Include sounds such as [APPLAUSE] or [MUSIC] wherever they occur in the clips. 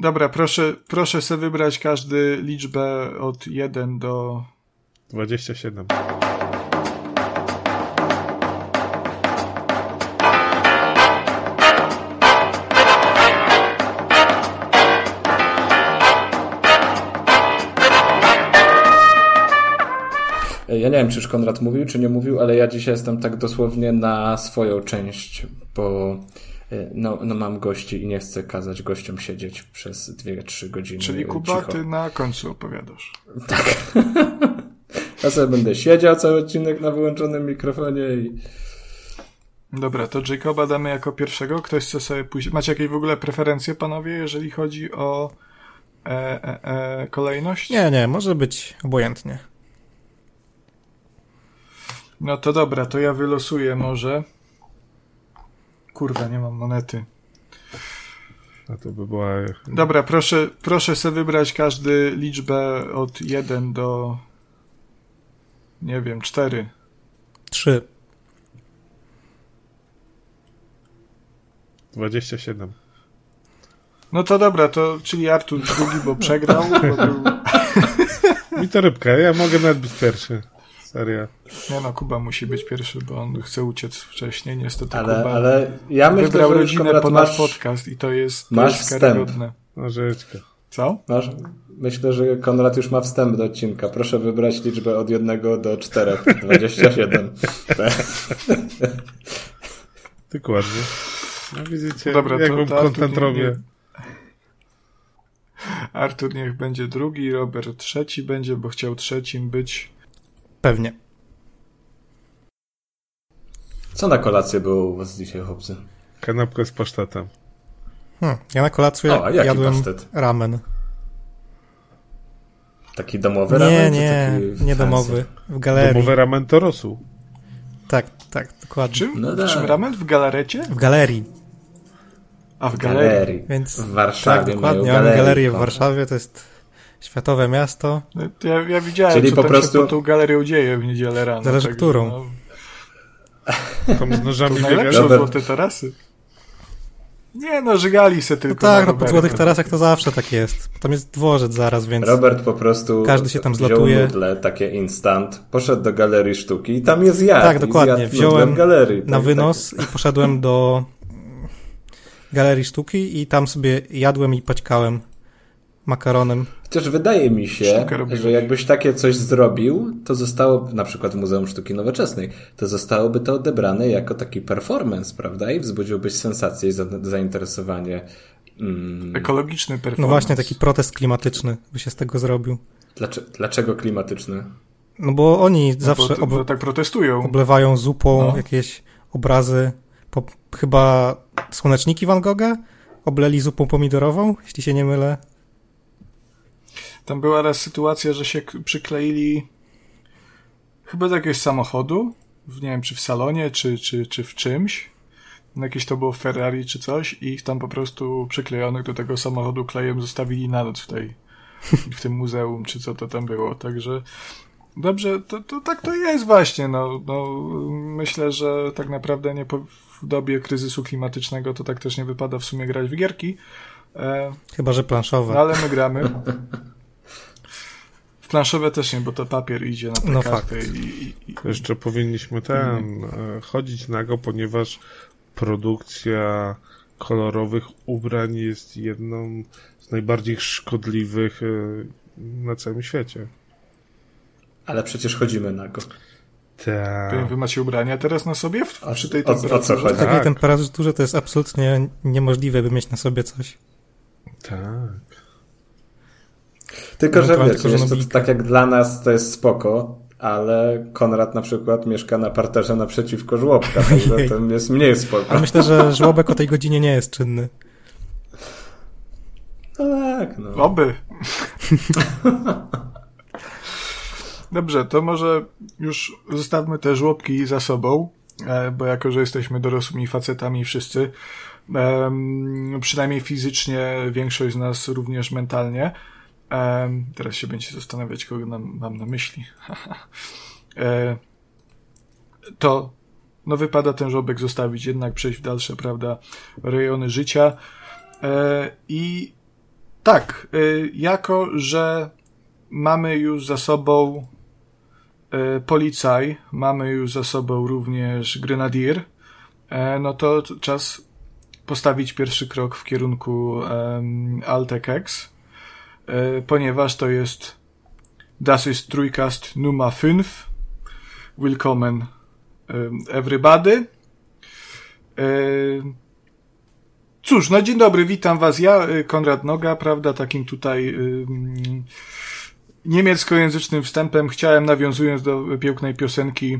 Dobra, proszę, proszę sobie wybrać każdy liczbę od 1 do... 27. Ja nie wiem, czy już Konrad mówił, czy nie mówił, ale ja dzisiaj jestem tak dosłownie na swoją część, bo no, no mam gości i nie chcę kazać gościom siedzieć przez 2-3 godziny. Czyli Kuba, cicho. ty na końcu opowiadasz. Tak. [LAUGHS] Ja sobie będę siedział cały odcinek na wyłączonym mikrofonie i Dobra, to Jacoba damy jako pierwszego. Ktoś chce sobie pójść. Macie jakieś w ogóle preferencje, panowie, jeżeli chodzi o e, e, e, kolejność? Nie, nie, może być obojętnie. No to dobra, to ja wylosuję może. Kurwa, nie mam monety. A to by była... Dobra, proszę, proszę sobie wybrać każdy liczbę od 1 do nie wiem, 4. Trzy. 27. No to dobra, to czyli Artur drugi, bo przegrał. Bo był... [LAUGHS] Mi to rybka, ja mogę nawet być pierwszy. Serio. Nie no, Kuba musi być pierwszy, bo on chce uciec wcześniej. Niestety ale, Kuba ale ja myślę, wybrał że rodzinę Konrad po nasz masz, podcast i to jest, to masz jest wstęp. karygodne. Nożyczka. Co? masz, myślę, że Konrad już ma wstęp do odcinka. Proszę wybrać liczbę od 1 do 4. 27. [LAUGHS] Dokładnie. No widzicie, Dobra, to- jaką to nie- robię. Artur niech będzie drugi, Robert trzeci będzie, bo chciał trzecim być. Pewnie. Co na kolację było u was dzisiaj, chłopcy? Kanapkę z pasztetem. Hm, ja na kolację O, a jaki jadłem pasztet? ramen. Taki domowy Nie, ramen? nie, taki nie domowy. W galerii. Domowy ramen to rosół. Tak, tak, dokładnie. Czym? No w czym tak. ramen? W galarecie? W galerii. A w galerii. galerii. Więc W Warszawie tak, dokładnie. Mamy galerię. galerię w Warszawie, to jest światowe miasto. No, Ja, ja widziałem, Czyli co po tam prostu- się pod tą galerią dzieje w niedzielę rano. Zależy także, którą. No, Tam z nożami to najlepsze złote tarasy. Nie no, żygali se No tylko. tak, na no po. Złotych Tarasach to zawsze tak jest. Tam jest dworzec zaraz, więc Robert po prostu Każdy się tam zlatuje. nudle, takie instant, poszedł do galerii sztuki i tam jest jadł. Tak, dokładnie. Wziąłem galerii. na tak, wynos i poszedłem do galerii sztuki i tam sobie jadłem i paćkałem makaronem. Chociaż wydaje mi się, że jakbyś takie coś zrobił, to zostało, na przykład w Muzeum Sztuki Nowoczesnej, to zostałoby to odebrane jako taki performance, prawda? I wzbudziłbyś sensację i za, zainteresowanie. Mm, Ekologiczny performance. No właśnie, taki protest klimatyczny by się z tego zrobił. dlaczego, dlaczego klimatyczny? No bo oni No, bo, zawsze ob bo tak protestują. oblewają zupą No. jakieś obrazy. Po, chyba słoneczniki Van Gogha obleli zupą pomidorową, jeśli się nie mylę. Tam była raz sytuacja, że się przykleili chyba do jakiegoś samochodu, w, nie wiem, czy w salonie, czy, czy, czy w czymś. Jakieś to było Ferrari czy coś i ich tam po prostu przyklejonych do tego samochodu klejem zostawili na noc w tej, w tym muzeum, czy co to tam było. Także dobrze, to, to tak to jest właśnie. No, no, myślę, że tak naprawdę nie po, w dobie kryzysu klimatycznego to tak też nie wypada w sumie grać w gierki. E, Chyba, że planszowe. no ale my gramy. [LAUGHS] Planszowe też nie, bo to papier idzie na te No karty fakt. i, i, i Jeszcze powinniśmy ten, e, chodzić nago, ponieważ produkcja kolorowych ubrań jest jedną z najbardziej szkodliwych e, na całym świecie. Ale przecież chodzimy na go. Tak. wy macie ubrania teraz na sobie w, A przy tej o- o co temperaturze? chodzi? W takiej Tak. temperaturze to jest absolutnie niemożliwe, by mieć na sobie coś. Tak. Tylko, że wiecie, tylko, że to, tak jak dla nas to jest spoko, ale Konrad na przykład mieszka na parterze naprzeciwko żłobka, [LAUGHS] także to jest mniej spoko. Ale myślę, że żłobek o tej godzinie nie jest czynny. No tak, no. Oby. [LAUGHS] Dobrze, to może już zostawmy te żłobki za sobą, e, bo jako, że jesteśmy dorosłymi facetami wszyscy, przynajmniej fizycznie, większość z nas również mentalnie, em, teraz się będzie zastanawiać, kogo nam, mam na myśli, [LAUGHS] e, to no wypada ten żłobek zostawić, jednak przejść w dalsze, prawda, rejony życia. E, i Tak, y, jako że mamy już za sobą y, policaj, mamy już za sobą również grenadier, e, no to czas postawić pierwszy krok w kierunku um, Altekex, e, ponieważ to jest Das ist Trójkast Nummer 5. Willkommen everybody. E, cóż, no dzień dobry, witam was. Ja, y, Konrad Noga, prawda, takim tutaj niemieckojęzycznym wstępem chciałem, nawiązując do pięknej piosenki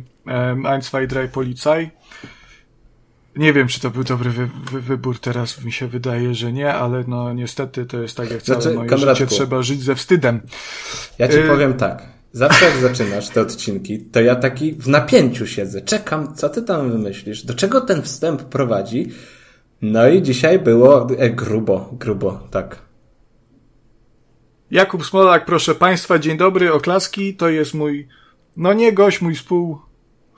Ein, zwei, drei Polizei. Nie wiem, czy to był dobry wy, wy, wybór, teraz mi się wydaje, że nie, ale no niestety to jest tak jak całe znaczy, moje Konradku, życie, trzeba żyć ze wstydem. Ja ci y powiem tak, zawsze jak zaczynasz te odcinki, to ja taki w napięciu siedzę, czekam, co ty tam wymyślisz, do czego ten wstęp prowadzi, no i dzisiaj było e, grubo, grubo, tak. Jakub Smolak, proszę Państwa, dzień dobry, oklaski, to jest mój, no nie gość, mój współ,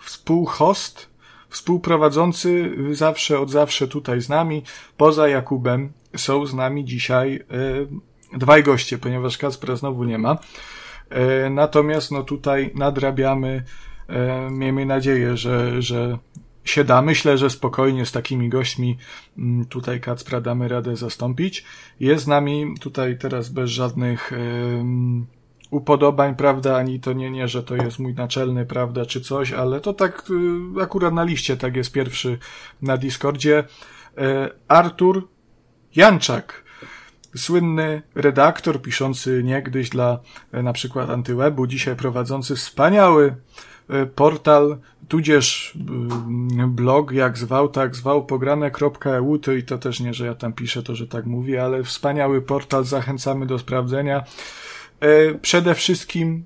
współhost, współprowadzący zawsze, od zawsze tutaj z nami, poza Jakubem, są z nami dzisiaj y, dwaj goście, ponieważ Kacpra znowu nie ma. Y, natomiast no tutaj nadrabiamy, y, miejmy nadzieję, że, że się da. Myślę, że spokojnie z takimi gośćmi mm, tutaj Kacpra damy radę zastąpić. Jest z nami tutaj teraz bez żadnych upodobań, prawda, ani to nie, nie, że to jest mój naczelny, prawda, czy coś, ale to tak y, akurat na liście, tak jest pierwszy na Discordzie. E, Artur Janczak, słynny redaktor piszący niegdyś dla e, na przykład Antywebu, dzisiaj prowadzący wspaniały e, portal, tudzież blog, jak zwał, tak zwał, pograne.eu, to i to też nie, że ja tam piszę to, że tak mówię, ale wspaniały portal, zachęcamy do sprawdzenia. E, przede wszystkim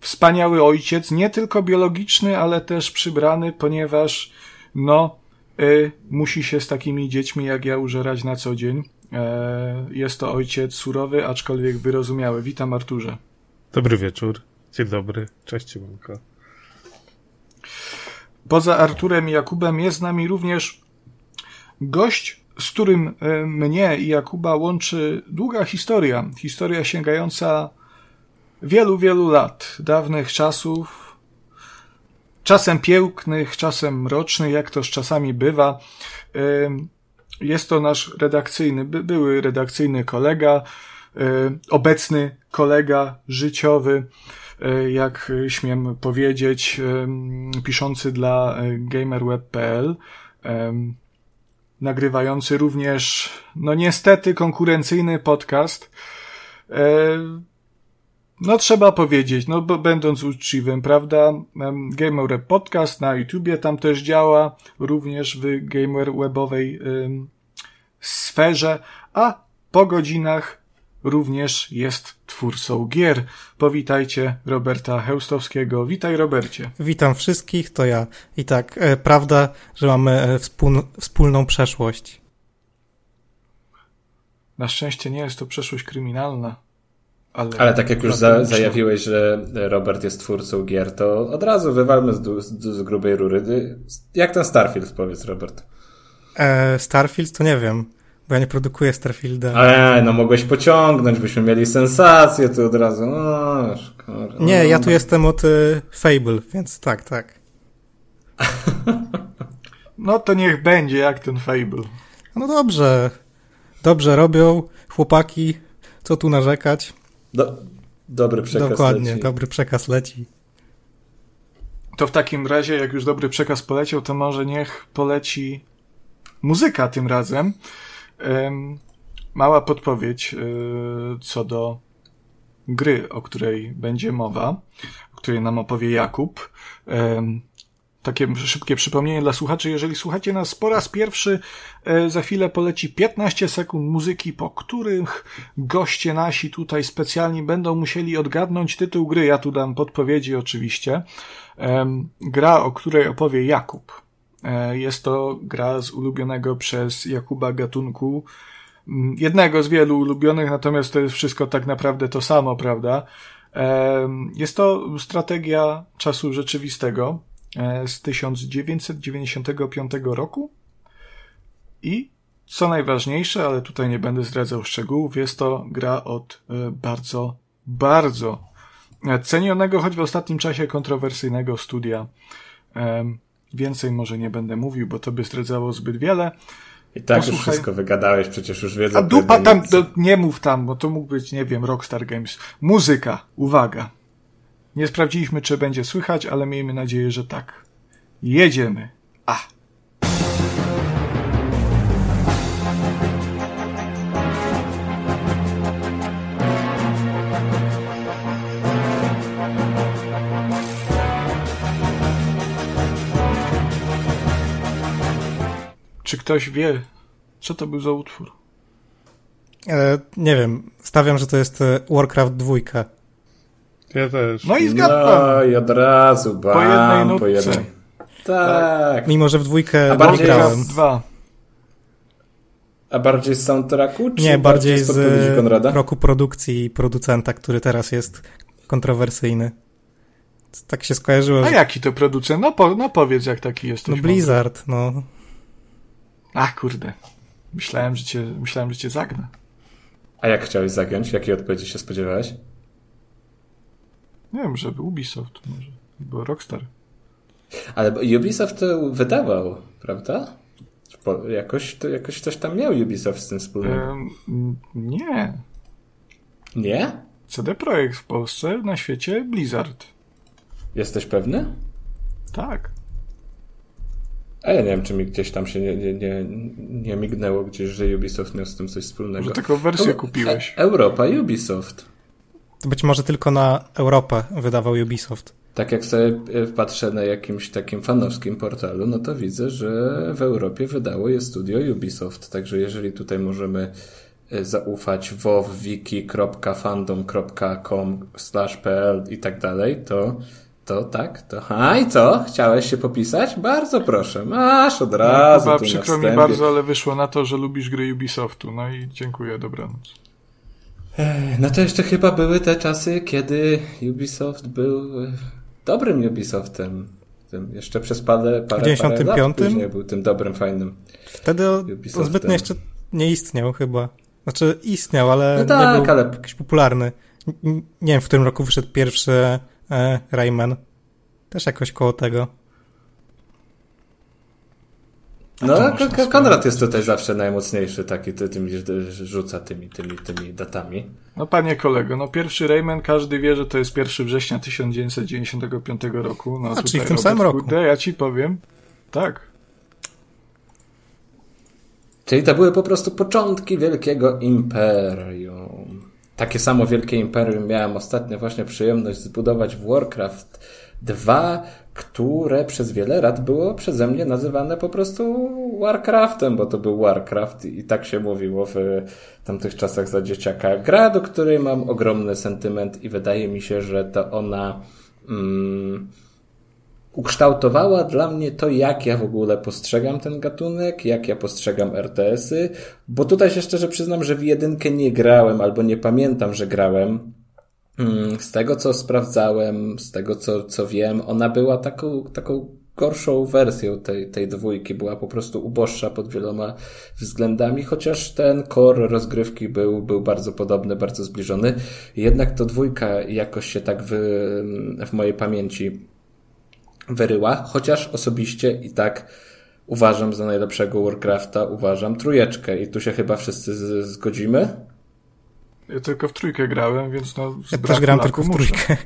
wspaniały ojciec, nie tylko biologiczny, ale też przybrany, ponieważ no, e, musi się z takimi dziećmi jak ja użerać na co dzień. E, jest to ojciec surowy, aczkolwiek wyrozumiały. Witam Arturze. Dobry wieczór. Dzień dobry. Cześć Cimonko. Poza Arturem i Jakubem jest z nami również gość, z którym mnie i Jakuba łączy długa historia. Historia sięgająca wielu, wielu lat, dawnych czasów, czasem pięknych, czasem mrocznych, jak to z czasami bywa. Jest to nasz redakcyjny, były redakcyjny kolega, obecny kolega życiowy, jak śmiem powiedzieć, piszący dla gamerweb.pl, nagrywający również, no niestety, konkurencyjny podcast. No trzeba powiedzieć, no bo będąc uczciwym, prawda? Gamer Podcast na YouTubie tam też działa, również w gamer webowej ym, sferze, a po godzinach również jest twórcą gier. Powitajcie Roberta Heustowskiego. Witaj Robercie. Witam wszystkich, to ja. I tak, e, prawda, że mamy e, wspól, wspólną przeszłość. Na szczęście nie jest to przeszłość kryminalna. Ale, ale tak jak już za, zajawiłeś, że Robert jest twórcą gier, to od razu wywalmy z, z, z grubej rury. Jak ten Starfield, powiedz Robert? E, Starfield to nie wiem, bo ja nie produkuję Starfielda. Ale no mogłeś pociągnąć, byśmy mieli sensację tu od razu. No, szkoda. Nie, ja tu jestem od y, Fable, więc tak, tak. [LAUGHS] no to niech będzie jak ten Fable. No dobrze. Dobrze robią chłopaki, co tu narzekać. Do, dobry przekaz Dokładnie, leci. dobry przekaz leci. To w takim razie, jak już dobry przekaz poleciał, to może niech poleci muzyka tym razem. Um, mała podpowiedź yy, co do gry, o której będzie mowa, o której nam opowie Jakub. Takie szybkie przypomnienie dla słuchaczy. Jeżeli słuchacie nas po raz pierwszy, e, za chwilę poleci 15 sekund muzyki, po których goście nasi tutaj specjalni będą musieli odgadnąć tytuł gry. Ja tu dam podpowiedzi oczywiście. Gra, o której opowie Jakub. E, jest to gra z ulubionego przez Jakuba gatunku. Mm, jednego z wielu ulubionych, natomiast to jest wszystko tak naprawdę to samo, prawda? Jest to strategia czasu rzeczywistego, z 1995 roku i co najważniejsze, ale tutaj nie będę zdradzał szczegółów, jest to gra od e, bardzo, bardzo cenionego, choć w ostatnim czasie kontrowersyjnego studia. Więcej może nie będę mówił, bo to by zdradzało zbyt wiele. I tak Posłuchaj. już wszystko wygadałeś, przecież już wiedzą. A dupa tam, do, nie mów tam, bo to mógł być, nie wiem, Rockstar Games. Muzyka, uwaga. Nie sprawdziliśmy, czy będzie słychać, ale miejmy nadzieję, że tak. Jedziemy. A. Czy ktoś wie, co to był za utwór? E, nie wiem. Stawiam, że to jest e, Warcraft 2. Ja też. No i zgadłem. No i od razu, bam, po jednej nutce. Po jednej. Tak. Mimo, że w dwójkę A bardziej grałem. Dwa. A bardziej z soundtracku? Czy Nie, bardziej z, z Konrada? roku produkcji i producenta, który teraz jest kontrowersyjny. Tak się skojarzyło. A że... jaki to producent? No, po, no powiedz, jak taki jest. No Blizzard, no. Ach, kurde. Myślałem, że cię, myślałem, że cię zagnę. A jak chciałeś zagiąć? Jakiej odpowiedzi się spodziewałeś? Nie wiem, żeby Ubisoft może. Bo Rockstar. Ale Ubisoft to wydawał, prawda? Bo jakoś, to, jakoś coś tam miał Ubisoft z tym wspólnego. Ehm, nie. Nie? CD Projekt w Polsce, na świecie Blizzard. Jesteś pewny? Tak. A ja nie wiem, czy mi gdzieś tam się nie, nie, nie, nie mignęło gdzieś, że Ubisoft miał z tym coś wspólnego. Że taką wersję kupiłeś. E Europa, Ubisoft. To być może tylko na Europę wydawał Ubisoft. Tak jak sobie e, patrzę na jakimś takim fanowskim portalu, no to widzę, że w Europie wydało je studio Ubisoft. Także jeżeli tutaj możemy e, zaufać www.wiki.fandom.com/pl i tak dalej, to to tak, to. A i co? Chciałeś się popisać? Bardzo proszę. Masz od razu. No, przykro mi bardzo, ale wyszło na to, że lubisz gry Ubisoftu. No i dziękuję, dobranoc. No to jeszcze chyba były te czasy, kiedy Ubisoft był e, dobrym Ubisoftem. Tym jeszcze przez parę, parę, 95? parę lat później był tym dobrym, fajnym Wtedy on zbytnio jeszcze nie istniał chyba. Znaczy istniał, ale no tak, nie był ale... jakiś popularny. Nie wiem, w którym roku wyszedł pierwszy e, Rayman. Też jakoś koło tego. No, Konrad jest tutaj zawsze najmocniejszy, taki ty, tymi, rzuca tymi, tymi, tymi datami. No panie kolego, no pierwszy Rayman każdy wie, że to jest 1 września 1995 roku. No, A, czyli w tym samym roku. Kurde, ja ci powiem. Tak. Czyli to były po prostu początki wielkiego imperium. Takie samo wielkie imperium miałem ostatnio właśnie przyjemność zbudować w Warcraft 2, które przez wiele lat było przeze mnie nazywane po prostu Warcraftem, bo to był Warcraft i tak się mówiło w tamtych czasach za dzieciaka. Gra, do której mam ogromny sentyment i wydaje mi się, że to ona mm, ukształtowała dla mnie to, jak ja w ogóle postrzegam ten gatunek, jak ja postrzegam RTS-y, bo tutaj się szczerze przyznam, że w jedynkę nie grałem albo nie pamiętam, że grałem. Mm, z tego, co sprawdzałem, z tego, co, co wiem, ona była taką, taką gorszą wersją tej, tej dwójki, była po prostu uboższa pod wieloma względami, chociaż ten core rozgrywki był, był bardzo podobny, bardzo zbliżony. Jednak to dwójka jakoś się tak w, w mojej pamięci wyryła, chociaż osobiście i tak uważam za najlepszego Warcrafta, uważam trójeczkę i tu się chyba wszyscy zgodzimy. Ja tylko w trójkę grałem, więc no... Ja też grałem tylko w trójkę.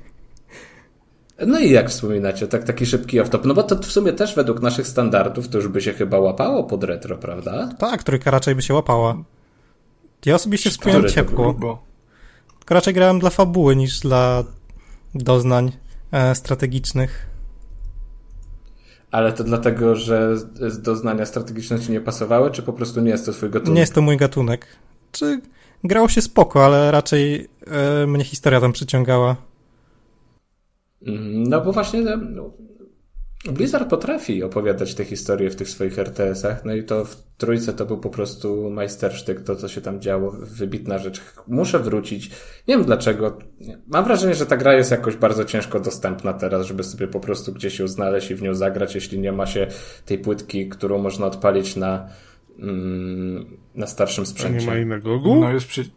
No i jak wspominacie, tak taki szybki off-top, no bo to w sumie też według naszych standardów to już by się chyba łapało pod retro, prawda? Tak, trójka raczej by się łapała. Ja osobiście wspomniałem ciepło. Tylko raczej grałem dla fabuły niż dla doznań e, strategicznych. Ale to dlatego, że doznania strategiczne ci nie pasowały, czy po prostu nie jest to twój gatunek? Nie jest to mój gatunek. Czy grało się spoko, ale raczej e, mnie historia tam przyciągała. Mhm, no bo właśnie no, Blizzard potrafi opowiadać te historie w tych swoich RTS-ach, no i to w trójce to był po prostu majstersztyk, to co się tam działo, wybitna rzecz. Muszę wrócić. Nie wiem dlaczego. Mam wrażenie, że ta gra jest jakoś bardzo ciężko dostępna teraz, żeby sobie po prostu gdzieś ją znaleźć i w nią zagrać, jeśli nie ma się tej płytki, którą można odpalić na mm, na starszym sprzęcie. A nie ma innego Gogu? No jest przy...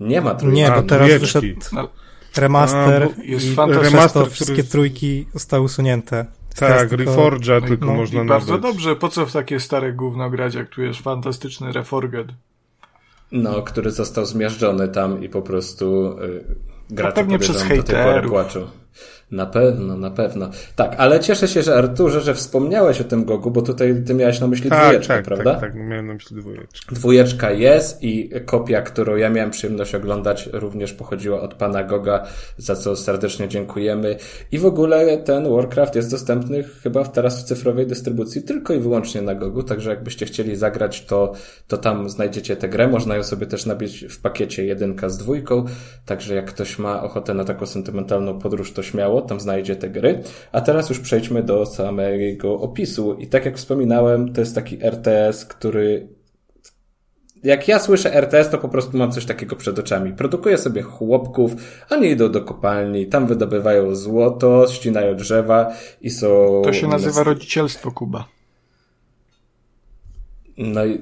Nie ma trójki. Nie, bo teraz dwójeczki. wyszedł No, remaster A, jest i remaster, który- wszystkie trójki zostały usunięte. Tak, tylko- Reforge'a tylko no, można I bardzo dobrze, po co w takie stare gówno grać, jak tu jest fantastyczny Reforged? No, który został zmiażdżony tam i po prostu y, gracze pewnie przez do tej pory płaczą. Na pewno, na pewno. Tak, ale cieszę się, że Arturze, że wspomniałeś o tym Gogu, bo tutaj ty miałeś na myśli Tak, dwójeczkę, tak, prawda? tak, tak, miałem na myśli dwójeczkę. Dwójeczka jest i kopia, którą ja miałem przyjemność oglądać, również pochodziła od pana Goga, za co serdecznie dziękujemy. I w ogóle ten Warcraft jest dostępny chyba teraz w cyfrowej dystrybucji tylko i wyłącznie na Gogu, także jakbyście chcieli zagrać, to, to tam znajdziecie tę grę. Można ją sobie też nabić w pakiecie jedynka z dwójką, także jak ktoś ma ochotę na taką sentymentalną podróż, to śmiało, tam znajdzie te gry. A teraz już przejdźmy do samego opisu. I tak jak wspominałem, to jest taki RTS, który jak ja słyszę RTS, to po prostu mam coś takiego przed oczami. Produkuję sobie chłopków, oni idą do kopalni, tam wydobywają złoto, ścinają drzewa i są... To się nazywa rodzicielstwo, Kuba. No i...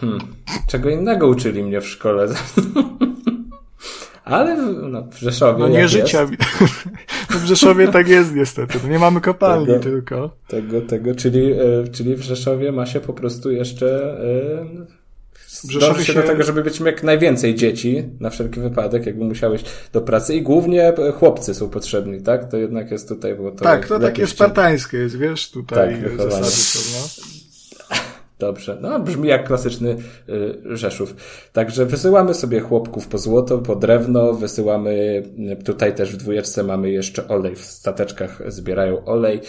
Hmm, czego innego uczyli mnie w szkole. [LAUGHS] Ale w, no, w Rzeszowie No nie życia. Jest, [LAUGHS] w Rzeszowie tak jest niestety. No nie mamy kopalni Tego- tylko. tego, tego, czyli, e, czyli w Rzeszowie ma się po prostu jeszcze... E, W Rzeszowie Dąży się do tego, żeby mieć jak najwięcej dzieci, na wszelki wypadek, jakby musiałeś do pracy i głównie e, chłopcy są potrzebni, tak? To jednak jest tutaj, bo to tak, to takie spartańskie jest, wiesz, tutaj Tak, zasady są, no. Dobrze, no brzmi jak klasyczny y, Rzeszów. Także wysyłamy sobie chłopków po złoto, po drewno, wysyłamy, y, tutaj też w dwójeczce mamy jeszcze olej, w stateczkach zbierają olej.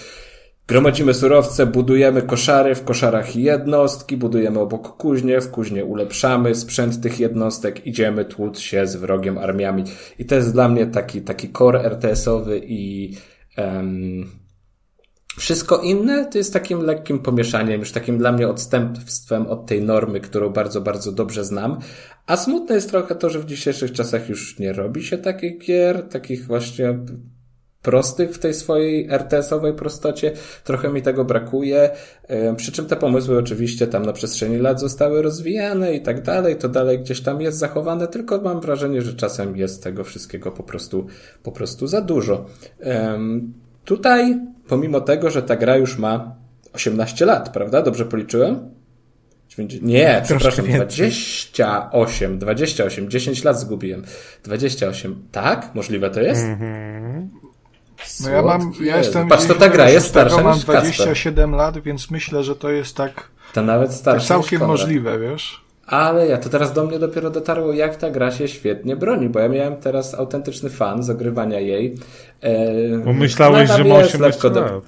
Gromadzimy surowce, budujemy koszary, w koszarach jednostki, budujemy obok kuźnie, w kuźnie ulepszamy sprzęt tych jednostek, idziemy tłuc się z wrogiem armiami. I to jest dla mnie taki, taki core RTS-owy i em, wszystko inne to jest takim lekkim pomieszaniem, już takim dla mnie odstępstwem od tej normy, którą bardzo, bardzo dobrze znam. A smutne jest trochę to, że w dzisiejszych czasach już nie robi się takich gier, takich właśnie prostych w tej swojej RTS-owej prostocie. Trochę mi tego brakuje. Przy czym te pomysły oczywiście tam na przestrzeni lat zostały rozwijane i tak dalej. To dalej gdzieś tam jest zachowane, tylko mam wrażenie, że czasem jest tego wszystkiego po prostu, po prostu za dużo. Ym, Tutaj, pomimo tego, że ta gra już ma 18 lat, prawda? Dobrze policzyłem? Nie, przepraszam, więcej. 28, 28, 10 lat zgubiłem. 28, tak? Możliwe to jest? No ja mam, ja jestem... Patrz, to ta gra jest starsza mam niż Kacper. 27 lat, więc myślę, że to jest tak To nawet to starszy. całkiem możliwe, wiesz? Ale ja, to teraz do mnie dopiero dotarło, jak ta gra się świetnie broni, bo ja miałem teraz autentyczny fan z ogrywania jej. E, Bo myślałeś, że ma jest 18 lekko do- lat.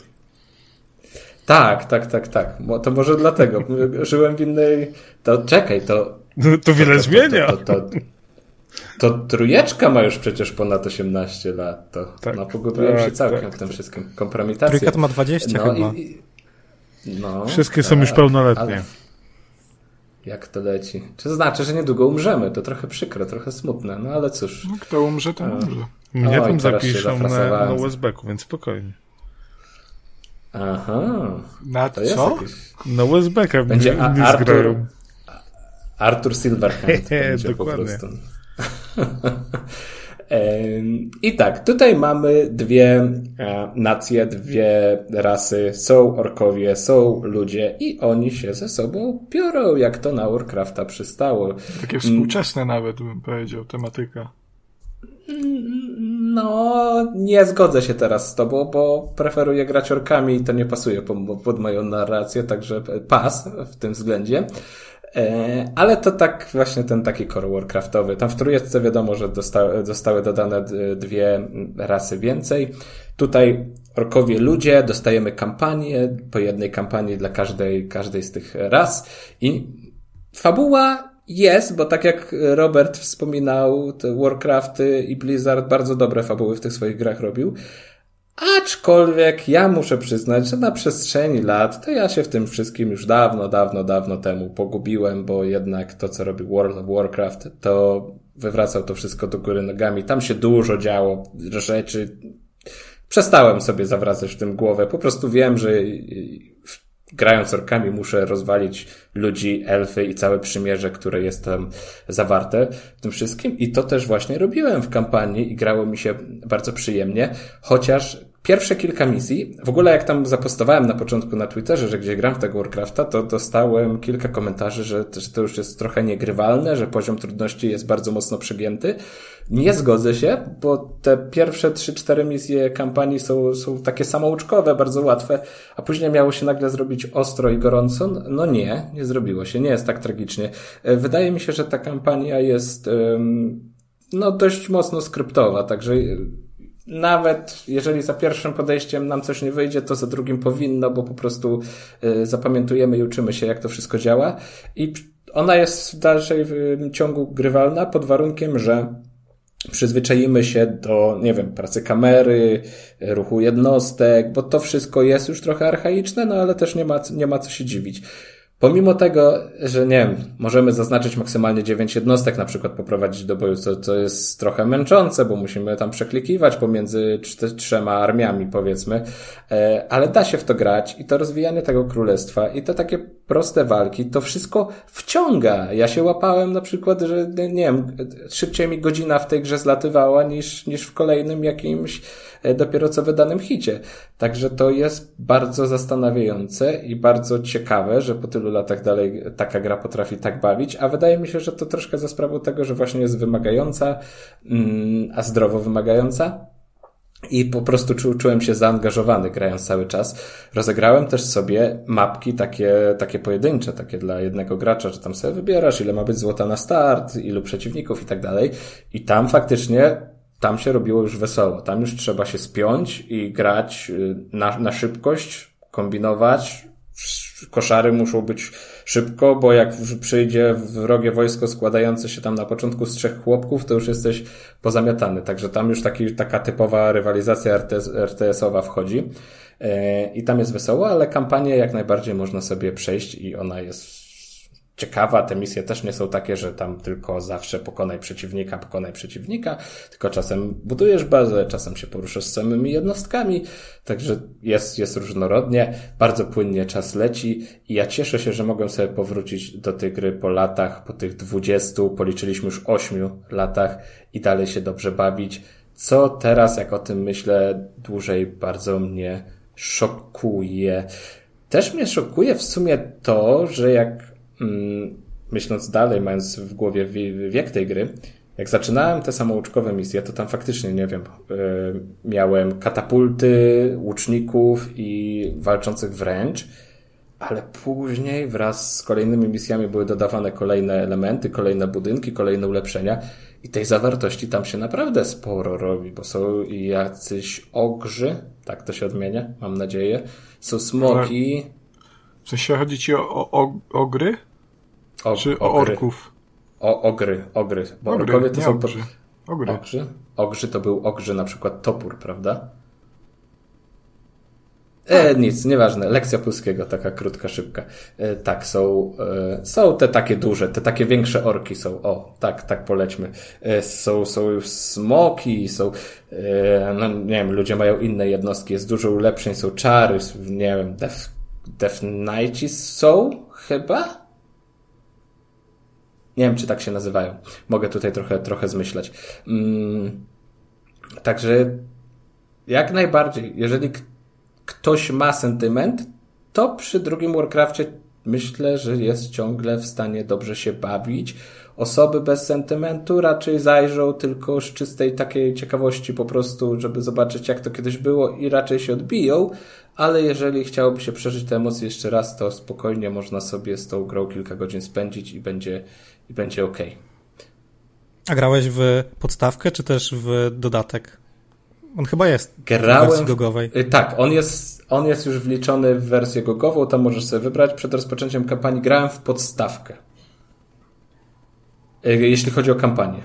Tak, tak, tak, tak. To może dlatego. [LAUGHS] Żyłem w innej... To czekaj, to... No, to wiele to, zmienia. To, to, to, to trójeczka ma już przecież ponad 18 lat. To, Tak, no, pogubiłem tak, się całkiem tak, w tym wszystkim. Kompromitację. Trójka to ma 20 no, chyba. I, i, no, Wszystkie są już tak, pełnoletnie. ale Jak to leci? Czy to znaczy, że niedługo umrzemy? To trochę przykre, trochę smutne, no ale cóż. No, kto umrze, to umrze. Mnie tam zapiszą na, na USB-ku, więc spokojnie. Aha, Na to jest co? jakiś... Na USB-ka Będzie mnie, A- mnie Artur- zgrają. Artur Silverhand [LAUGHS] będzie po prostu. [LAUGHS] I tak, tutaj mamy dwie e, nacje, dwie rasy. Są orkowie, są ludzie i oni się ze sobą biorą, jak to na Warcrafta przystało. Takie współczesne nawet bym powiedział, tematyka. No, nie zgodzę się teraz z tobą, bo preferuję grać orkami i to nie pasuje po- pod moją narrację, także pas w tym względzie. E, Ale to tak właśnie ten taki core Warcraftowy. Tam w trójeczce wiadomo, że dosta, zostały dodane dwie rasy więcej. Tutaj orkowie ludzie, dostajemy kampanię, po jednej kampanii dla każdej, każdej z tych ras i fabuła jest, bo tak jak Robert wspominał, Warcrafty i Blizzard bardzo dobre fabuły w tych swoich grach robił. Aczkolwiek ja muszę przyznać, że na przestrzeni lat to ja się w tym wszystkim już dawno, dawno, dawno temu pogubiłem, bo jednak to, co robił World of Warcraft, to wywracał to wszystko do góry nogami. Tam się dużo działo rzeczy. Przestałem sobie zawracać w tym głowę. Po prostu wiem, że grając orkami muszę rozwalić ludzi, elfy i całe przymierze, które jest tam zawarte w tym wszystkim. I to też właśnie robiłem w kampanii i grało mi się bardzo przyjemnie, chociaż pierwsze kilka misji, w ogóle jak tam zapostowałem na początku na Twitterze, że gdzie gram w tego Warcrafta, to dostałem kilka komentarzy, że, że to już jest trochę niegrywalne, że poziom trudności jest bardzo mocno przegięty. Nie zgodzę się, bo te pierwsze 3-4 misje kampanii są, są takie samouczkowe, bardzo łatwe, a później miało się nagle zrobić ostro i gorąco. No nie, nie zrobiło się, nie jest tak tragicznie. E, wydaje mi się, że ta kampania jest no dość mocno skryptowa, także nawet jeżeli za pierwszym podejściem nam coś nie wyjdzie, to za drugim powinno, bo po prostu y, zapamiętujemy i uczymy się, jak to wszystko działa. I ona jest w dalszej ciągu grywalna pod warunkiem, że przyzwyczaimy się do, nie wiem, pracy kamery, ruchu jednostek, bo to wszystko jest już trochę archaiczne, no ale też nie ma, nie ma co się dziwić. Pomimo tego, że nie wiem, możemy zaznaczyć maksymalnie 9 jednostek, na przykład poprowadzić do boju, co, co jest trochę męczące, bo musimy tam przeklikiwać pomiędzy trzema armiami, powiedzmy, e, ale da się w to grać i to rozwijanie tego królestwa i te takie proste walki, to wszystko wciąga. Ja się łapałem na przykład, że nie wiem, szybciej mi godzina w tej grze zlatywała niż, niż w kolejnym jakimś dopiero co wydanym hicie. Także to jest bardzo zastanawiające i bardzo ciekawe, że po tylu latach dalej taka gra potrafi tak bawić, a wydaje mi się, że to troszkę za sprawą tego, że właśnie jest wymagająca, mm, a zdrowo wymagająca. I po prostu czu, czułem się zaangażowany grając cały czas. Rozegrałem też sobie mapki takie, takie pojedyncze, takie dla jednego gracza, że tam sobie wybierasz, ile ma być złota na start, ilu przeciwników i tak dalej. I tam faktycznie tam się robiło już wesoło. Tam już trzeba się spiąć i grać y, na, na szybkość, kombinować. Koszary muszą być szybko, bo jak przyjdzie wrogie wojsko składające się tam na początku z trzech chłopków, to już jesteś pozamiatany. Także tam już taki, taka typowa rywalizacja RTS, RTS-owa wchodzi. E, I tam jest wesoło, ale kampanię jak najbardziej można sobie przejść i ona jest ciekawa. Te misje też nie są takie, że tam tylko zawsze pokonaj przeciwnika, pokonaj przeciwnika, tylko czasem budujesz bazę, czasem się poruszasz z samymi jednostkami, także jest, jest różnorodnie, bardzo płynnie czas leci i ja cieszę się, że mogę sobie powrócić do tej gry po latach, po tych dwudziestu, policzyliśmy już ośmiu latach i dalej się dobrze bawić. Co teraz, jak o tym myślę, dłużej bardzo mnie szokuje. Też mnie szokuje w sumie to, że jak myśląc dalej, mając w głowie wiek tej gry, jak zaczynałem te samouczkowe misje, to tam faktycznie, nie wiem, e, miałem katapulty, łuczników i walczących wręcz, ale później wraz z kolejnymi misjami były dodawane kolejne elementy, kolejne budynki, kolejne ulepszenia i tej zawartości tam się naprawdę sporo robi, bo są jacyś ogrzy, tak to się odmienia, mam nadzieję, są smoki. W sensie chodzi ci o, o, o ogry? O, Czy o ogry. orków? O ogry, ogry. Bo ogry, orkowie to są... Ogrzy. Ogry. Ogrzy? Ogrzy to był ogrzy na przykład topór, prawda? E, tak. nic, nieważne. Lekcja polskiego, taka krótka, szybka. E, tak, są, e, są te takie duże, te takie większe orki są. O, tak, tak polećmy. E, są, są już smoki, są, e, no nie wiem, ludzie mają inne jednostki, jest dużo ulepszeń, są czary, nie wiem, Death, Death Knights są chyba? Nie wiem, czy tak się nazywają. Mogę tutaj trochę, trochę zmyślać. Mm, także jak najbardziej, jeżeli ktoś ma sentyment, to przy drugim Warcraftie myślę, że jest ciągle w stanie dobrze się bawić. Osoby bez sentymentu raczej zajrzą tylko z czystej takiej ciekawości po prostu, żeby zobaczyć jak to kiedyś było i raczej się odbiją, ale jeżeli chciałoby się przeżyć te emocje jeszcze raz, to spokojnie można sobie z tą grą kilka godzin spędzić i będzie, i będzie ok. A grałeś w podstawkę, czy też w dodatek? On chyba jest Grałem w wersji gogowej. Y, tak, on jest, on jest już wliczony w wersję gogową, tam możesz sobie wybrać. Przed rozpoczęciem kampanii grałem w podstawkę. Y, jeśli chodzi o kampanię.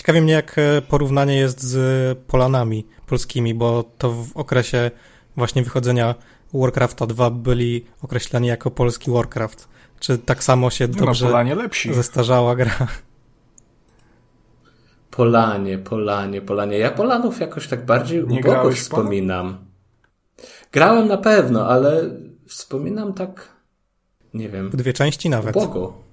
Ciekawi mnie, jak e, porównanie jest z Polanami polskimi, bo to w okresie właśnie wychodzenia Warcrafta 2 byli określeni jako polski Warcraft. Czy tak samo się dobrze zestarzała gra? Polanie, Polanie, Polanie. Ja Polanów jakoś tak bardziej ubogo wspominam. Grałem na pewno, ale wspominam tak, nie wiem, W dwie części nawet. ubogo.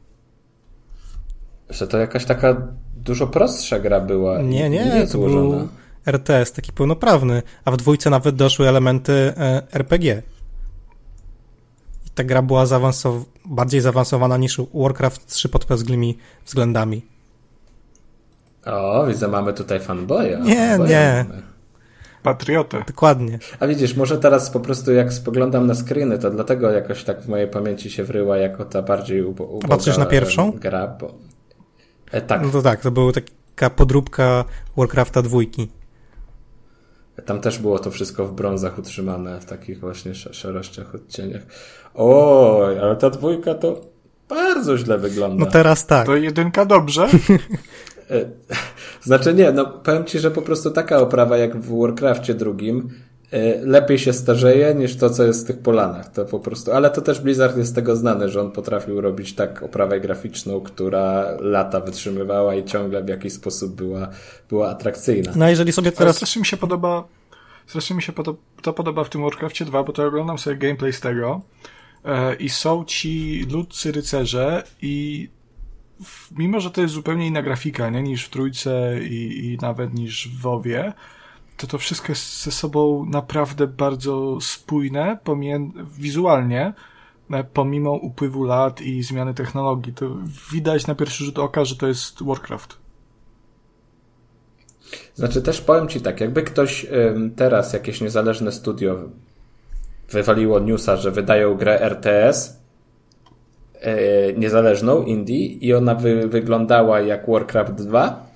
Że to jakaś taka dużo prostsza gra była. Nie, nie, mniej to złożona. był RTS taki pełnoprawny, a w dwójce nawet doszły elementy e, RPG. I ta gra była zaawansow- bardziej zaawansowana niż Warcraft 3 pod pewnymi względami. O, widzę, mamy tutaj fanboya. Nie, Fanboya nie. mamy. Patriotę. Dokładnie. A widzisz, może teraz po prostu jak spoglądam na screeny, to dlatego jakoś tak w mojej pamięci się wryła jako ta bardziej ubo uboga patrzysz na pierwszą? gra, bo... E, tak, No to tak, to była taka podróbka Warcrafta dwójki. tam też było to wszystko w brązach utrzymane, w takich właśnie sz- szarościach, odcieniach. Oj, ale ta dwójka to bardzo źle wygląda. No teraz tak. To jedynka dobrze. [LAUGHS] E, Znaczy nie, no powiem ci, że po prostu taka oprawa jak w Warcraftie drugim lepiej się starzeje niż to, co jest w tych polanach. To po prostu, ale to też Blizzard jest z tego znany, że on potrafił robić tak oprawę graficzną, która lata wytrzymywała i ciągle w jakiś sposób była, była atrakcyjna. No jeżeli sobie Ale teraz... strasznie mi się podoba, strasznie mi się podo- to podoba w tym Warcraftie 2, bo to oglądam sobie gameplay z tego e, i są ci ludcy rycerze i w, mimo, że to jest zupełnie inna grafika, nie, niż w trójce i, i nawet niż w WoWie, to to wszystko jest ze sobą naprawdę bardzo spójne, wizualnie, e, pomimo upływu lat i zmiany technologii. To widać na pierwszy rzut oka, że to jest Warcraft. Znaczy też powiem ci tak, jakby ktoś teraz jakieś niezależne studio wywaliło newsa, że wydają grę RTS e, niezależną indie i ona wy, wyglądała jak Warcraft 2,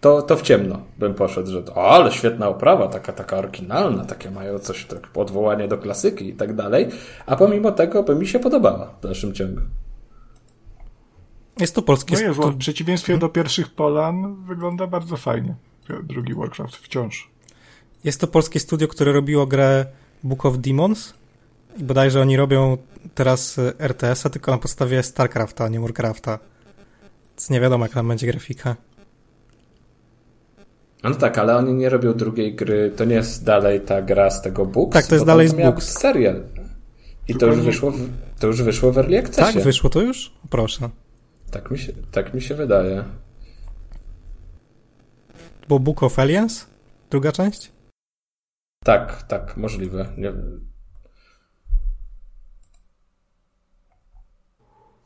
to, to w ciemno bym poszedł, że to, o, ale świetna oprawa, taka, taka oryginalna, takie mają coś, tak, odwołanie do klasyki i tak dalej, a pomimo tego by mi się podobała w dalszym ciągu. Jest to polskie... No jest, stu- w przeciwieństwie do pierwszych Polan wygląda bardzo fajnie. Drugi Warcraft wciąż. Jest to polskie studio, które robiło grę Book of Demons i bodajże oni robią teraz y, RTS-a tylko na podstawie StarCrafta, a nie Warcrafta. Więc nie wiadomo, jak tam będzie grafika. No tak, ale oni nie robią drugiej gry, to nie jest dalej ta gra z tego Books. Tak, to jest dalej z Books. serial. I to już, wyszło w, to już wyszło w Early Accessie. Tak, wyszło to już? Proszę. Tak mi się, tak mi się wydaje. Bo Book of Aliens? Druga część? Tak, tak, możliwe. Nie...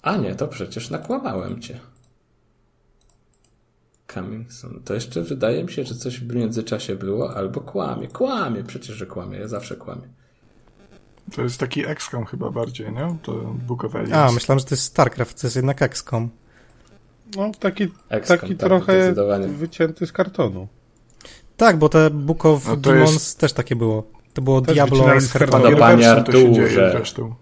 A nie, to przecież nakłamałem cię. Coming soon. To jeszcze wydaje mi się, że coś w międzyczasie było, albo kłamie. Kłamie, przecież, że kłamie. Ja zawsze kłamię. To jest taki XCOM chyba bardziej, nie? To Book of Aliens. A, myślałem, że to jest StarCraft, to jest jednak XCOM. No, taki, XCOM, taki tak, trochę wycięty z kartonu. Tak, bo te Book of No Demons jest- też takie było. To było Też Diablo z kartonu. No, panie Arturze. zresztą.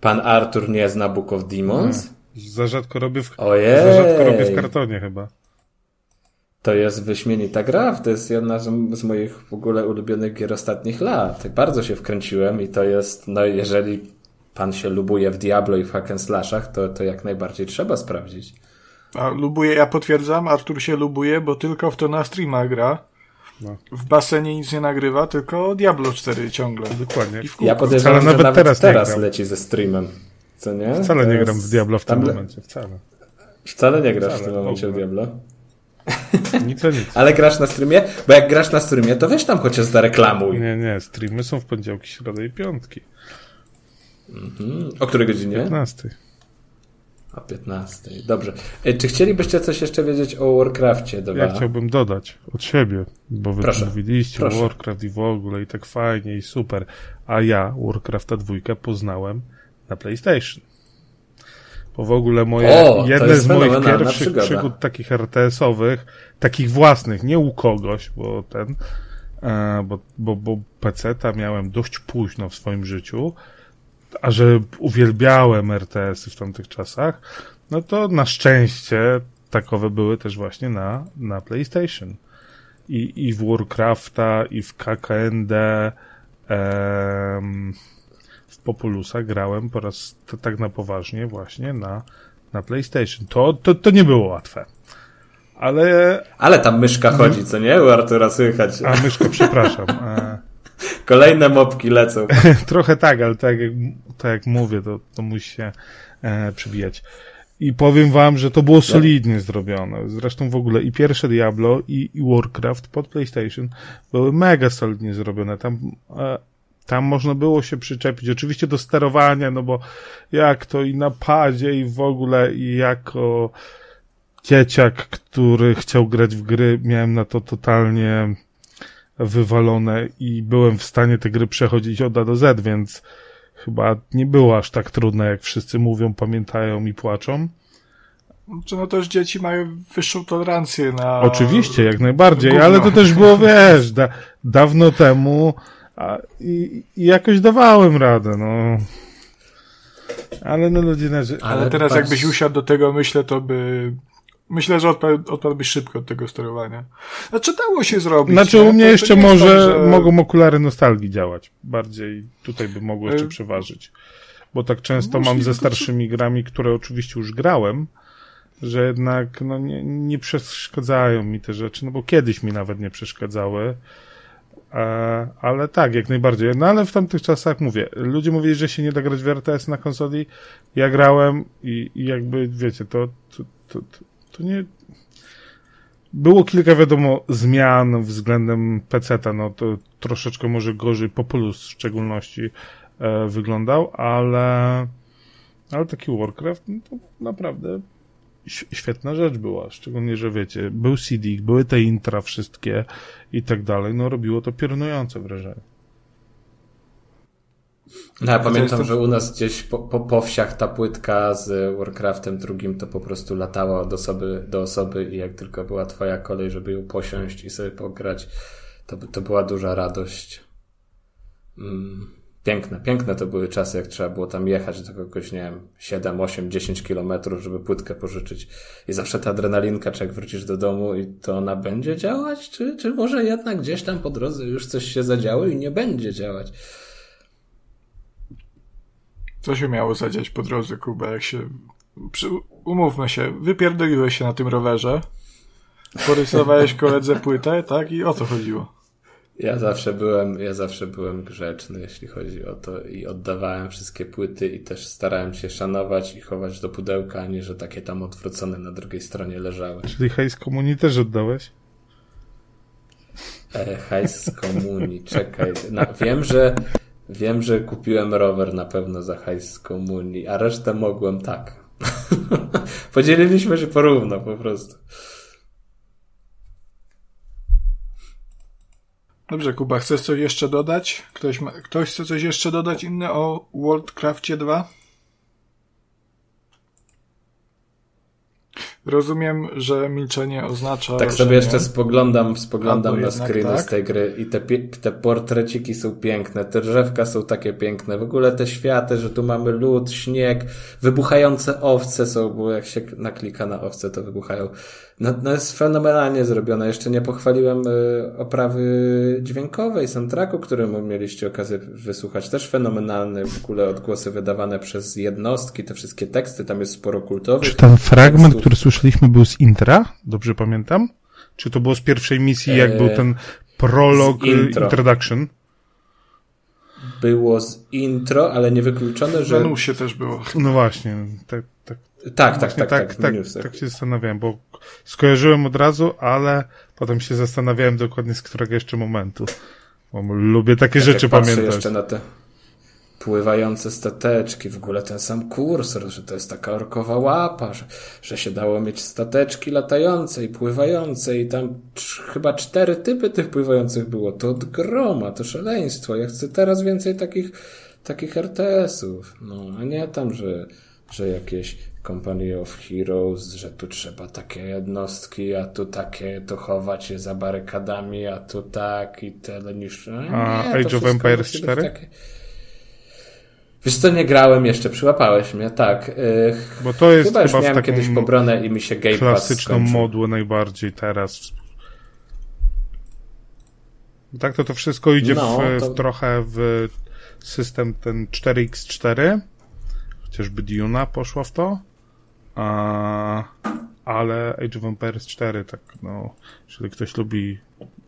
Pan Artur nie zna Book of Demons? Za rzadko robię w, Ojej! za rzadko robię w kartonie chyba. To jest wyśmienita gra. To jest jedna z, z moich w ogóle ulubionych gier ostatnich lat. Bardzo się wkręciłem i to jest, no jeżeli pan się lubuje w Diablo i w hack slashach, to, to jak najbardziej trzeba sprawdzić. A lubuję, ja potwierdzam, Artur się lubuje, bo tylko w to na streama gra. No. W basenie nic nie nagrywa, tylko Diablo 4 ciągle. Dokładnie. I w kółko. Ja podejrzewam, Wcale że nawet nawet teraz teraz, leci ze streamem. Co nie? Wcale nie gram w Diablo w tym tam momencie, wcale. Wcale nie grasz w Wcale, tym momencie w w. Diablo. [LAUGHS] Nic nic. Ale grasz na streamie? Bo jak grasz na streamie, to weź tam chociaż zareklamuj. Nie, nie, streamy są w poniedziałki, środę i piątki. Mhm. O której godzinie? 15. O 15. Dobrze. E, Czy chcielibyście coś jeszcze wiedzieć o Warcraftie 2? Ja chciałbym dodać od siebie, bo wy Proszę, mówiliście proszę. Warcraft i w ogóle i tak fajnie i super, a ja Warcrafta dwójkę poznałem na PlayStation. Bo w ogóle moje, O, jedne z moich pierwszych przygoda. przygód takich RTS-owych, takich własnych, nie u kogoś, bo ten, e, bo, bo, bo PC-ta miałem dość późno w swoim życiu, a że uwielbiałem RTS-y w tamtych czasach, no to na szczęście takowe były też właśnie na, na PlayStation. I, I w Warcrafta, i w KKND, em, Populusa grałem po raz t- tak na poważnie właśnie na, na PlayStation. To, to, to nie było łatwe. Ale... Ale tam myszka chodzi, co nie? U Artura słychać. A, myszka, przepraszam. [LAUGHS] E, Kolejne mopki lecą. [LAUGHS] Trochę tak, ale tak jak, tak jak mówię, to, to musi się e, przybijać. I powiem wam, że to było solidnie zrobione. Zresztą w ogóle i pierwsze Diablo, i, i Warcraft pod PlayStation były mega solidnie zrobione. Tam, e, tam można było się przyczepić. Oczywiście do sterowania, no bo jak to i na padzie, i w ogóle, i jako dzieciak, który chciał grać w gry, miałem na to totalnie wywalone i byłem w stanie te gry przechodzić od A do Z, więc chyba nie było aż tak trudne, jak wszyscy mówią, pamiętają i płaczą. Czy no też dzieci mają wyższą tolerancję na... Oczywiście, jak najbardziej, Gówno. ale to też było, [LAUGHS] wiesz, da, dawno temu a, i, i jakoś dawałem radę, no. Ale no ludzie na... Ale, Ale teraz patrz- jakbyś usiadł do tego, myślę, to by... Myślę, że odpadł, odpadłbyś szybko od tego sterowania. Znaczy dało się zrobić. Znaczy nie? u mnie To- to jeszcze jest może tak, że- mogą okulary nostalgii działać. Bardziej tutaj by mogło jeszcze Y- przeważyć. Bo tak często mam ze to starszymi grami, które oczywiście już grałem, że jednak no, nie, nie przeszkadzają mi te rzeczy, no bo kiedyś mi nawet nie przeszkadzały. E, ale tak, jak najbardziej. No ale w tamtych czasach mówię, ludzie mówili, że się nie da grać w RTS na konsoli. Ja grałem i, i jakby, wiecie, to, to, to, to, nie, było kilka, wiadomo, zmian względem PC-ta, no to troszeczkę może gorzej Populus w szczególności e, wyglądał, ale, ale taki Warcraft, no to naprawdę świetna rzecz była, szczególnie, że wiecie, był CD, były te intra wszystkie i tak dalej, no robiło to piorunujące wrażenie. No, ja pamiętam, jestem- że u nas gdzieś po, po, po wsiach ta płytka z Warcraftem drugim to po prostu latała od osoby do osoby i jak tylko była twoja kolej, żeby ją posiąść i sobie pograć, to, to była duża radość. Mm, piękne, piękne to były czasy, jak trzeba było tam jechać do kogoś, nie wiem, 7, 8, 10 kilometrów, żeby płytkę pożyczyć. I zawsze ta adrenalinka, czy jak wrócisz do domu i to ona będzie działać, czy, czy może jednak gdzieś tam po drodze już coś się zadziało i nie będzie działać. Co się miało zadziać po drodze, Kuba, jak się... Umówmy się, wypierdoliłeś się na tym rowerze, porysowałeś [LAUGHS] koledze płytę, tak? I o to chodziło. Ja zawsze byłem, ja zawsze byłem grzeczny, jeśli chodzi o to i oddawałem wszystkie płyty i też starałem się szanować i chować do pudełka, a nie, że takie tam odwrócone na drugiej stronie leżały. Czyli hejs komunii też oddałeś? E, hajs z komunii, czekaj. Na, wiem, że wiem, że kupiłem rower na pewno za hajs z komunii, a resztę mogłem tak. [LAUGHS] Podzieliliśmy się porówno po prostu. Dobrze, Kuba, chcesz coś jeszcze dodać? Ktoś, ma... Ktoś chce coś jeszcze dodać inne o Worldcraftie 2? Rozumiem, że milczenie oznacza. Tak sobie nie. jeszcze spoglądam, spoglądam Albo na screeny tak. z tej gry i te, te portreciki są piękne, te drzewka są takie piękne, w ogóle te światy, że tu mamy lód, śnieg, wybuchające owce są, bo jak się naklika na owce, to wybuchają. No, no jest fenomenalnie zrobione. Jeszcze nie pochwaliłem y, oprawy dźwiękowej, soundtracku, który mieliście okazję wysłuchać. Też fenomenalny, w ogóle odgłosy wydawane przez jednostki, te wszystkie teksty, tam jest sporo kultowych. Czy ten fragment, tekstów. który słyszeliśmy, był z intra? Dobrze pamiętam? Czy to było z pierwszej misji, jak Eee, był ten prolog, introduction? Było z intro, ale niewykluczone, W że Menusie też było. No właśnie, tak, tak, Tak, tak, właśnie tak, tak, tak, newsach. tak się zastanawiałem, bo skojarzyłem od razu, ale potem się zastanawiałem dokładnie z którego jeszcze momentu. Bo lubię takie Tak rzeczy pamiętać. jeszcze na te pływające stateczki, w ogóle ten sam kursor, że to jest taka orkowa łapa, że, że się dało mieć stateczki latające i pływające i tam chyba cztery typy tych pływających było. To od groma, to szaleństwo. Ja chcę teraz więcej takich, takich RTS-ów. No, a nie tam, że, że jakieś Company of Heroes, że tu trzeba takie jednostki, a tu takie, to chować je za barykadami, a tu tak i tyle niż... A nie, to Age of Empires musi być 4? takie- Wiesz co, nie grałem jeszcze, przyłapałeś mnie, tak. Yy, Bo to jest chyba już chyba miałem kiedyś pobronę i mi się Game klasyczną modłę najbardziej teraz. Tak, to to wszystko idzie No, w, to- w trochę w system ten 4x4. Chociażby Duna poszła w to. A, ale Age of Empires 4, tak no, jeżeli ktoś lubi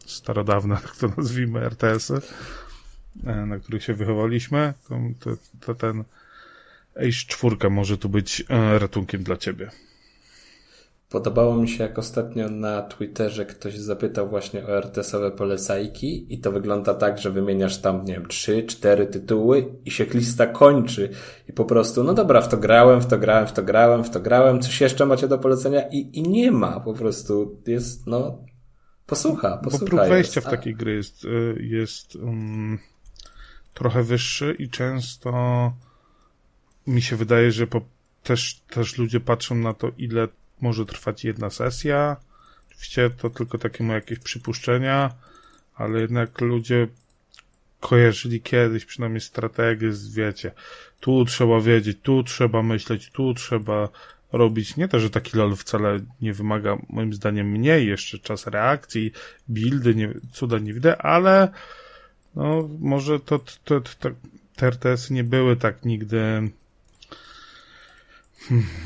starodawne, [LAUGHS] tak to nazwijmy, RTS-y, e, na których się wychowaliśmy, to, to, to ten Age 4 może tu być e, ratunkiem dla ciebie. Podobało mi się, jak ostatnio na Twitterze ktoś zapytał właśnie o RTS-owe polecajki i to wygląda tak, że wymieniasz tam, nie wiem, trzy, cztery tytuły i się lista kończy. I po prostu, no dobra, w to grałem, w to grałem, w to grałem, w to grałem, coś jeszcze macie do polecenia? I, i nie ma, po prostu jest, no, posłucha, posłucha. Bo próg wejścia w takie gry jest, y, jest um, trochę wyższy i często mi się wydaje, że po, też, też ludzie patrzą na to, ile może trwać jedna sesja. Oczywiście to tylko takie moje jakieś przypuszczenia, ale jednak ludzie kojarzyli kiedyś przynajmniej strategię z, wiecie, tu trzeba wiedzieć, tu trzeba myśleć, tu trzeba robić. Nie to, że taki LOL wcale nie wymaga, moim zdaniem, mniej jeszcze czas reakcji, buildy, nie, cuda nie widzę, ale no, może to, to, to, to te RTS nie były tak nigdy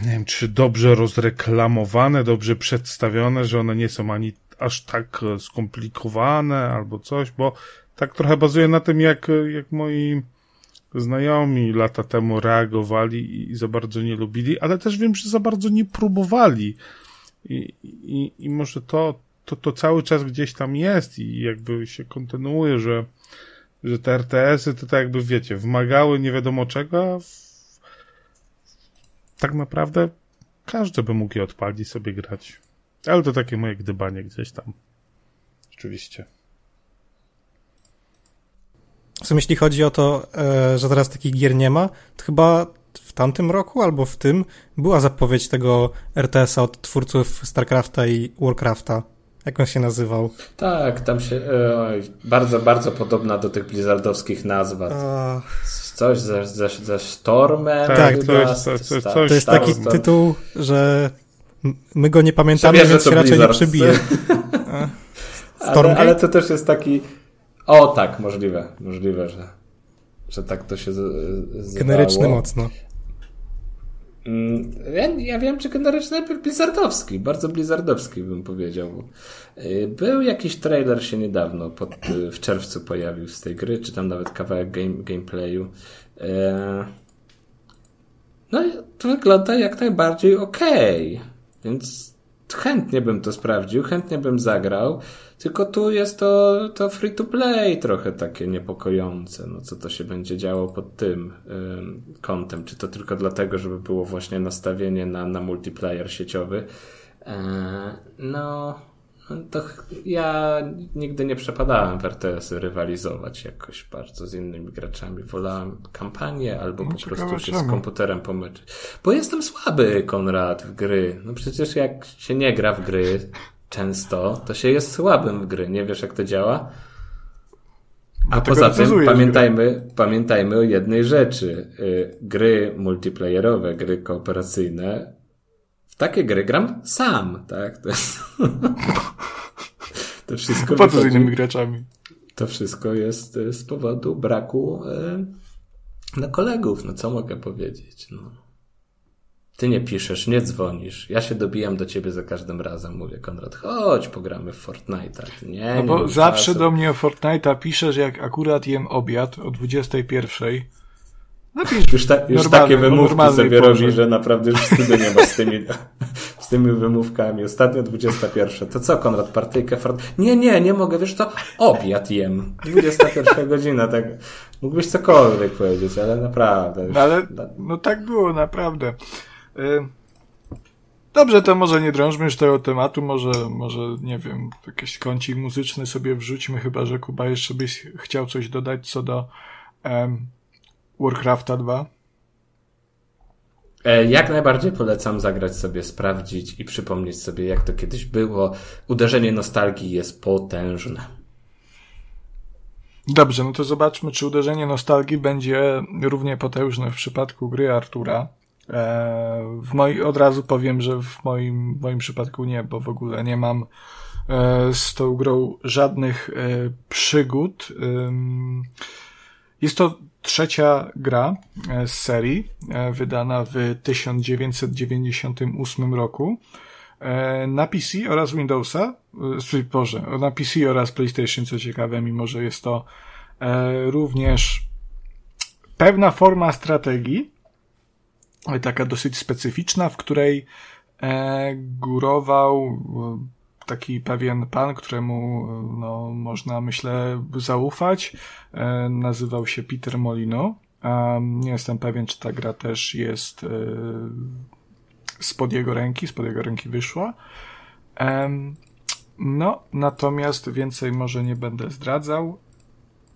nie wiem, czy dobrze rozreklamowane, dobrze przedstawione, że one nie są ani aż tak e, skomplikowane albo coś, bo tak trochę bazuje na tym, jak, jak moi znajomi lata temu reagowali i za bardzo nie lubili, ale też wiem, że za bardzo nie próbowali. I, i, i może to, to, to cały czas gdzieś tam jest i jakby się kontynuuje, że, że te RTS-y to tak jakby, wiecie, wymagały nie wiadomo czego, a tak naprawdę każdy by mógł je odpalić sobie grać. Ale to takie moje gdybanie gdzieś tam. Oczywiście. W sumie jeśli chodzi o to, e, że teraz takich gier nie ma, to chyba w tamtym roku albo w tym była zapowiedź tego RTS-a od twórców StarCrafta i Warcrafta. Jak on się nazywał? Tak, tam się. Oj, bardzo, bardzo podobna do tych blizzardowskich nazw. Coś ze, ze, ze Stormem. Tak, tak to, jest, to, to, to, to jest taki tytuł, że my go nie pamiętamy, Przebierze więc się raczej Blizzard. nie przebije. [LAUGHS] ale, ale to też jest taki. O tak, możliwe, możliwe, że, że tak to się z, Generyczny mocno. Mm, ja, ja wiem, czy generyczny blizzardowski, bardzo blizzardowski bym powiedział. Y, był jakiś trailer się niedawno, pod, y, w czerwcu pojawił z tej gry, czy tam nawet kawałek game, gameplayu. Y, no i to wygląda jak najbardziej okej, okay. więc chętnie bym to sprawdził, chętnie bym zagrał. Tylko tu jest to, to free to play trochę takie niepokojące. No co to się będzie działo pod tym ym, kątem? Czy to tylko dlatego, żeby było właśnie nastawienie na, na multiplayer sieciowy? Eee, no, to ja nigdy nie przepadałem w RTS-y rywalizować jakoś bardzo z innymi graczami. Wolałem kampanię albo no, po prostu się z komputerem pomyczyć. Bo jestem słaby, Konrad, w gry. No przecież jak się nie gra w gry, często, to się jest słabym w gry. Nie wiesz, jak to działa? A poza tym pamiętajmy, pamiętajmy o jednej rzeczy. Y, gry multiplayerowe, gry kooperacyjne, takie gry gram sam, tak? To, jest... [LAUGHS] to wszystko. Po co z innymi graczami? To wszystko jest y, z powodu braku no, kolegów. No co mogę powiedzieć? No. Ty nie piszesz, nie dzwonisz. Ja się dobijam do ciebie za każdym razem. Mówię, Konrad, chodź, pogramy w Fortnite'a. Nie, no bo zawsze czasu. do mnie o Fortnite'a piszesz, jak akurat jem obiad o 21. Napisz już, ta, już takie wymówki sobie robi, że naprawdę już wstydu nie ma z tymi, z tymi wymówkami. Ostatnio 21. To co, Konrad, partyjkę Fortnite? Nie, nie, nie mogę, wiesz co? Obiad jem. 21 godzina, tak. Mógłbyś cokolwiek powiedzieć, ale naprawdę. No ale, no tak było, naprawdę. Y, dobrze, to może nie drążmy już tego tematu, może, może, nie wiem, jakiś kącik muzyczny sobie wrzućmy, chyba, że Kuba jeszcze byś chciał coś dodać co do um, Warcrafta 2. E, jak najbardziej polecam zagrać sobie, sprawdzić i przypomnieć sobie, jak to kiedyś było. Uderzenie nostalgii jest potężne. Dobrze, no to zobaczmy, czy uderzenie nostalgii będzie równie potężne w przypadku gry Artura. E, w moi, od razu powiem, że w moim, moim przypadku nie, bo w ogóle nie mam e, z tą grą żadnych przygód. Jest to trzecia gra z serii, wydana w 1998 roku. e, na PC oraz Windowsa, e, Boże, na PC oraz PlayStation, co ciekawe, mimo że jest to e, również pewna forma strategii, taka dosyć specyficzna, w której górował taki pewien pan, któremu no, można, myślę, zaufać. Nazywał się Peter Molino. Nie jestem pewien, czy ta gra też jest spod jego ręki, spod jego ręki wyszła. No, natomiast więcej może nie będę zdradzał.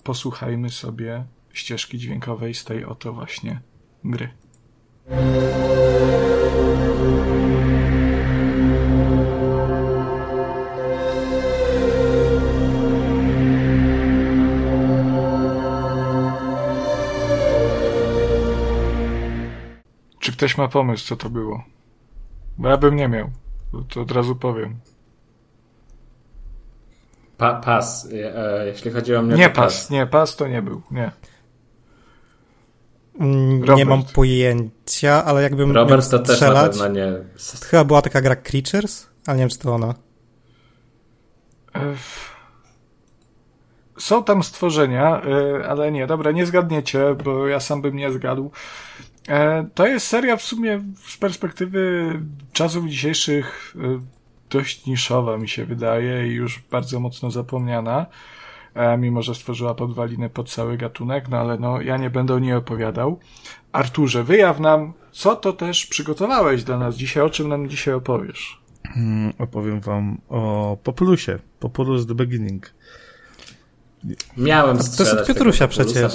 Posłuchajmy sobie ścieżki dźwiękowej z tej oto właśnie gry. Ktoś ma pomysł, co to było? Bo ja bym nie miał. To od razu powiem. Pa, pas, e, jeśli chodzi o mnie. Nie pas, pas, nie, pas to nie był, nie. Mm, nie mam pojęcia, ale jakbym Robert to też na pewno nie. Chyba była taka gra Creatures, ale nie wiem, czy to ona. Są tam stworzenia, e, ale nie, dobra, nie zgadniecie, bo ja sam bym nie zgadł. E, to jest seria w sumie z perspektywy czasów dzisiejszych e, dość niszowa, mi się wydaje, i już bardzo mocno zapomniana, e, mimo że stworzyła podwaliny pod cały gatunek, no ale no, ja nie będę o niej opowiadał. Arturze, wyjaw nam, co to też przygotowałeś dla nas dzisiaj, o czym nam dzisiaj opowiesz? Hmm, opowiem wam o Populusie, Populus The Beginning. Miałem strzelać To jest Piotrusia przecież.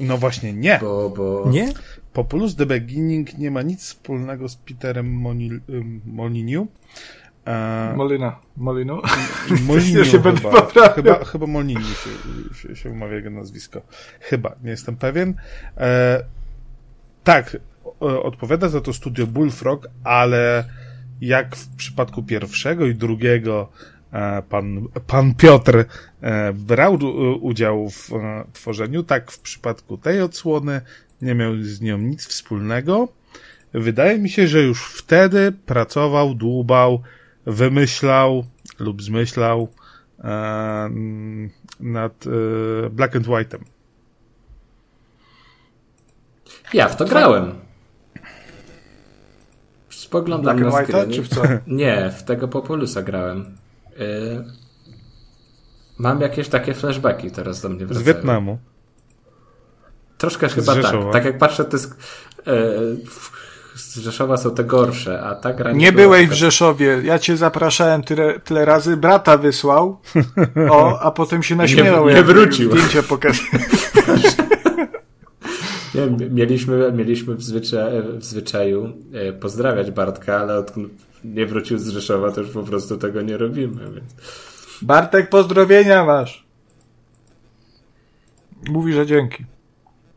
No właśnie nie. Bo, bo... Nie? Populus The Beginning nie ma nic wspólnego z Peterem Monil, Moliniu. E... Molina. Molinu? [LAUGHS] Moliniu się chyba. chyba. Chyba Moliniu się, się, się umawia jego nazwisko. Chyba, nie jestem pewien. E... Tak, odpowiada za to studio Bullfrog, ale jak w przypadku pierwszego i drugiego e, pan, pan Piotr e, brał udział w e, tworzeniu, tak w przypadku tej odsłony nie miał z nią nic wspólnego. Wydaje mi się, że już wtedy pracował, dłubał, wymyślał lub zmyślał e, nad e, Black and White'em. Ja w to grałem. Spoglądam Black na White'a, czy w co? [LAUGHS] Nie, w tego Populusa grałem. Yy, mam jakieś takie flashbacki teraz do mnie wracają. Z Wietnamu. Troszkę chyba tak. Tak jak patrzę, to jest, e, z Rzeszowa są te gorsze, a ta gra nie, nie byłeś w Rzeszowie. Ja cię zapraszałem tyle, tyle razy. Brata wysłał, o, a potem się naśmiewał. Nie, nie wrócił. Zdjęcie pokazał. [LAUGHS] Nie, mieliśmy, mieliśmy w, zwycza w zwyczaju e, pozdrawiać Bartka, ale od, nie wrócił z Rzeszowa, to już po prostu tego nie robimy. Więc... Bartek, pozdrowienia masz. Mówi, że dzięki.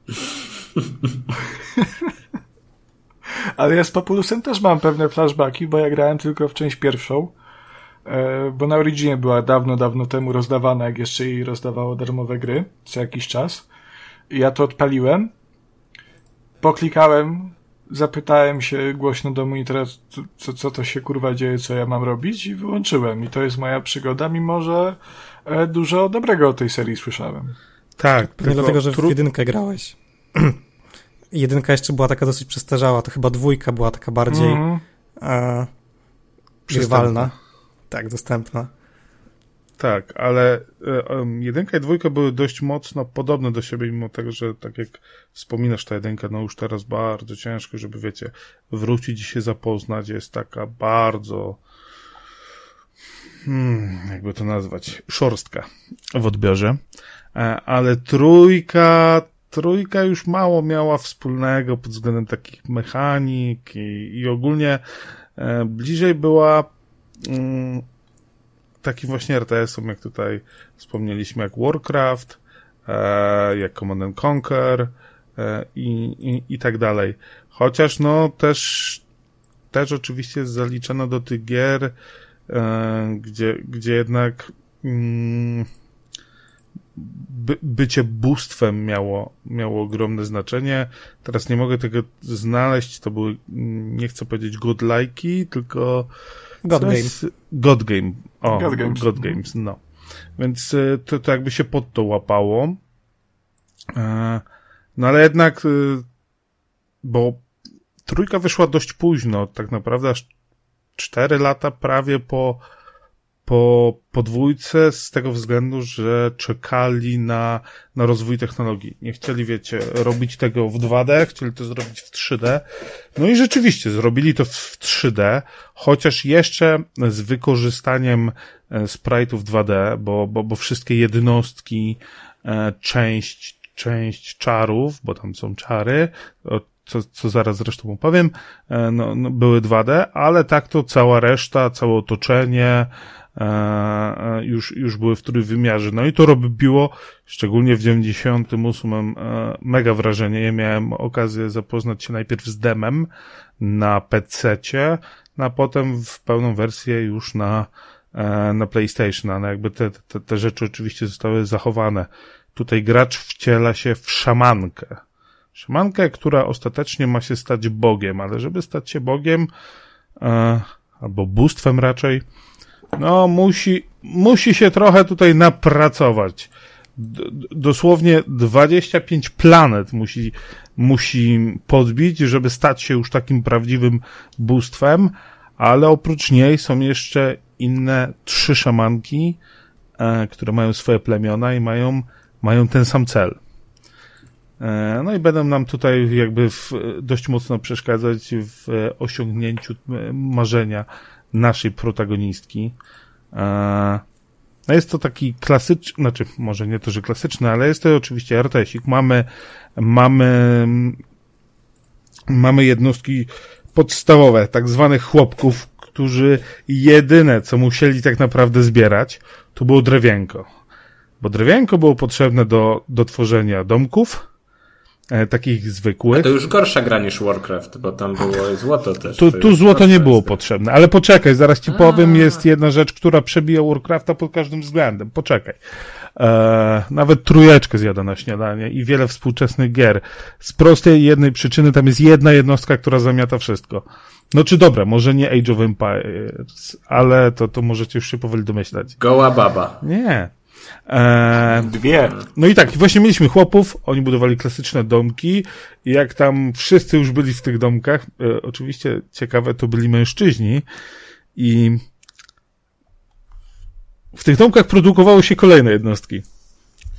[LAUGHS] Ale ja z Populusem też mam pewne flashbacki, bo ja grałem tylko w część pierwszą, e, bo na Originie była dawno, dawno temu rozdawana, jak jeszcze jej rozdawało darmowe gry, co jakiś czas. I ja to odpaliłem, poklikałem, zapytałem się głośno do monitora, co, co, to się kurwa dzieje, co ja mam robić i wyłączyłem. I to jest moja przygoda, mimo że e, dużo dobrego o tej serii słyszałem. Tak. Pewnie dlatego, że w jedynkę grałeś. [CLEARS THROAT] jedynka jeszcze była taka dosyć przestarzała, to chyba dwójka była taka bardziej mm. e. Tak, dostępna. Tak, ale um, jedynka i dwójka były dość mocno podobne do siebie, mimo tego, że tak jak wspominasz, ta jedynka, no już teraz bardzo ciężko, żeby, wiecie, wrócić i się zapoznać, jest taka bardzo hmm, jakby to nazwać, szorstka w odbiorze. E, ale trójka, trójka już mało miała wspólnego pod względem takich mechanik i, i ogólnie e, bliżej była mm, takim właśnie RTS-om, jak tutaj wspomnieliśmy, jak Warcraft, e, jak Command Conquer i, i, i tak dalej. Chociaż no też też oczywiście zaliczano do tych gier, gdzie, gdzie jednak mm, by, bycie bóstwem miało, miało ogromne znaczenie. Teraz nie mogę tego znaleźć, to były, nie chcę powiedzieć godlajki, tylko God To Game. jest God Game. O, God Games. God Games, no. Więc y, to, to jakby się pod to łapało. E, No ale jednak, y, bo trójka wyszła dość późno, tak naprawdę aż cztery lata prawie po, po podwójce, z tego względu, że czekali na, na rozwój technologii. Nie chcieli, wiecie, robić tego w 2D, chcieli to zrobić w 3D. No i rzeczywiście, zrobili to w 3D, chociaż jeszcze z wykorzystaniem e, sprite'ów 2D, bo, bo, bo wszystkie jednostki, e, część, część czarów, bo tam są czary, co, co zaraz zresztą opowiem, e, no, no, były 2D, ale tak to cała reszta, całe otoczenie, już, już były w trójwymiarze. No i to robiło, szczególnie w 98 e, mega wrażenie. Ja miałem okazję zapoznać się najpierw z demem na PC-cie, no a potem w pełną wersję już na, e, na PlayStation, ale jakby te, te, te rzeczy oczywiście zostały zachowane. Tutaj gracz wciela się w szamankę. Szamankę, która ostatecznie ma się stać Bogiem, ale żeby stać się Bogiem, e, albo bóstwem raczej, no musi, musi się trochę tutaj napracować. D- dosłownie 25 planet musi, musi podbić, żeby stać się już takim prawdziwym bóstwem, ale oprócz niej są jeszcze inne trzy szamanki, e, które mają swoje plemiona i mają, mają ten sam cel. E, No i będą nam tutaj jakby w, dość mocno przeszkadzać w e, osiągnięciu e, marzenia naszej protagonistki. E, No jest to taki klasyczny, znaczy może nie to, że klasyczny, ale jest to oczywiście RTS-ik. Mamy, mamy, mamy jednostki podstawowe, tak zwanych chłopków, którzy jedyne, co musieli tak naprawdę zbierać, to było drewienko. Bo drewienko było potrzebne do, do tworzenia domków, takich zwykłych. To już gorsza gra niż Warcraft, bo tam było złoto też. Tu, tu złoto nie było jest. potrzebne, ale poczekaj, zaraz ci powiem, jest jedna rzecz, która przebija Warcrafta pod każdym względem. Poczekaj. E, nawet trójeczkę zjada na śniadanie i wiele współczesnych gier. Z prostej jednej przyczyny tam jest jedna jednostka, która zamiata wszystko. No czy dobra, może nie Age of Empires, ale to, to możecie już się powoli domyślać. Goła baba. Nie. E, Dwie. no i tak, właśnie mieliśmy chłopów, oni budowali klasyczne domki i jak tam wszyscy już byli w tych domkach, e, oczywiście ciekawe to byli mężczyźni i w tych domkach produkowały się kolejne jednostki.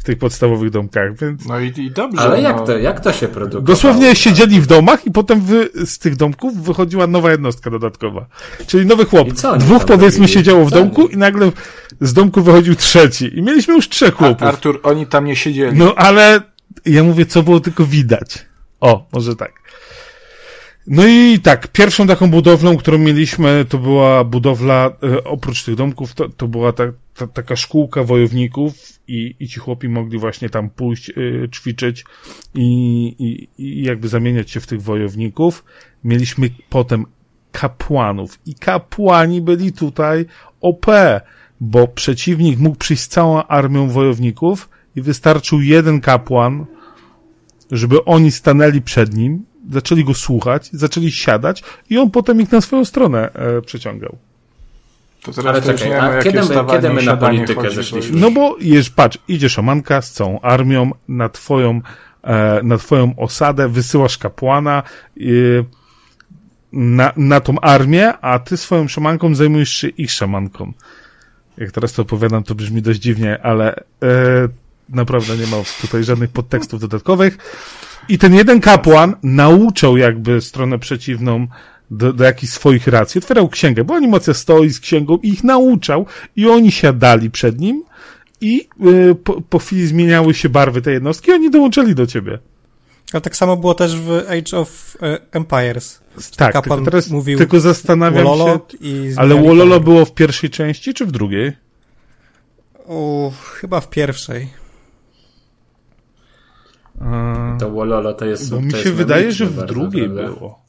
W tych podstawowych domkach, więc No i, i dobrze. Ale no. jak to, jak to się produkuje? dosłownie siedzieli w domach i potem wy, z tych domków wychodziła nowa jednostka dodatkowa. Czyli nowy chłop. I co oni Dwóch powiedzmy robili? siedziało w Co domku oni? i nagle z domku wychodził trzeci. I mieliśmy już trzech A, chłopów. Artur, oni tam nie siedzieli. No ale ja mówię, co było tylko widać. O, może tak. No i tak, pierwszą taką budowlą, którą mieliśmy, to była budowla, e, oprócz tych domków, to, to była ta, ta, taka szkółka wojowników i, i ci chłopi mogli właśnie tam pójść, e, ćwiczyć i, i, i jakby zamieniać się w tych wojowników. Mieliśmy potem kapłanów i kapłani byli tutaj OP, bo przeciwnik mógł przyjść z całą armią wojowników i wystarczył jeden kapłan, żeby oni stanęli przed nim, zaczęli go słuchać, zaczęli siadać i on potem ich na swoją stronę e, przeciągał. To teraz Ale to czekaj, nie a kiedy my- kiedy my na politykę chodzi, zeszliśmy? No bo jesz, patrz, idzie szamanka z całą armią na twoją, e, na twoją osadę, wysyłasz kapłana e, na, na tą armię, a ty swoją szamanką zajmujesz się ich szamanką. Jak teraz to opowiadam, to brzmi dość dziwnie, ale e, naprawdę nie ma tutaj żadnych podtekstów dodatkowych. I ten jeden kapłan nauczał jakby stronę przeciwną do, do jakichś swoich racji. Otwierał księgę, bo animacja stoi z księgą i ich nauczał i oni siadali przed nim i y, po, po chwili zmieniały się barwy tej jednostki i oni dołączyli do ciebie. Ale tak samo było też w Age of e, Empires. Tak, tylko teraz mówił tylko zastanawiam Wololo się, ale Wololo było w pierwszej części czy w drugiej? O, chyba w pierwszej. A, To Wololo to jest bo mi się jest wydaje, że w drugiej było.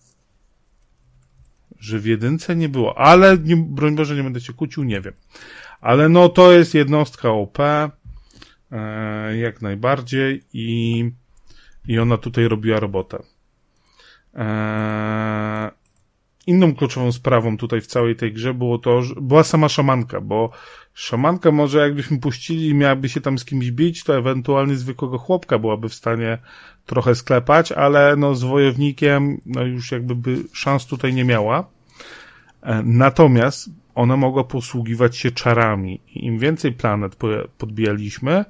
Że w jedynce nie było, ale nie, broń Boże nie będę się kłócił, nie wiem. Ale no to jest jednostka OP, e, jak najbardziej i, i ona tutaj robiła robotę. E, inną kluczową sprawą tutaj w całej tej grze było to, że była sama szamanka, bo szamanka może jakbyśmy puścili i miałaby się tam z kimś bić, to ewentualnie zwykłego chłopka byłaby w stanie trochę sklepać, ale no z wojownikiem no już jakby by szans tutaj nie miała. E, natomiast ona mogła posługiwać się czarami. Im więcej planet podbijaliśmy,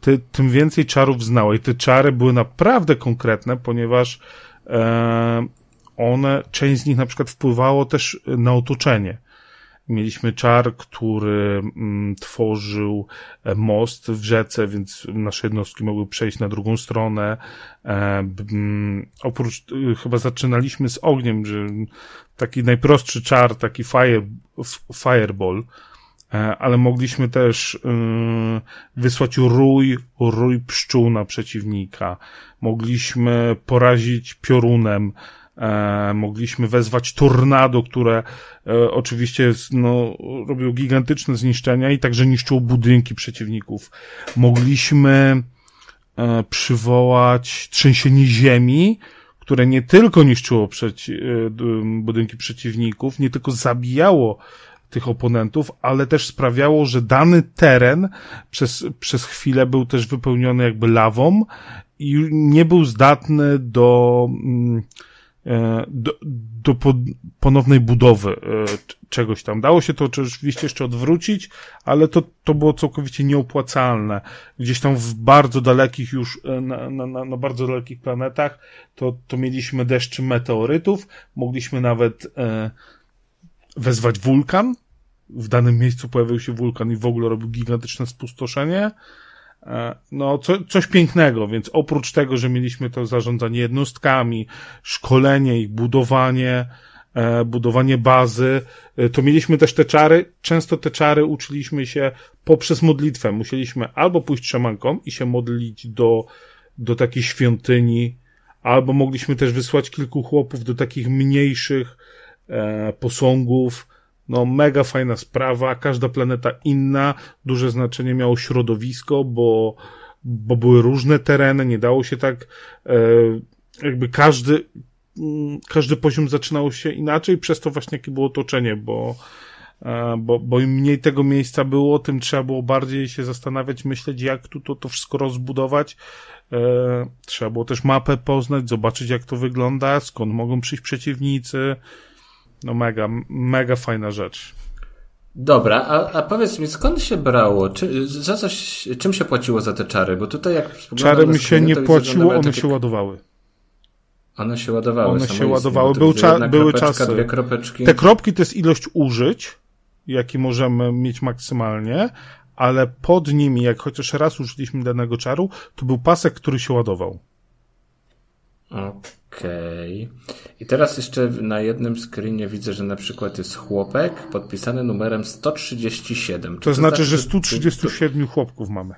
ty, tym więcej czarów znała. I te czary były naprawdę konkretne, ponieważ e, one, część z nich na przykład wpływało też na otoczenie. Mieliśmy czar, który mm, tworzył e, most w rzece, więc nasze jednostki mogły przejść na drugą stronę. E, oprócz, e, chyba zaczynaliśmy z ogniem, że taki najprostszy czar, taki fire, fireball, e, ale mogliśmy też e, wysłać rój, rój pszczół na przeciwnika. Mogliśmy porazić piorunem E, mogliśmy wezwać tornado, które e, oczywiście no, robiło gigantyczne zniszczenia i także niszczyło budynki przeciwników. Mogliśmy e, przywołać trzęsienie ziemi, które nie tylko niszczyło przeci budynki przeciwników, nie tylko zabijało tych oponentów, ale też sprawiało, że dany teren przez, przez chwilę był też wypełniony jakby lawą i nie był zdatny do, mm, E, do, do ponownej budowy e, czegoś tam. Dało się to oczywiście jeszcze odwrócić, ale to, to było całkowicie nieopłacalne. Gdzieś tam w bardzo dalekich już, e, na, na, na bardzo dalekich planetach, to, to mieliśmy deszczy meteorytów, mogliśmy nawet e, wezwać wulkan. W danym miejscu pojawił się wulkan i w ogóle robił gigantyczne spustoszenie. E, no, co, coś pięknego, więc oprócz tego, że mieliśmy to zarządzanie jednostkami, szkolenie ich, budowanie, e, budowanie bazy, e, to mieliśmy też te czary. Często te czary uczyliśmy się poprzez modlitwę. Musieliśmy albo pójść trzemanką i się modlić do, do takiej świątyni, albo mogliśmy też wysłać kilku chłopów do takich mniejszych e, posągów, no, mega fajna sprawa, każda planeta inna, duże znaczenie miało środowisko, bo, bo były różne tereny, nie dało się tak, e, jakby każdy, mm, każdy poziom zaczynał się inaczej, przez to właśnie jakie było otoczenie, bo, e, bo, bo im mniej tego miejsca było, tym trzeba było bardziej się zastanawiać, myśleć, jak tu to, to wszystko rozbudować. E, trzeba było też mapę poznać, zobaczyć, jak to wygląda, skąd mogą przyjść przeciwnicy, no mega, mega fajna rzecz. Dobra, a, a powiedz mi, skąd się brało? Czy, za coś, czym się płaciło za te czary? Bo tutaj jak Czary mi się nie płaciło, one takie... się ładowały. One się ładowały. One się ładowały. Był cza były czasy. Te kropki to jest ilość użyć, jaki możemy mieć maksymalnie, ale pod nimi, jak chociaż raz użyliśmy danego czaru, to był pasek, który się ładował. Okej. Okay. I teraz jeszcze na jednym screenie widzę, że na przykład jest chłopek podpisany numerem 137. To, to znaczy, znaczy, że 137 chłopków mamy.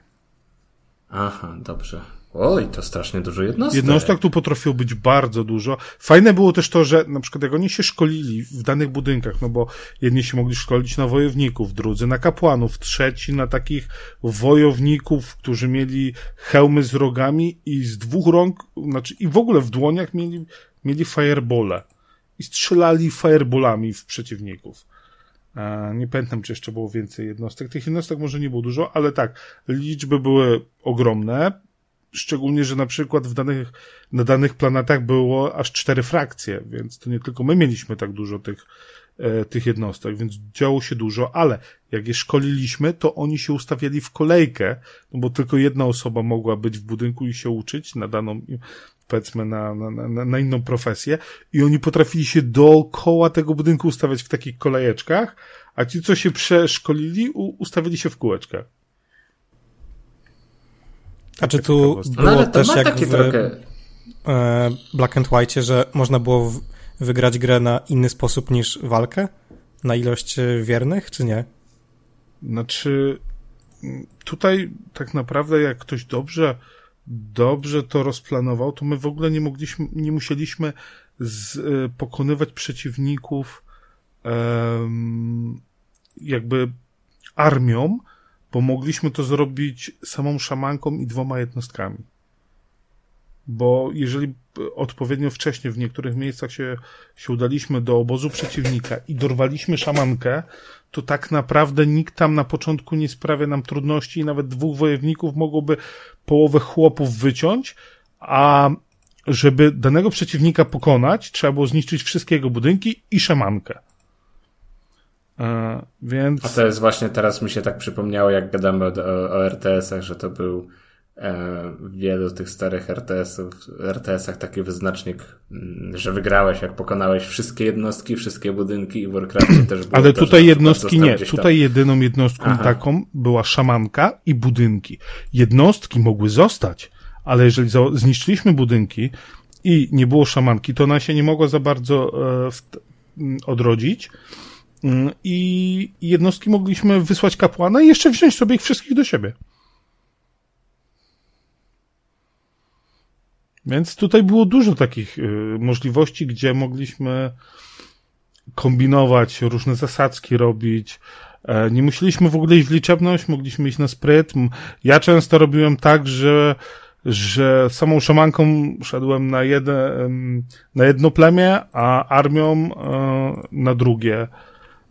Aha, dobrze. Oj, to strasznie dużo jednostek. Jednostek tu potrafiło być bardzo dużo. Fajne było też to, że na przykład jak oni się szkolili w danych budynkach, no bo jedni się mogli szkolić na wojowników, drudzy na kapłanów, trzeci na takich wojowników, którzy mieli hełmy z rogami i z dwóch rąk, znaczy i w ogóle w dłoniach mieli, mieli firebole i strzelali fireballami w przeciwników. Nie pamiętam, czy jeszcze było więcej jednostek. Tych jednostek może nie było dużo, ale tak, liczby były ogromne Szczególnie, że na przykład w danych, na danych planetach było aż cztery frakcje, więc to nie tylko my mieliśmy tak dużo tych, e, tych jednostek, więc działo się dużo, ale jak je szkoliliśmy, to oni się ustawiali w kolejkę, no bo tylko jedna osoba mogła być w budynku i się uczyć na daną, powiedzmy, na, na, na, na inną profesję i oni potrafili się dookoła tego budynku ustawiać w takich kolejeczkach, a ci, co się przeszkolili, ustawili się w kółeczkach. A czy tu było no, też jak w trochę... E, Black and White, że można było wygrać grę na inny sposób niż walkę? Na ilość e, wiernych, czy nie? Znaczy, tutaj tak naprawdę jak ktoś dobrze, dobrze to rozplanował, to my w ogóle nie mogliśmy, nie musieliśmy z, e, pokonywać przeciwników um, jakby armią, bo mogliśmy to zrobić samą szamanką i dwoma jednostkami. bo jeżeli odpowiednio wcześnie w niektórych miejscach się, się udaliśmy do obozu przeciwnika i dorwaliśmy szamankę, to tak naprawdę nikt tam na początku nie sprawia nam trudności i nawet dwóch wojowników mogłoby połowę chłopów wyciąć, a żeby danego przeciwnika pokonać, trzeba było zniszczyć wszystkie jego budynki i szamankę. E, więc... A to jest właśnie teraz mi się tak przypomniało, jak gadamy o, o RTS-ach, że to był e, w wielu tych starych RTS-ów, RTS-ach taki wyznacznik, mm, że wygrałeś, jak pokonałeś wszystkie jednostki, wszystkie budynki i w Warcraftie [CLEARS THROAT] też było Ale tutaj jednostki nie. Tutaj jedyną jednostką Aha. taką była szamanka i budynki. Jednostki mogły zostać, ale jeżeli zniszczyliśmy budynki i nie było szamanki, to ona się nie mogła za bardzo e, odrodzić. Mm, I jednostki mogliśmy wysłać kapłana i jeszcze wziąć sobie ich wszystkich do siebie. Więc tutaj było dużo takich y, możliwości, gdzie mogliśmy kombinować, różne zasadzki robić. E, Nie musieliśmy w ogóle iść w liczebność, mogliśmy iść na spryt. Ja często robiłem tak, że, że samą szamanką szedłem na, jedne, na jedno plemię, a armią e, na drugie.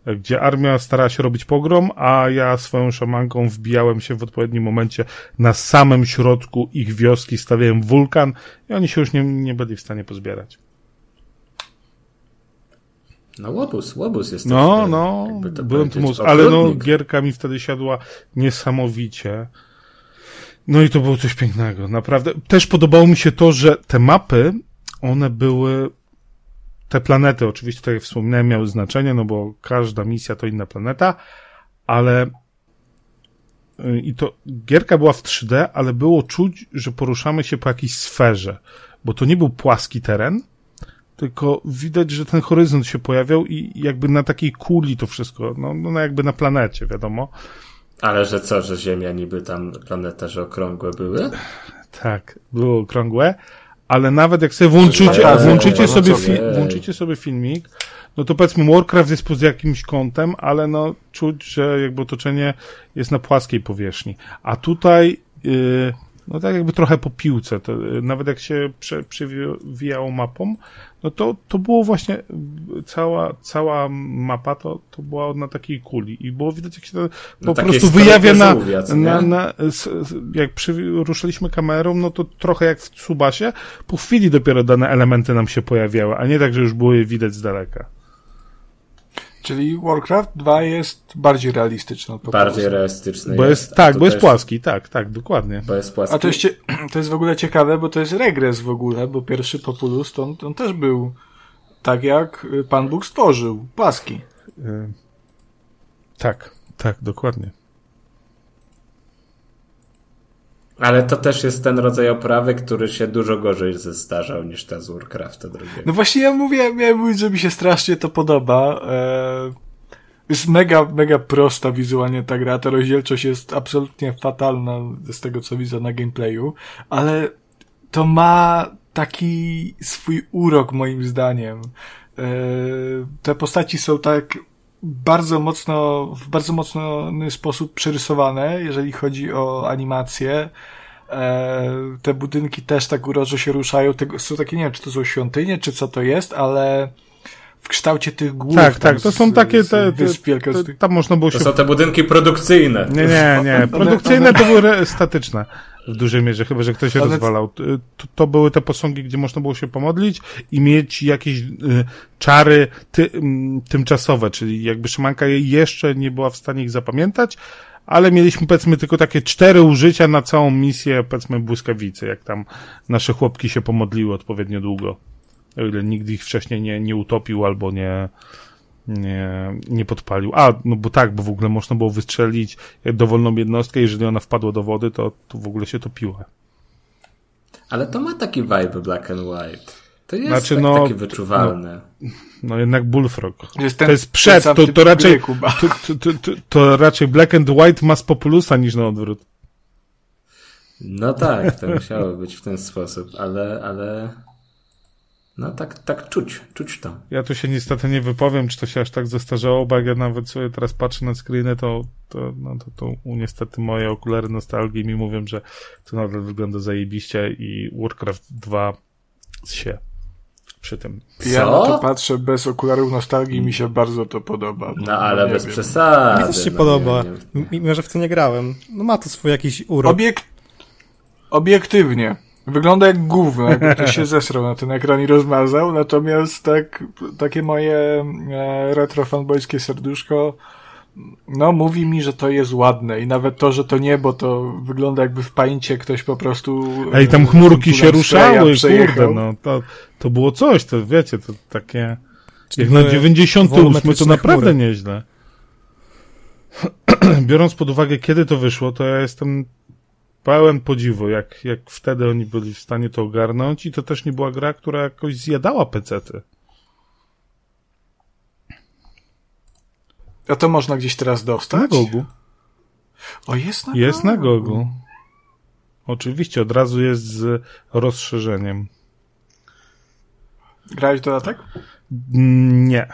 Gdzie armia starała się robić pogrom, a ja swoją szamanką wbijałem się w odpowiednim momencie na samym środku ich wioski, stawiałem wulkan i oni się już nie, nie byli w stanie pozbierać. No łobuz, łobuz jest No, no, byłem tu mózg, ale no, gierka mi wtedy siadła niesamowicie. No i to było coś pięknego, naprawdę. Też podobało mi się to, że te mapy, one były, te planety oczywiście, tak jak wspominałem, miały znaczenie, no bo każda misja to inna planeta, ale y, i to gierka była w 3D, ale było czuć, że poruszamy się po jakiejś sferze, bo to nie był płaski teren, tylko widać, że ten horyzont się pojawiał i jakby na takiej kuli to wszystko, no, no jakby na planecie, wiadomo. Ale że co, że Ziemia niby tam planeta, że okrągłe były? Tak, było okrągłe, ale nawet jak sobie włączycie, Fantazy, włączycie, sobie fi- włączycie sobie filmik, no to powiedzmy Warcraft jest pod jakimś kątem, ale no czuć, że jakby otoczenie jest na płaskiej powierzchni. A tutaj, yy, no tak jakby trochę po piłce, to, nawet jak się prze, przewijało mapą, no to, to było właśnie cała, cała mapa to, to była na takiej kuli i było widać jak się to po No takiej prostu wyjawia na, na, na, jak przy, ruszyliśmy kamerą, no to trochę jak w Tsubasie, po chwili dopiero dane elementy nam się pojawiały, a nie tak, że już było je widać z daleka. Czyli Warcraft 2 jest bardziej realistyczny Bardziej realistyczny Bo jest, a tak, bo jest też- płaski, tak, tak, dokładnie. Bo jest płaski. A to, jeszcze, [CLEARS THROAT] to jest w ogóle ciekawe, bo to jest regres w ogóle, bo pierwszy Populus to on, on też był tak jak Pan Bóg stworzył, płaski. Y, tak, tak, dokładnie. Ale to też jest ten rodzaj oprawy, który się dużo gorzej zestarzał niż ta z Warcrafta drugiego. No właśnie ja mówię, miałem mówić, że mi się strasznie to podoba. E, jest mega, mega prosta wizualnie ta gra, ta rozdzielczość jest absolutnie fatalna z tego co widzę na gameplayu, ale to ma taki swój urok moim zdaniem. E, te postaci są tak bardzo mocno, w bardzo mocny sposób przerysowane, jeżeli chodzi o animację. E, te budynki też tak uroczo się ruszają. Tego, są takie, nie wiem, czy to są świątynie, czy co to jest, ale w kształcie tych głów. Tak, tam tak, to z- są takie, te, te, te, tam można było To się... są te budynki produkcyjne. Nie, nie, nie, [LAUGHS] produkcyjne to były re- statyczne w dużej mierze, chyba, że ktoś się Ale- rozwalał. To, to były te posągi, gdzie można było się pomodlić i mieć jakieś y, czary ty, mm, tymczasowe, czyli jakby szymanka jeszcze nie była w stanie ich zapamiętać, ale mieliśmy powiedzmy tylko takie cztery użycia na całą misję, powiedzmy błyskawicy, jak tam nasze chłopki się pomodliły odpowiednio długo. O ile nikt ich wcześniej nie, nie utopił albo nie, nie, nie podpalił. A, no bo tak, bo w ogóle można było wystrzelić dowolną jednostkę, jeżeli ona wpadła do wody, to, to w ogóle się topiła. Ale to ma taki vibe black and white. To jest Znaczy, tak, no, takie wyczuwalne. No jednak Bullfrog. Jest ten- to jest przed, to, to raczej, gry, Kuba. to, to, to, to, to raczej Black and White ma z Populusa niż na odwrót. No tak, to musiało być w ten sposób, ale, ale... No tak, tak czuć, czuć to. Ja tu się niestety nie wypowiem, czy to się aż tak zestarzało, bo jak ja nawet sobie teraz patrzę na screeny, to, to, no, to, to niestety moje okulary nostalgii mi mówią, że to nadal wygląda zajebiście i Warcraft 2 się przy tym. Ja na to patrzę bez okularów nostalgii i mi się bardzo to podoba. No ale bez wiem. przesady. Mi też się no, podoba, mimo że w to nie grałem. No ma to swój jakiś urok. Obiek... Obiektywnie. Wygląda jak gówno, jakby ktoś [LAUGHS] się zesrał na ten ekran i rozmazał, natomiast tak, takie moje e, retro fanboyskie serduszko no, mówi mi, że to jest ładne i nawet to, że to niebo to wygląda jakby w pańcie ktoś po prostu... Ej, tam chmurki się ruszały, kurde, no, to, to było coś, to wiecie, to takie... Czyli jak na 98 to naprawdę chmury. nieźle. [CLEARS THROAT] Biorąc pod uwagę, kiedy to wyszło, to ja jestem pełen podziwu, jak, jak wtedy oni byli w stanie to ogarnąć i to też nie była gra, która jakoś zjadała pecety. A to można gdzieś teraz dostać? Na Gogu. O, jest na Jest na Gogu. Oczywiście, od razu jest z rozszerzeniem. Grałeś dodatek? Nie.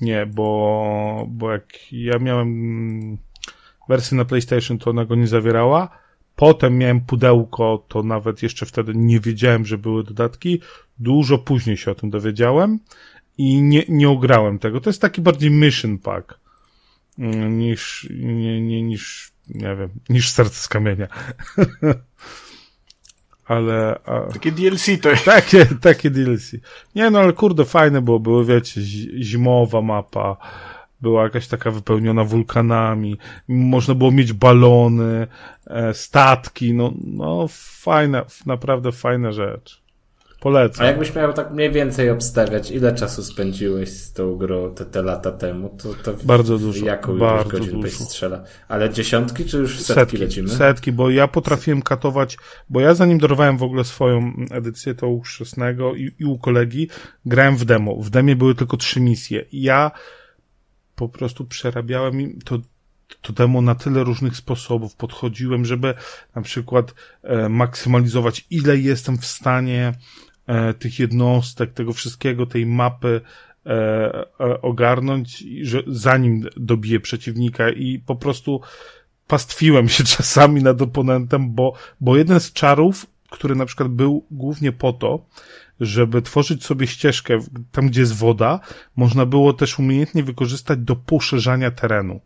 Nie, bo, bo jak ja miałem wersję na PlayStation, to ona go nie zawierała. Potem miałem pudełko, to nawet jeszcze wtedy nie wiedziałem, że były dodatki. Dużo później się o tym dowiedziałem i nie, nie ograłem tego. To jest taki bardziej mission pack mm, niż, nie, nie, niż, nie wiem, niż serce z kamienia. [LAUGHS] ale... A... Takie DLC to jest. Takie, takie DLC. Nie no, ale kurde, fajne było, były, wiecie, zimowa mapa, była jakaś taka wypełniona wulkanami, można było mieć balony, e, statki, no, no fajna, naprawdę fajna rzecz. Polecam. A jakbyś miał tak mniej więcej obstawiać, ile czasu spędziłeś z tą grą te, te lata temu, to, to bardzo dużo. Jaką bardzo godzin dużo. byś strzela? Ale dziesiątki, czy już setki, setki lecimy? Setki, bo ja potrafiłem katować, bo ja zanim dorwałem w ogóle swoją edycję, to u Szesnego i, i u kolegi, grałem w demo. W demie były tylko trzy misje. Ja po prostu przerabiałem to, to demo na tyle różnych sposobów. Podchodziłem, żeby na przykład e, maksymalizować, ile jestem w stanie e, tych jednostek, tego wszystkiego, tej mapy e, e ogarnąć, że, zanim dobiję przeciwnika i po prostu pastwiłem się [LAUGHS] czasami nad oponentem, bo, bo jeden z czarów, który na przykład był głównie po to, żeby tworzyć sobie ścieżkę tam, gdzie jest woda, można było też umiejętnie wykorzystać do poszerzania terenu.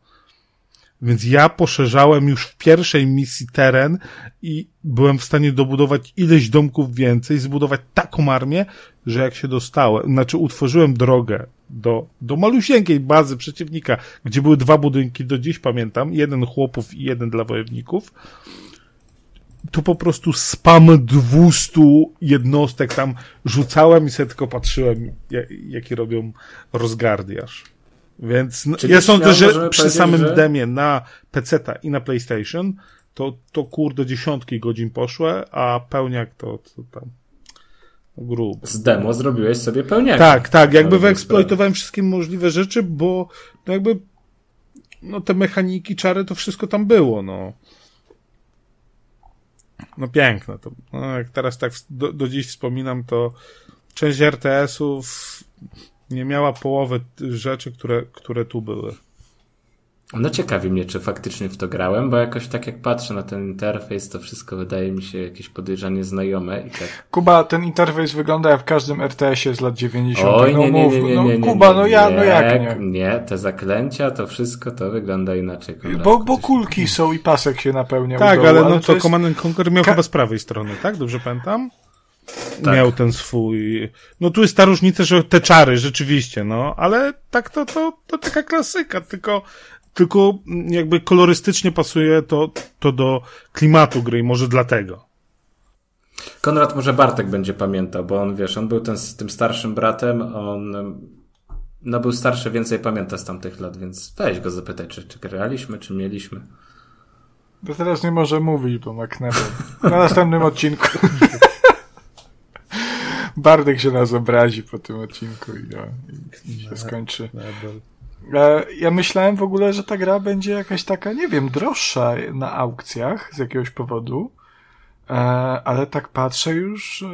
Więc ja poszerzałem już w pierwszej misji teren i byłem w stanie dobudować ileś domków więcej, zbudować taką armię, że jak się dostałem, znaczy utworzyłem drogę do, do malusieńkiej bazy przeciwnika, gdzie były dwa budynki, do dziś pamiętam, jeden chłopów i jeden dla wojowników, tu po prostu spam 200 jednostek tam rzucałem i sobie tylko patrzyłem, jaki robią rozgardiaż. Więc no, ja sądzę, że przy samym że... demie na PC i na PlayStation to, to kurde dziesiątki godzin poszły, a pełniak to, to tam grubo. Z demo zrobiłeś sobie pełniak. Tak, tak, jakby wyeksploitowałem wszystkie możliwe rzeczy, bo no jakby no te mechaniki, czary, to wszystko tam było, no. No piękne to. No, jak teraz tak do, do dziś wspominam, to część RTS-ów nie miała połowy rzeczy, które, które tu były. No ciekawi mnie, czy faktycznie w to grałem, bo jakoś tak jak patrzę na ten interfejs, to wszystko wydaje mi się jakieś podejrzanie znajome i tak. Kuba, ten interfejs wygląda jak w każdym RTS-ie z lat 90. Oj, nie, nie, nie, nie, no, nie, nie, Kuba, no ja, no jak nie? Nie, te zaklęcia, to wszystko to wygląda inaczej. Bo, bo kulki są i pasek się napełnia. Tak, ale no ale to, to jest... Command Conquer miał Ka... chyba z prawej strony, tak? Dobrze pamiętam? Tak. Miał ten swój. No tu jest ta różnica, że te czary rzeczywiście, no, ale tak to, to, to taka klasyka, tylko tylko jakby kolorystycznie pasuje to, to do klimatu gry i może dlatego. Konrad może Bartek będzie pamiętał, bo on, wiesz, on był ten, tym starszym bratem, on no był starszy, więcej pamięta z tamtych lat, więc weź go zapytaj, czy, czy graliśmy, czy mieliśmy. To teraz nie może mówić, bo ma Na następnym odcinku. [LAUGHS] Bartek się nas obrazi po tym odcinku i, no, i się skończy. E, ja myślałem w ogóle, że ta gra będzie jakaś taka, nie wiem, droższa na aukcjach z jakiegoś powodu, e, ale tak patrzę już, e,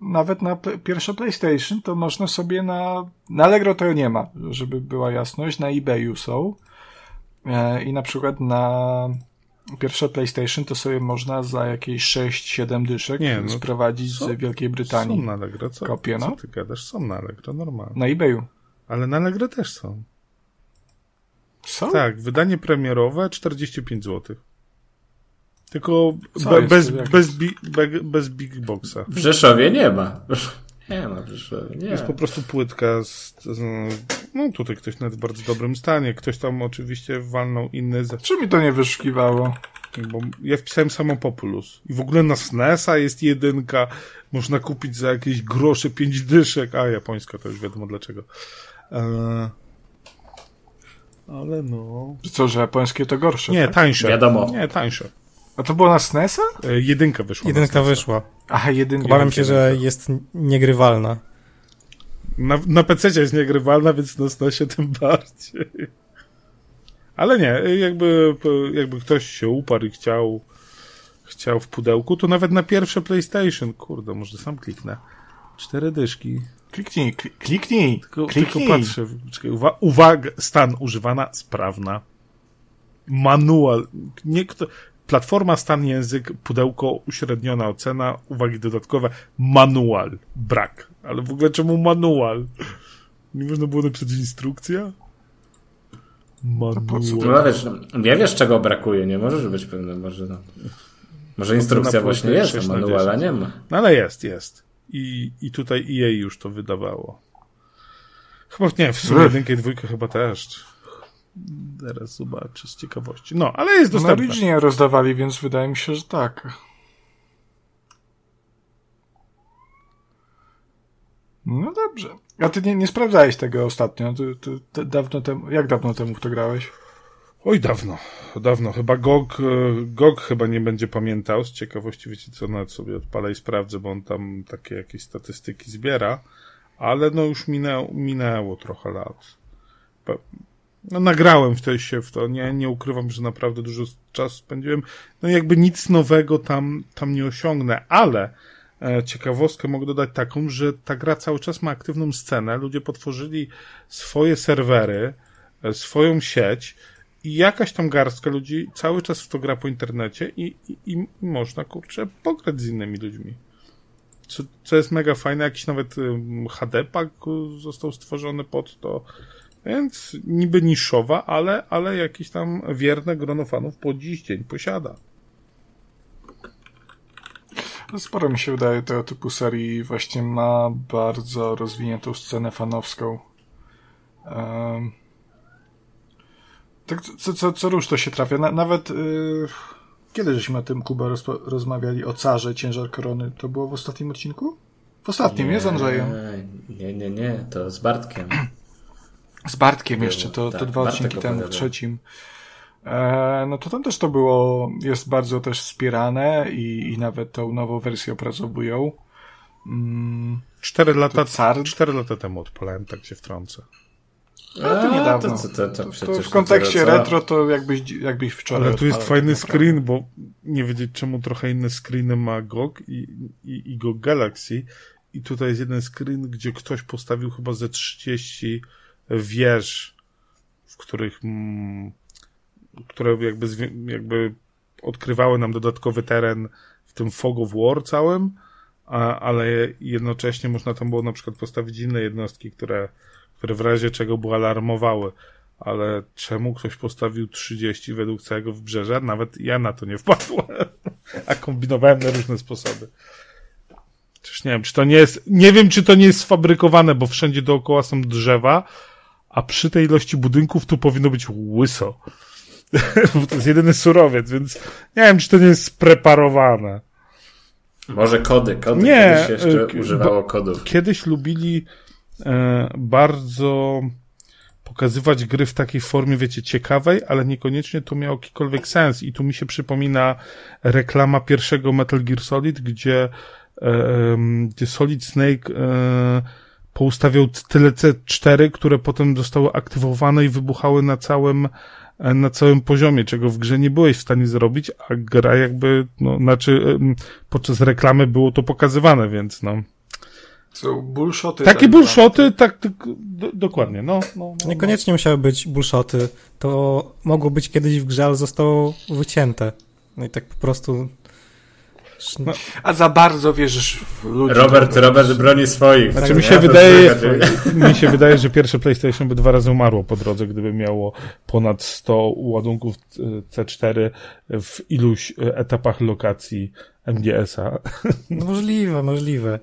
nawet na pierwsze PlayStation to można sobie na, na Allegro to nie ma, żeby była jasność, na eBayu są e, i na przykład na pierwsze PlayStation to sobie można za jakieś 6-7 dyszek Nie, no, sprowadzić są- z Wielkiej Brytanii. Są na Allegro, co, Kopie, no. co ty gadasz? Są na Allegro, normalnie. Na eBayu. Ale na Allegro też są. Są? Tak, wydanie premierowe 45 zł. Tylko Co be, bez, bez, bi, be, bez Big Boxa. W Rzeszowie nie ma. [LAUGHS] Nie ma w Rzeszowie, nie. Jest po prostu płytka z, z, no tutaj ktoś nawet w bardzo dobrym stanie. Ktoś tam oczywiście walnął inny, za- Czy mi to nie wyszukiwało? bo ja wpisałem samo Populus. I w ogóle na SNESa jest jedynka, można kupić za jakieś grosze, pięć dyszek, a japońska to już wiadomo dlaczego. Eee, ale no... Co, że japońskie to gorsze? Nie, tak? tańsze. Wiadomo. Nie, tańsze. A to było na SNESa? E, jedynka wyszła. Jedynka wyszła. Aha, jedynka. Obawiam się, że jest niegrywalna. Na, na PC jest niegrywalna, więc na SNESie tym [LAUGHS] bardziej. Ale nie, jakby, jakby ktoś się uparł i chciał, chciał w pudełku, to nawet na pierwsze PlayStation, kurde, może sam kliknę. Cztery dyszki. Kliknij, kli- kliknij, Tylko, kliknij. tylko patrzę. Czekaj, uwa uwaga, stan używana, sprawna. Manual. Nie, kto, platforma, stan, język, pudełko, uśredniona ocena, uwagi dodatkowe. Manual. Brak. Ale w ogóle czemu manual? Nie można było napisać instrukcja? Manual. No wiesz, nie wiesz czego brakuje, nie możesz być pewny, może no. Może instrukcja na właśnie jest, a 6 na manuala 10. nie ma. No ale jest, jest. I, I tutaj EA już to wydawało. Chyba nie, w sumie jedynkę i dwójkę chyba też. Teraz zobaczę z ciekawości. No, ale jest Na dostępne. Originie rozdawali, więc wydaje mi się, że tak. No dobrze. A ty nie, nie sprawdzałeś tego ostatnio? Ty, ty, ty dawno temu, jak dawno temu w to grałeś? Oj, dawno, dawno. Chyba GOG, e, GOG chyba nie będzie pamiętał. Z ciekawości, wiecie co, nawet sobie odpalę i sprawdzę, bo on tam takie jakieś statystyki zbiera. Ale no już minęło, minęło trochę lat. No nagrałem wtedy się w to, nie, nie ukrywam, że naprawdę dużo czasu spędziłem. No jakby nic nowego tam, tam nie osiągnę, ale e, ciekawostkę mogę dodać taką, że ta gra cały czas ma aktywną scenę. Ludzie potworzyli swoje serwery, e, swoją sieć i jakaś tam garstka ludzi cały czas w to gra po internecie i, i, i można, kurczę, pograć z innymi ludźmi. Co, co jest mega fajne, jakiś nawet y, został stworzony pod to, więc niby niszowa, ale, ale jakieś tam wierne grono fanów po dziś dzień posiada. Sporo mi się wydaje tego typu serii właśnie ma bardzo rozwiniętą scenę fanowską. Um, tak co, co, co róż to się trafia. Na, nawet yy, kiedy żeśmy o tym Kuba rozpa- rozmawiali o carze ciężar korony, to było w ostatnim odcinku? W ostatnim, nie, z Andrzejem? Nie, nie, nie, to z Bartkiem. [CLEARS THROAT] Z Bartkiem Było, jeszcze, to, tak, to dwa Bartek odcinki temu, w trzecim. E, no to tam też to było, jest bardzo też wspierane i, i nawet tą nową wersję opracowują. Mm, Cztery lata, car- cztery lata temu odpalałem, tak się wtrącę. Ale to niedawno. To, to, to, to, to w kontekście co? retro to jakbyś, jakbyś wczoraj Ale tu jest fajny tak naprawdę. screen, bo nie wiedzieć czemu trochę inne screeny ma GOG i, i, i GOG Galaxy. I tutaj jest jeden screen, gdzie ktoś postawił chyba ze 30 wież, w których, mm, które jakby, jakby odkrywały nam dodatkowy teren w tym Fog of War całym, a, ale jednocześnie można tam było na przykład postawić inne jednostki, które, które w razie czego by alarmowały. Ale czemu ktoś postawił 30 według całego wybrzeża? Nawet ja na to nie wpadłem. [LAUGHS] A kombinowałem na różne sposoby. Też nie wiem, czy to nie jest, nie wiem, czy to nie jest sfabrykowane, bo wszędzie dookoła są drzewa, a przy tej ilości budynków tu powinno być łyso. [LAUGHS] Bo to jest jedyny surowiec, więc nie wiem, czy to nie jest spreparowane. Może kody, kody. Nie, Kiedyś jeszcze y, używało kodów. Kiedyś lubili e, bardzo pokazywać gry w takiej formie, wiecie, ciekawej, ale niekoniecznie to miało jakikolwiek sens. I tu mi się przypomina reklama pierwszego Metal Gear Solid, gdzie, e, gdzie Solid Snake e, poustawiał tyle C4, które potem zostały aktywowane i wybuchały na całym e, na całym poziomie, czego w grze nie byłeś w stanie zrobić, a gra jakby, no, znaczy podczas reklamy było to pokazywane, więc no. Są bullshoty. Takie tak bullshoty, tak, tak do, dokładnie, no. no, no niekoniecznie musiały być bullshoty. To mogło być kiedyś w grze, ale zostało wycięte. No i tak po prostu... No. A za bardzo wierzysz w ludzi. Robert, Robert broni swoich. Znaczy nie? mi się To wydaje, [LAUGHS] mi się wydaje, że pierwsze PlayStation by dwa razy umarło po drodze, gdyby miało ponad 100 ładunków e, C4 w iluś e, etapach lokacji MGS-a. No możliwe, możliwe.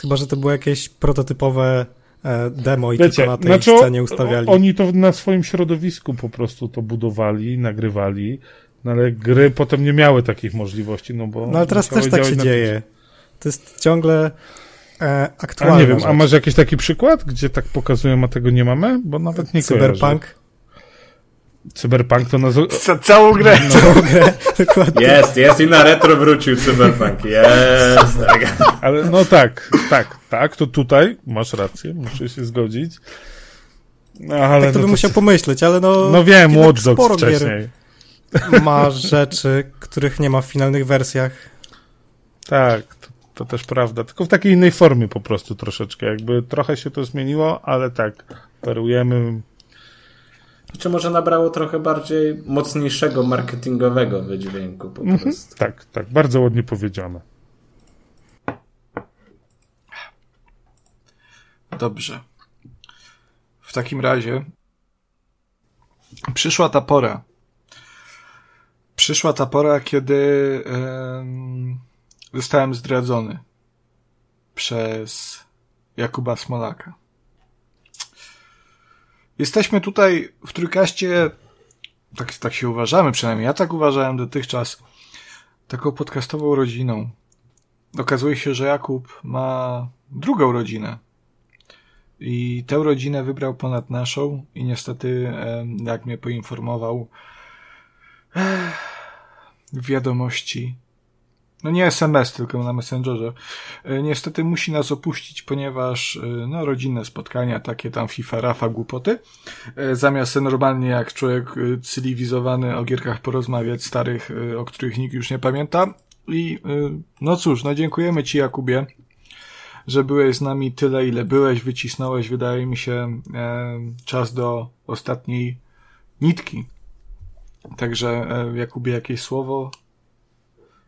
Chyba, że to było jakieś prototypowe e, demo i tylko na tej znaczy, scenie ustawiali. oni to na swoim środowisku po prostu to budowali, nagrywali, no ale gry potem nie miały takich możliwości, no bo... No ale teraz też tak się dzieje. To jest ciągle e, A aktualne. nie wiem, a masz jakiś taki przykład, gdzie tak pokazują, a tego nie mamy? Bo nawet nie kojarzę. Cyberpunk? To na... Ca całą grę. [LAUGHS] Całą grę, [LAUGHS] dokładnie. Jest, jest i na retro wrócił Cyberpunk. Jest. Tak. Ale no tak, tak, tak, to tutaj masz rację, muszę się zgodzić. No, ale Tak to no bym musiał pomyśleć, ale no... No wiem, Watch Dogs wcześniej. ma rzeczy, których nie ma w finalnych wersjach. Tak, to, to też prawda. Tylko w takiej innej formie po prostu troszeczkę. Jakby trochę się to zmieniło, ale tak, operujemy. Czy może nabrało trochę bardziej mocniejszego marketingowego wydźwięku po Mhm. prostu. Tak, tak, bardzo ładnie powiedziane. Dobrze. W takim razie przyszła ta pora. Przyszła ta pora, kiedy em, zostałem zdradzony przez Jakuba Smolaka. Jesteśmy tutaj w Trójkaście, tak, tak się uważamy, przynajmniej ja tak uważałem dotychczas, taką podcastową rodziną. Okazuje się, że Jakub ma drugą rodzinę. I tę rodzinę wybrał ponad naszą i niestety, jak mnie poinformował w wiadomości, no nie SMS, tylko na Messengerze, e, niestety musi nas opuścić, ponieważ e, no, rodzinne spotkania, takie tam FIFA, Rafa, głupoty, e, zamiast normalnie jak człowiek cywilizowany o gierkach porozmawiać, starych, o których nikt już nie pamięta. I no cóż, no dziękujemy Ci Jakubie że byłeś z nami tyle, ile byłeś, wycisnąłeś, wydaje mi się, czas do ostatniej nitki. Także, Jakubie, jakieś słowo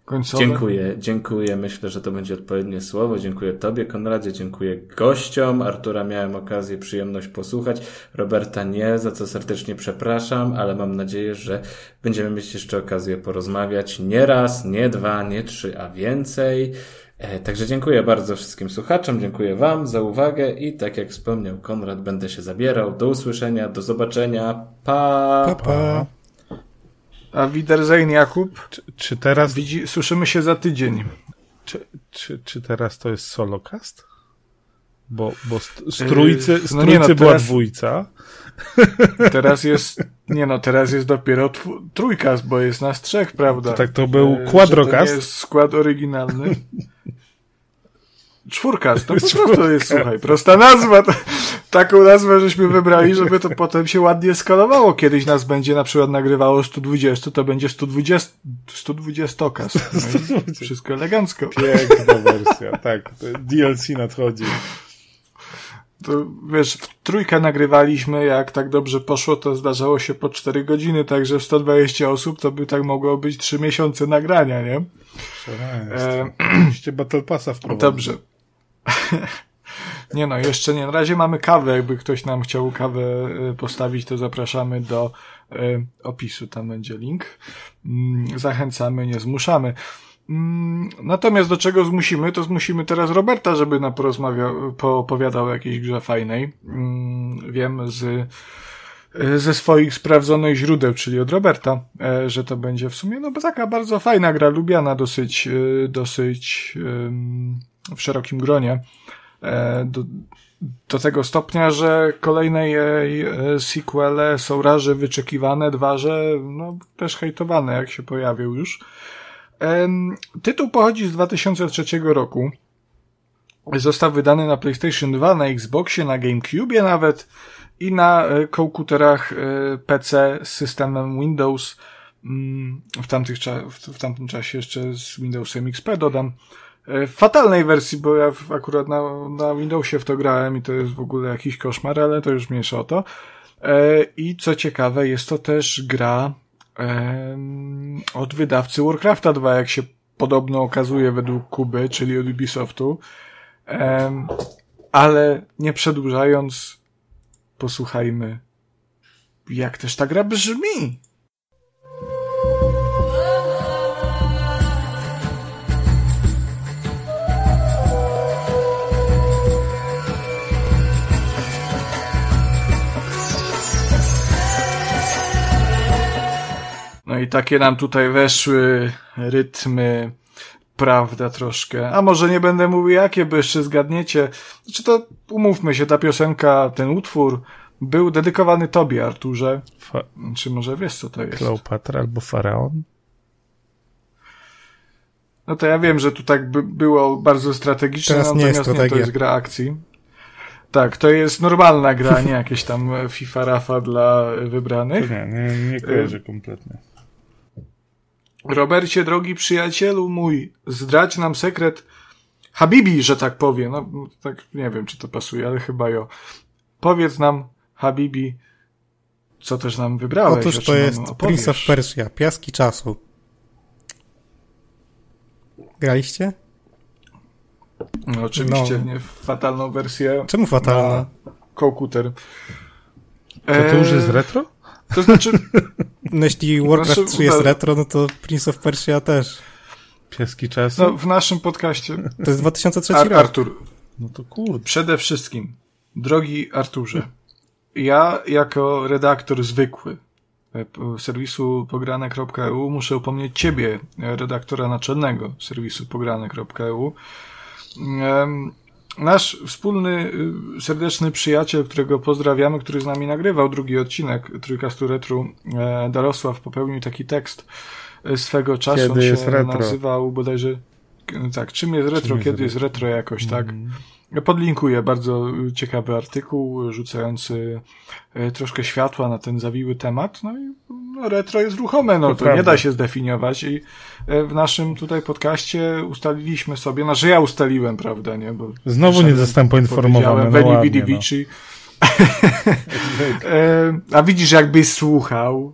końcowe? Dziękuję, dziękuję. Myślę, że to będzie odpowiednie słowo. Dziękuję Tobie, Konradzie, dziękuję gościom. Artura miałem okazję, przyjemność posłuchać. Roberta nie, za co serdecznie przepraszam, ale mam nadzieję, że będziemy mieć jeszcze okazję porozmawiać nie raz, nie dwa, nie trzy, a więcej. E, Także dziękuję bardzo wszystkim słuchaczom, dziękuję Wam za uwagę i tak jak wspomniał Konrad, będę się zabierał. Do usłyszenia, do zobaczenia. Pa! Pa, pa. A Wiedersehen, Jakub. Czy, czy teraz, Widzi, słyszymy się za tydzień. czy, czy, czy teraz to jest solocast? Bo, bo z, Yy, trójcy, z no nie no, była teraz- dwójca. Teraz jest, nie no, teraz jest dopiero trójkast, bo jest nas trzech, prawda? To tak to był że quadrocast. To nie jest skład oryginalny. Czwórkast, no po [LAUGHS] prostu jest, słuchaj, prosta nazwa. To, taką nazwę żeśmy wybrali, żeby to potem się ładnie skalowało. Kiedyś nas będzie na przykład nagrywało 120, to będzie 120, 120 okaz. No i wszystko elegancko. Piękna wersja, tak. to DLC nadchodzi. To wiesz, w trójkę nagrywaliśmy, jak tak dobrze poszło, to zdarzało się po 4 godziny, także w 120 osób to by tak mogło być 3 miesiące nagrania, nie? E, [CLEARS THROAT] Musicie Battle Passa wprowadzić. Dobrze. [LAUGHS] nie no, jeszcze nie. Na razie mamy kawę. Jakby ktoś nam chciał kawę e, postawić, to zapraszamy do e, opisu. Tam będzie link. Mm, Zachęcamy, nie zmuszamy. Mm, Natomiast do czego zmusimy, to zmusimy teraz Roberta, żeby nam porozmawiał, poopowiadał o jakiejś grze fajnej. Mm, Wiem z e, ze swoich sprawdzonych źródeł, czyli od Roberta, że to będzie w sumie no taka bardzo fajna gra, lubiana dosyć, dosyć w szerokim gronie. E, Do, do tego stopnia, że kolejne jej e, sequele są raz, wyczekiwane, dwa, że no, też hejtowane, jak się pojawił już. Tytuł pochodzi z 2003 roku. Został wydany na PlayStation 2, na Xboxie, na GameCube nawet i na e, komputerach PC z systemem Windows. Mm, W, tamtych, w, w tamtym czasie jeszcze z Windowsem XP dodam. W fatalnej wersji, bo ja akurat na, na Windowsie w to grałem i to jest w ogóle jakiś koszmar, ale to już mniejsza o to. E, I co ciekawe, jest to też gra e, od wydawcy Warcrafta 2, jak się podobno okazuje według Kuby, czyli od Ubisoftu. E, ale nie przedłużając, posłuchajmy, jak też ta gra brzmi. Takie nam tutaj weszły rytmy, prawda, troszkę. A może nie będę mówił jakie, bo jeszcze zgadniecie. Znaczy to, umówmy się, ta piosenka, ten utwór był dedykowany tobie, Arturze. Fa Czy może wiesz, co to jest? Kleopatra albo Faraon? No to ja wiem, że tu tak by było bardzo strategiczne, Teraz natomiast nie, nie, to jest gra akcji. Tak, to jest normalna gra, nie jakieś tam FIFA Rafa dla wybranych. Nie, nie, nie kojarzę kompletnie. Robercie, drogi przyjacielu mój, zdradź nam sekret Habibi, że tak powiem. No, tak nie wiem, czy to pasuje, ale chyba jo. Powiedz nam, Habibi, co też nam wybrałeś. Otóż to jest Prince of Persia, Piaski Czasu. Graliście? No, oczywiście, no. nie fatalną wersję. Czemu fatalna? Komputer. To to już jest retro? To znaczy... [LAUGHS] No jeśli Warcraft znaczy, 3 jest retro, no to Prince of Persia też. Pieski czasu? No, w naszym podcaście. To jest 2003 Ar rok. Artur. No to kurde. Przede wszystkim, drogi Arturze, ja jako redaktor zwykły e, serwisu pograne.eu muszę upomnieć ciebie, redaktora naczelnego serwisu pograne.eu. Nasz wspólny, y, serdeczny przyjaciel, którego pozdrawiamy, który z nami nagrywał drugi odcinek Trójkastu Retru, e, Darosław popełnił taki tekst e, swego czasu. Kiedy On się jest retro? nazywał bodajże tak, czym jest retro, Czym kiedy jest retro jakoś, tak? Mm. Podlinkuję bardzo ciekawy artykuł, rzucający e, troszkę światła na ten zawiły temat. No i no, retro jest ruchome, no To to, nie da się zdefiniować. I e, w naszym tutaj podcaście ustaliliśmy sobie, znaczy ja ustaliłem, prawda, nie? Bo Znowu nie zostałem poinformowany. No ładnie, Vidi no. Vici. [LAUGHS] E, A widzisz, jakbyś słuchał,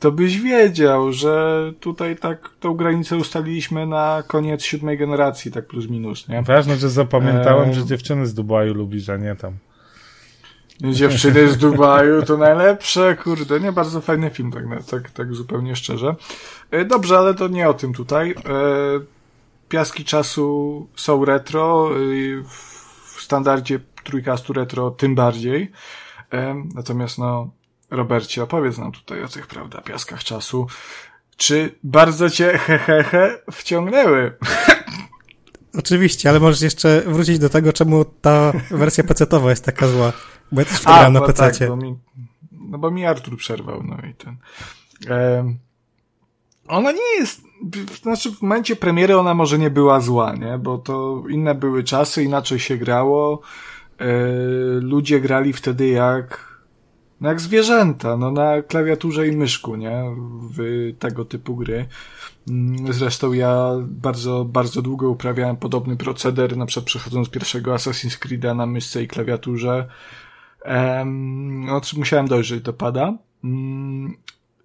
to byś wiedział, że tutaj tak tą granicę ustaliliśmy na koniec siódmej generacji, tak plus minus, nie? Ważne, że zapamiętałem, Eee. że dziewczyny z Dubaju lubisz, a nie tam. Dziewczyny z Dubaju to najlepsze, kurde, nie bardzo fajny film, tak, tak, tak zupełnie szczerze. E, Dobrze, ale to nie o tym tutaj. E, Piaski czasu są retro, e, w standardzie trójkastu retro tym bardziej. Natomiast no, Robercie, opowiedz nam tutaj o tych, prawda, piaskach czasu. Czy bardzo cię hehehe he, he, wciągnęły? Oczywiście, ale możesz jeszcze wrócić do tego, czemu ta wersja PC-towa jest taka zła. Bo ja też grałem na PC. tak, bo mi, no bo mi Artur przerwał, no i ten. Em, ona nie jest, znaczy w momencie premiery ona może nie była zła, nie? Bo to inne były czasy, inaczej się grało. E, ludzie grali wtedy jak, no jak zwierzęta, no na klawiaturze i myszku, nie? W tego typu gry. Mm, Zresztą ja bardzo, bardzo długo uprawiałem podobny proceder, na przykład przechodząc pierwszego Assassin's Creed'a na myszce i klawiaturze. Um, no, musiałem dojrzeć do pada. Mm,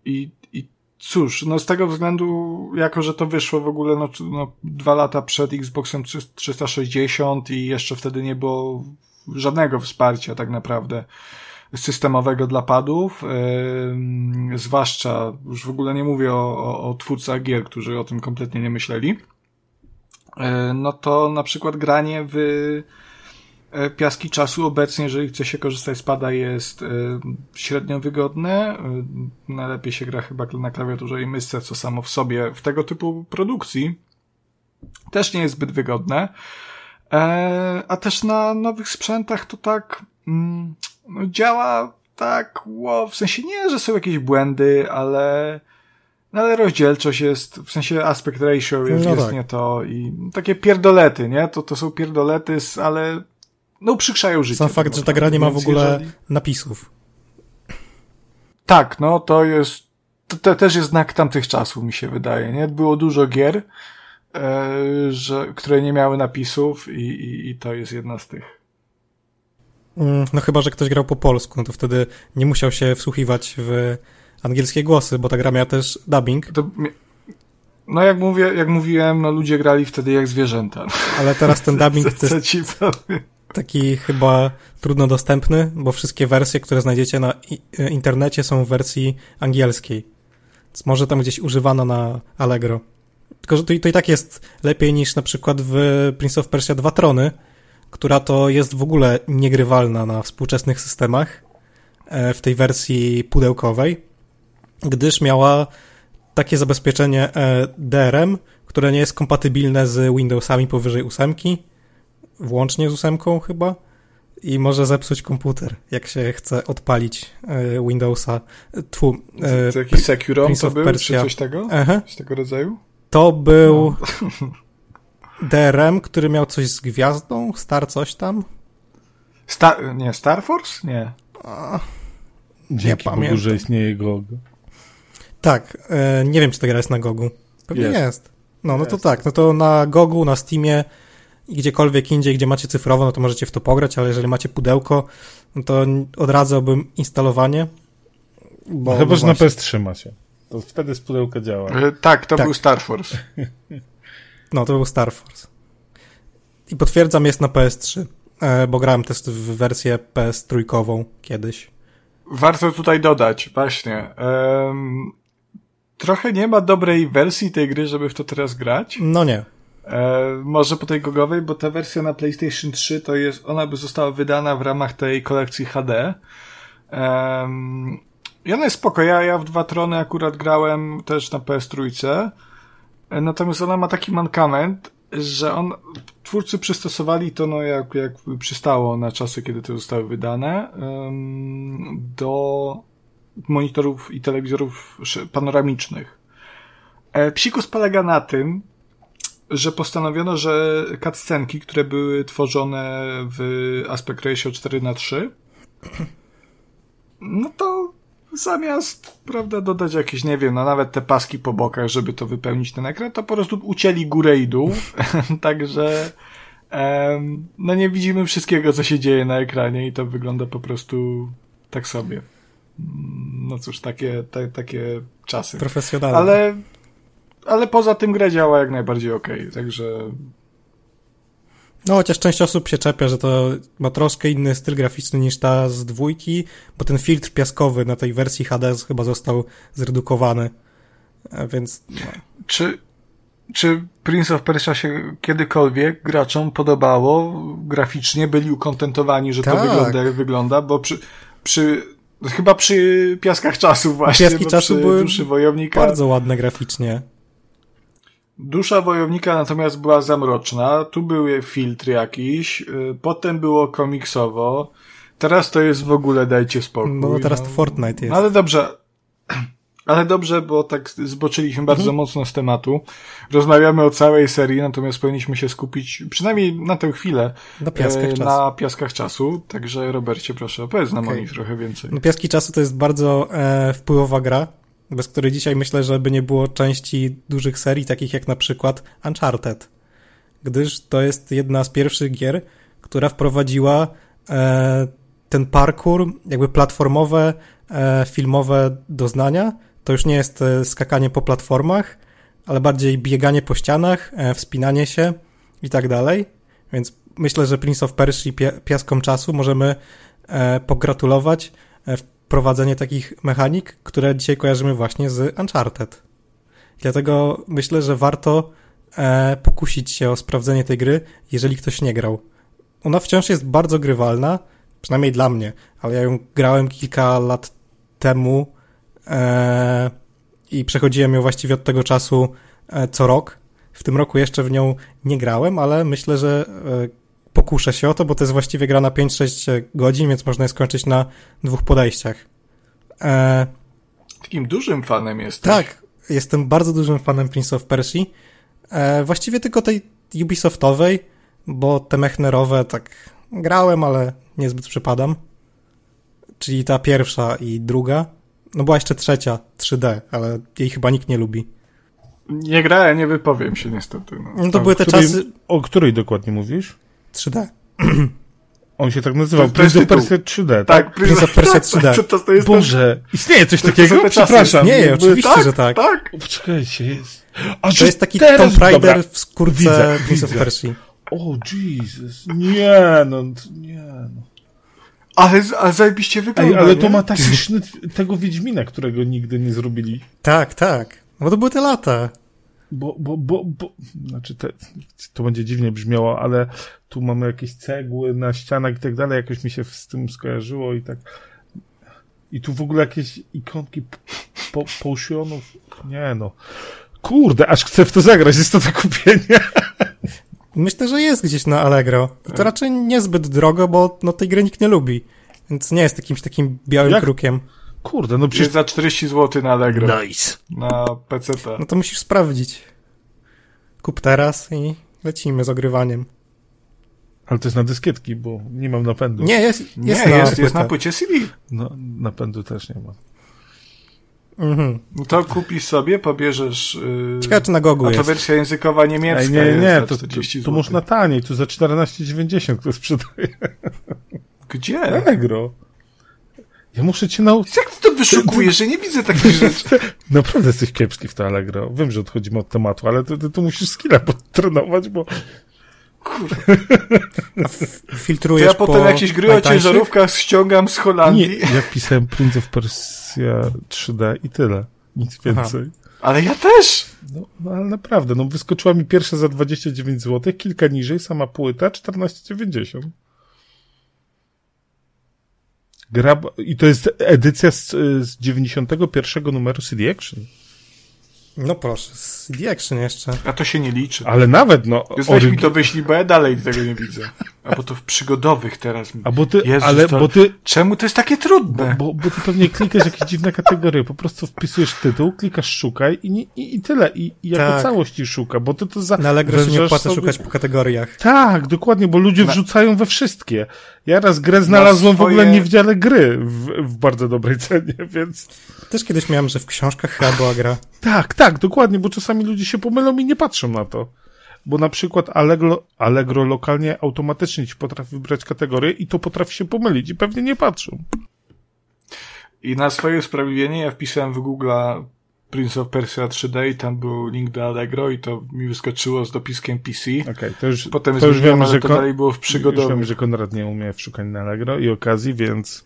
I, I cóż, no z tego względu, jako że to wyszło w ogóle no, no, dwa lata przed Xboxem 3- 360 i jeszcze wtedy nie było żadnego wsparcia tak naprawdę systemowego dla padów, em, zwłaszcza, już w ogóle nie mówię o, o, o twórcach gier, którzy o tym kompletnie nie myśleli, e, no to na przykład granie w piaski czasu obecnie, jeżeli chce się korzystać z pada jest e, średnio wygodne. E, Najlepiej się gra chyba na klawiaturze i myszce, co samo w sobie w tego typu produkcji też nie jest zbyt wygodne. E, a też na nowych sprzętach to tak mm, no, działa tak, wow, w sensie nie, że są jakieś błędy, ale no ale rozdzielczość jest, w sensie aspect ratio jest, No jest tak. nie to i takie pierdolety, nie? To, to są pierdolety, ale no uprzykrzają życie. Sam tak fakt, że ta gra nie ma w ogóle jeżeli- napisów. Tak, no to jest, to, to też jest znak tamtych czasów, mi się wydaje, nie? Było dużo gier, e, że, które nie miały napisów i, i, i to jest jedna z tych. Mm, no chyba, że ktoś grał po polsku, no to wtedy nie musiał się wsłuchiwać w angielskie głosy, bo ta gra miała też dubbing. To, no jak mówię, jak mówiłem, no ludzie grali wtedy jak zwierzęta. Ale teraz ten [LAUGHS] dubbing co, co ci powiem? Taki chyba trudno dostępny, bo wszystkie wersje, które znajdziecie na internecie są w wersji angielskiej. Więc może tam gdzieś używano na Allegro. Tylko, że to, to i tak jest lepiej niż na przykład w Prince of Persia 2 Trony, która to jest w ogóle niegrywalna na współczesnych systemach e, w tej wersji pudełkowej, gdyż miała takie zabezpieczenie e, DRM, które nie jest kompatybilne z Windowsami powyżej ósemki, włącznie z ósemką chyba, i może zepsuć komputer, jak się chce odpalić e, Windowsa. Tfu, e, to jakiś Securom to był, Persia. czy coś tego? Aha. Coś tego rodzaju? To był no. [LAUGHS] DRM, który miał coś z gwiazdą, Star coś tam. Star, nie, Star Force? Nie. A, Dzięki nie pamiętam. Bogu, że istnieje GOG. Tak, e, nie wiem, czy ta gra jest na Gogu. Pewnie jest. jest. No, no to tak, no to na Gogu, na Steamie i gdziekolwiek indziej, gdzie macie cyfrowo, no to możecie w to pograć, ale jeżeli macie pudełko, no to odradzałbym instalowanie. Bo no chyba, że na PS3 macie. To wtedy z pudełka działa. E, tak, to tak. był Star Force. [LAUGHS] No, to był Star Force. I potwierdzam, jest na PS3, e, bo grałem też w wersję PS3 kiedyś. Warto tutaj dodać, właśnie. Um, trochę nie ma dobrej wersji tej gry, żeby w to teraz grać. No nie. E, może po tej gogowej, bo ta wersja na PlayStation 3 to jest, ona by została wydana w ramach tej kolekcji HD. Um, I ona jest spoko. Ja, ja w dwa trony akurat grałem też na PS3. E, natomiast ona ma taki mankament, że on, twórcy przystosowali to, no jak, jak przystało na czasy, kiedy to zostały wydane, um, do monitorów i telewizorów panoramicznych. E, psikus polega na tym, że postanowiono, że cutscenki, które były tworzone w aspect ratio 4 na 3 no to zamiast, prawda, dodać jakieś, nie wiem, no nawet te paski po bokach, żeby to wypełnić ten ekran, to po prostu ucięli górę i dół, [LAUGHS] także um, no nie widzimy wszystkiego, co się dzieje na ekranie i to wygląda po prostu tak sobie. No cóż, takie, te, takie czasy. Profesjonalne. Ale, ale poza tym gra działa jak najbardziej okej, okay, także no, chociaż część osób się czepia, że to ma troszkę inny styl graficzny niż ta z dwójki, bo ten filtr piaskowy na tej wersji HD chyba został zredukowany. Więc. No. Czy, czy Prince of Persia się kiedykolwiek graczom podobało graficznie? Byli ukontentowani, że tak. to wygląda jak wygląda? Bo przy, przy chyba przy piaskach czasu właśnie. Piaski czasu były wojownika... bardzo ładne graficznie. Dusza wojownika natomiast była zamroczna, tu były filtry jakiś, y, potem było komiksowo, teraz to jest w ogóle dajcie spokój. No teraz no. to Fortnite jest. Ale dobrze, [CLEARS THROAT] ale dobrze, bo tak zboczyliśmy bardzo mhm. mocno z tematu. Rozmawiamy o całej serii, natomiast powinniśmy się skupić przynajmniej na tę chwilę na piaskach, e, na piaskach czasu. Także Robercie, proszę opowiedz nam okay. o nich trochę więcej. No, Piaski czasu to jest bardzo e, wpływowa gra bez której dzisiaj myślę, że by nie było części dużych serii, takich jak na przykład Uncharted. Gdyż to jest jedna z pierwszych gier, która wprowadziła e, ten parkour, jakby platformowe, e, filmowe doznania. To już nie jest e, skakanie po platformach, ale bardziej bieganie po ścianach, e, wspinanie się i tak dalej. Więc myślę, że Prince of Persia piaskom czasu możemy e, pogratulować e, prowadzenie takich mechanik, które dzisiaj kojarzymy właśnie z Uncharted. Dlatego myślę, że warto e, pokusić się o sprawdzenie tej gry, jeżeli ktoś nie grał. Ona wciąż jest bardzo grywalna, przynajmniej dla mnie, ale ja ją grałem kilka lat temu e, i przechodziłem ją właściwie od tego czasu e, co rok. W tym roku jeszcze w nią nie grałem, ale myślę, że e, pokuszę się o to, bo to jest właściwie gra na 5-6 godzin, więc można je skończyć na dwóch podejściach. E... Takim dużym fanem jesteś. Tak, jestem bardzo dużym fanem Prince of Persia. E, właściwie tylko tej Ubisoftowej, bo te mechnerowe tak grałem, ale niezbyt przepadam. Czyli ta pierwsza i druga. No była jeszcze trzecia, 3D, ale jej chyba nikt nie lubi. Nie grałem, nie wypowiem się niestety. No. No to były te której- czasy O której dokładnie mówisz? 3D. [CLEARS THROAT] On się tak nazywał. To- to jest Prince of. Persia 3D, tak? Tak, Prince of Persia [LAUGHS] 3D. To, to, to jest ten- Boże, istnieje coś to- to takiego? są te czasy. Przepraszam. Nie, oczywiście, tak, że tak. Tak, Poczekajcie, jest. A, To jest taki teraz... Tomb Raider Dobra. w skórce Widzę, Prince of. Persia. O, Jesus. Nie, no, nie, no. ale, ale zajebiście wygląda, Ej, ale nie? to ma taki sznyt tego Wiedźmina, którego nigdy nie zrobili. Tak, tak. No bo to były te lata. Bo, bo, bo, bo, znaczy te, to będzie dziwnie brzmiało, ale tu mamy jakieś cegły na ścianach i tak dalej, jakoś mi się z tym skojarzyło i tak. I tu w ogóle jakieś ikonki po, potionów. Nie no. Kurde, aż chcę w to zagrać, jest to do kupienia. Myślę, że jest gdzieś na Allegro. To raczej niezbyt drogo, bo no, tej gry nikt nie lubi. Więc nie jest jakimś takim białym Jak? krukiem. Kurde, no Jest przecież... za 40 zł na Allegro. Nice. Na PC. No to musisz sprawdzić. Kup teraz i lecimy z ogrywaniem. Ale to jest na dyskietki, bo nie mam napędu. Nie, jest, Nie, jest, jest, na, jest, płytę. na płycie CD. No, napędu też nie mam. Mhm. No to kupisz sobie, pobierzesz... Yy... Ciekawe, czy na Gogu A to jest. wersja językowa niemiecka Ej, nie, jest nie, za to, to, 40 to można taniej, tu za 14,90 ktoś sprzedaje. Gdzie? Allegro. Ja muszę cię nauczyć. Jak ty to wyszukujesz, że nie widzę takich [LAUGHS] rzeczy? Naprawdę jesteś kiepski w to Allegro. Wiem, że odchodzimy od tematu, ale ty, ty, tu musisz skilla trenować, bo [LAUGHS] To Filtrujesz ja potem po jakieś gry o ciężarówkach ściągam z nie, Holandii. ja pisałem Prince of Persia 3D i tyle. Nic Aha. więcej. Ale ja też! No, no ale naprawdę, no wyskoczyła mi pierwsza za 29 zł, kilka niżej, sama płyta 14,90. Gra, i to jest edycja z, z 91 numeru CD Action. No proszę, z CD Action jeszcze. A to się nie liczy. Ale nawet, no, Więc weź mi orygi- to wyślij, bo ja dalej tego nie widzę. A bo to w przygodowych teraz. A bo ty, Jezus, ale, to- bo ty, Czemu to jest takie Bo, trudne? bo, bo ty pewnie klikasz jakieś dziwne kategorie, po prostu wpisujesz tytuł, klikasz szukaj i, nie, i, i tyle. I, i jako Tak. całość ci szuka, bo ty to za... Na Allegro się nie opłaca sobie- szukać po kategoriach. Tak, dokładnie, bo ludzie Na- wrzucają we wszystkie. Ja raz grę znalazłem w ogóle swoje- nie w dziale gry w, w bardzo dobrej [LAUGHS] cenie, więc... Też kiedyś miałem, że w książkach chyba była gra. Tak, tak, dokładnie, bo czasami ludzie się pomylą i nie patrzą na to. Bo na przykład Allegro, Allegro lokalnie automatycznie ci potrafi wybrać kategorię i to potrafi się pomylić i pewnie nie patrzą. I na swoje usprawiedliwienie ja wpisałem w Google'a Prince of Persia 3D i tam był link do Allegro i to mi wyskoczyło z dopiskiem PC. Okej, to już, Potem to już ale że to dalej było w Już przygodowych. wiemy, że Konrad nie umie w szukaniu na Allegro i okazji, więc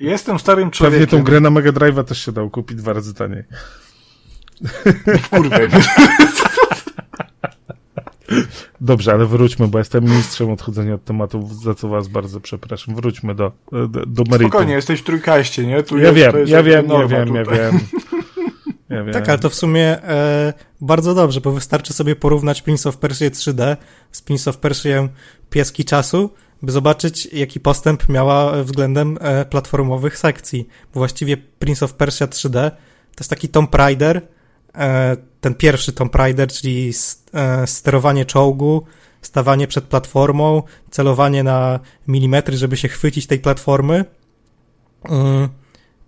Jestem starym pewnie człowiekiem. tą grę na Mega Drive'a też się dał kupić dwa razy taniej. [LAUGHS] Kurwę. [LAUGHS] Dobrze, ale wróćmy, bo jestem mistrzem odchodzenia od tematów, za co was bardzo przepraszam. Wróćmy do, do, do meritum. Spokojnie, jesteś w trójkaście, nie? Tu Ja jest, wiem, to jest ja wiem, ja wiem, ja wiem. [LAUGHS] Ja wiem. Tak, ale to w sumie e, bardzo dobrze, bo wystarczy sobie porównać Prince of Persia 3D z Prince of Persia Pieski Czasu, by zobaczyć, jaki postęp miała względem e, platformowych sekcji. Bo właściwie Prince of Persia 3D to jest taki Tomb Raider, e, ten pierwszy Tomb Raider, czyli e, sterowanie czołgu, stawanie przed platformą, celowanie na milimetry, żeby się chwycić tej platformy. Mm.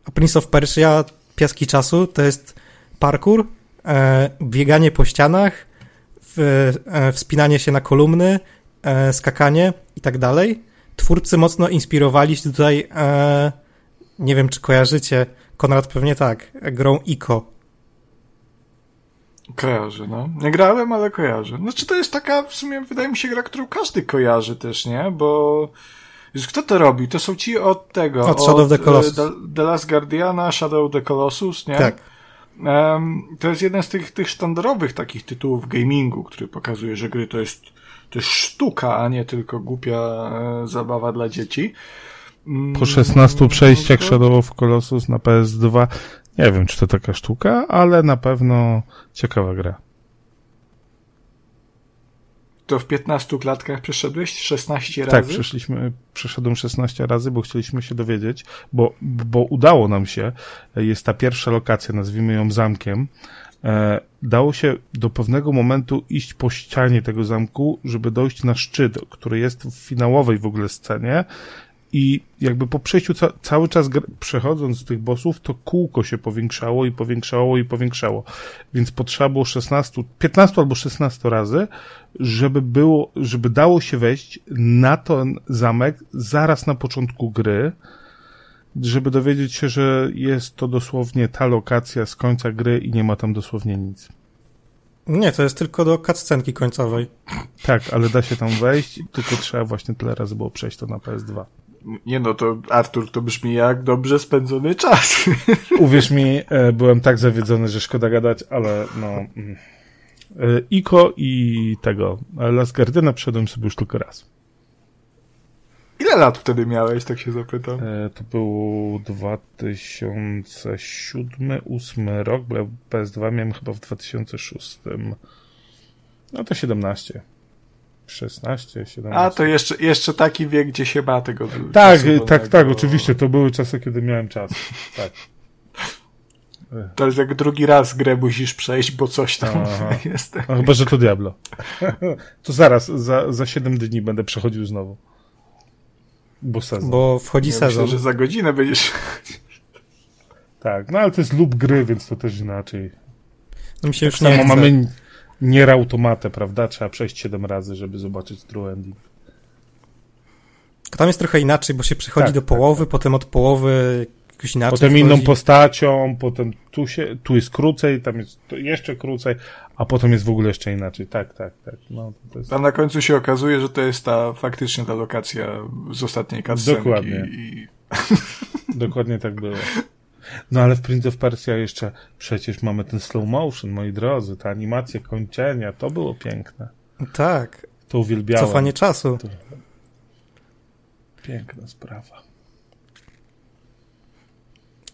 A Prince of Persia Piaski Czasu to jest parkour, e, bieganie po ścianach, e, wspinanie się na kolumny, e, skakanie i tak dalej. Twórcy mocno inspirowali się tutaj, nie wiem czy kojarzycie, Konrad pewnie tak, grą Ico. Kojarzę, no. Nie grałem, ale kojarzę. Znaczy to jest taka, w sumie wydaje mi się gra, którą każdy kojarzy też, nie? Bo Już kto to robi? To są ci od tego. Od Shadow of the Colossus. The, the Last Guardiana, Shadow of the Colossus, nie? Tak. Em, to jest jeden z tych, tych sztandarowych takich tytułów gamingu, który pokazuje, że gry to jest, to jest sztuka, a nie tylko głupia e, zabawa dla dzieci. Mm, Po 16 przejściach to- Shadow of Colossus na PS2 nie wiem, czy to taka sztuka, ale na pewno ciekawa gra. To w 15 klatkach przeszedłeś? 16 Tak, razy? przeszliśmy, przeszedłem 16 razy, bo chcieliśmy się dowiedzieć, bo, bo udało nam się, jest ta pierwsza lokacja, nazwijmy ją zamkiem, e, dało się do pewnego momentu iść po ścianie tego zamku, żeby dojść na szczyt, który jest w finałowej w ogóle scenie i jakby po przejściu ca cały czas przechodząc z tych bossów, to kółko się powiększało i powiększało i powiększało. Więc potrzeba było 16, 15 albo 16 razy, żeby było, żeby dało się wejść na ten zamek zaraz na początku gry, żeby dowiedzieć się, że jest to dosłownie ta lokacja z końca gry i nie ma tam dosłownie nic. Nie, to jest tylko do cutscenki końcowej. Tak, ale da się tam wejść, tylko trzeba właśnie tyle razy było przejść to na PS2. Nie no, to Artur, to brzmi jak dobrze spędzony czas. [LAUGHS] Uwierz mi, e, byłem tak zawiedzony, że szkoda gadać, ale no... Mm. E, Iko i tego, Las Gardyna przeszedłem sobie już tylko raz. Ile lat wtedy miałeś, tak się zapytam? E, to był 2007-2008 rok, bo ja PS2 miałem chyba w 2006. No to 17. 16, 17. A, to jeszcze, jeszcze taki wiek, gdzie się ma tego Tak, tak, tak, oczywiście, to były czasy, kiedy miałem czas. Tak. [LAUGHS] To jest jak drugi raz grę musisz przejść, bo coś tam Aha. [LAUGHS] jest. No, chyba, że to Diablo. [LAUGHS] to zaraz, za, za 7 dni będę przechodził znowu. Bo sezon. Bo wchodzi ja sezon. Myślę, że za godzinę będziesz... Tak, no ale to jest lub gry, więc to też inaczej. No mi się tak już samo nie mamy nier automatę, prawda? Trzeba przejść 7 razy, żeby zobaczyć true ending. Tam jest trochę inaczej, bo się przechodzi Tak, do tak, połowy, tak. potem od połowy jakoś inaczej Potem wchodzi. inną postacią, potem tu, się, tu jest krócej, tam jest jeszcze krócej, a potem jest w ogóle jeszcze inaczej. Tak, tak, tak. No, to jest... A na końcu się okazuje, że to jest ta faktycznie ta lokacja z ostatniej cutscenki. Dokładnie. I... Dokładnie tak było. No ale w Prince of Persia jeszcze przecież mamy ten slow motion, moi drodzy, ta animacja kończenia, to było piękne. Tak. To uwielbiałem. Cofanie czasu. Piękna sprawa.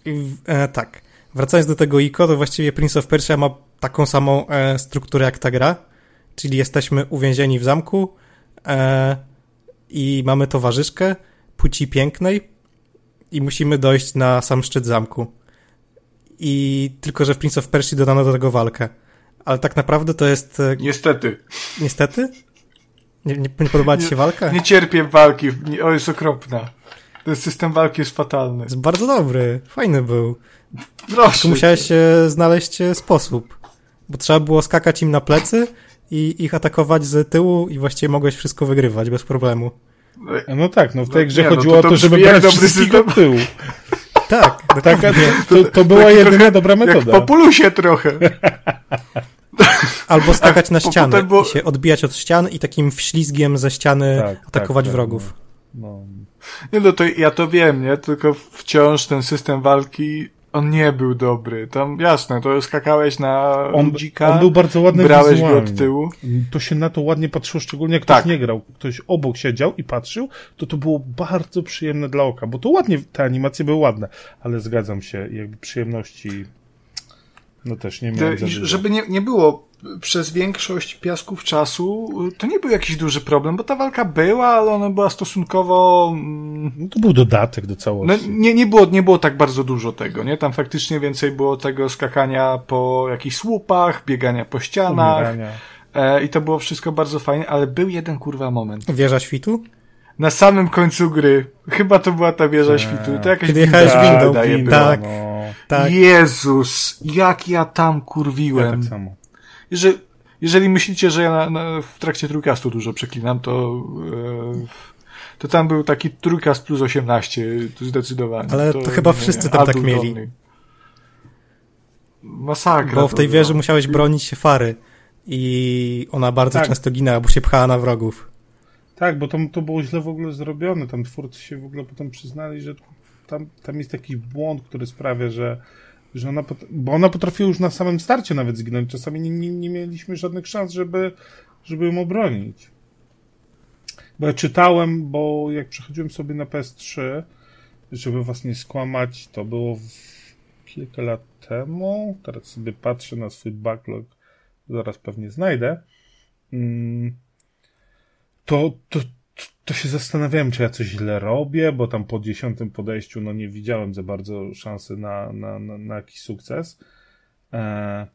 I, e, tak. Wracając do tego ICO, to właściwie Prince of Persia ma taką samą e, strukturę jak ta gra, czyli jesteśmy uwięzieni w zamku e, i mamy towarzyszkę płci pięknej i musimy dojść na sam szczyt zamku. I tylko, że w Prince of Persia dodano do tego walkę. Ale tak naprawdę to jest... E, Niestety. Niestety? Nie, nie, nie podoba ci się walka? Nie cierpię walki. O, jest okropna. Ten system walki jest fatalny. Jest bardzo dobry. Fajny był. Proszę. Tu musiałeś znaleźć e, sposób. Bo trzeba było skakać im na plecy i ich atakować z tyłu i właściwie mogłeś wszystko wygrywać bez problemu. No tak, no w tej grze nie, no chodziło to o to to, żeby brzmi jak brać dobry wszystkich system. od tyłu. [LAUGHS] Tak, [LAUGHS] Tak, to, to była Taki jedyna trochę dobra Jak w metoda. Populusie trochę. [LAUGHS] Albo skakać na było- i się odbijać od ścian i takim wślizgiem ze ściany Tak, atakować tak, tak, wrogów. No. Nie no, to ja to wiem, nie? Tylko wciąż ten system walki, on nie był dobry. Tam, jasne, to skakałeś na On, ludzika, on był bardzo ładny brałeś go od tyłu. To się na to ładnie patrzyło, szczególnie jak ktoś Tak. nie grał. Ktoś obok siedział i patrzył, to to było bardzo przyjemne dla oka, bo to ładnie, te animacje były ładne, ale zgadzam się, jakby przyjemności no też nie miałem żeby nie, nie było przez większość piasków czasu, to nie był jakiś duży problem, bo ta walka była, ale ona była stosunkowo... No to był dodatek do No, całości. nie, nie, było, nie było tak bardzo dużo tego, nie? Tam faktycznie więcej było tego skakania po jakichś słupach, biegania po ścianach Umierania. e, i to było wszystko bardzo fajnie, ale był jeden kurwa moment. Wieża świtu? Na samym końcu gry, chyba to była ta wieża świtu, to jakaś Kiedy jechałeś windą, wydaje winda, była. tak. No, Tak. Jezus, jak ja tam ja kurwiłem. tak samo. Jeżeli, jeżeli myślicie, że ja na, na, w trakcie trójkastu dużo przeklinam, to, e, to tam był taki trójkast plus 18, to zdecydowanie. Ale to chyba wszyscy tam tak mieli. Masakra. Bo w to tej wieży musiałeś bronić się fary i ona bardzo Tak. często ginęła, bo się pchała na wrogów. Tak, bo to, to było źle w ogóle zrobione. Tam twórcy się w ogóle potem przyznali, że tam, tam jest jakiś błąd, który sprawia, że, że ona, bo ona potrafiła już na samym starcie nawet zginąć. Czasami nie, nie, nie mieliśmy żadnych szans, żeby, żeby ją obronić. Bo ja czytałem, bo jak przechodziłem sobie na PS3, żeby was nie skłamać, to było kilka lat temu. Teraz sobie patrzę na swój backlog, zaraz pewnie znajdę. Mm, to, to, to się zastanawiałem, czy ja coś źle robię, bo tam po dziesiątym podejściu no nie widziałem za bardzo szansy na, na, na, na jakiś sukces. E,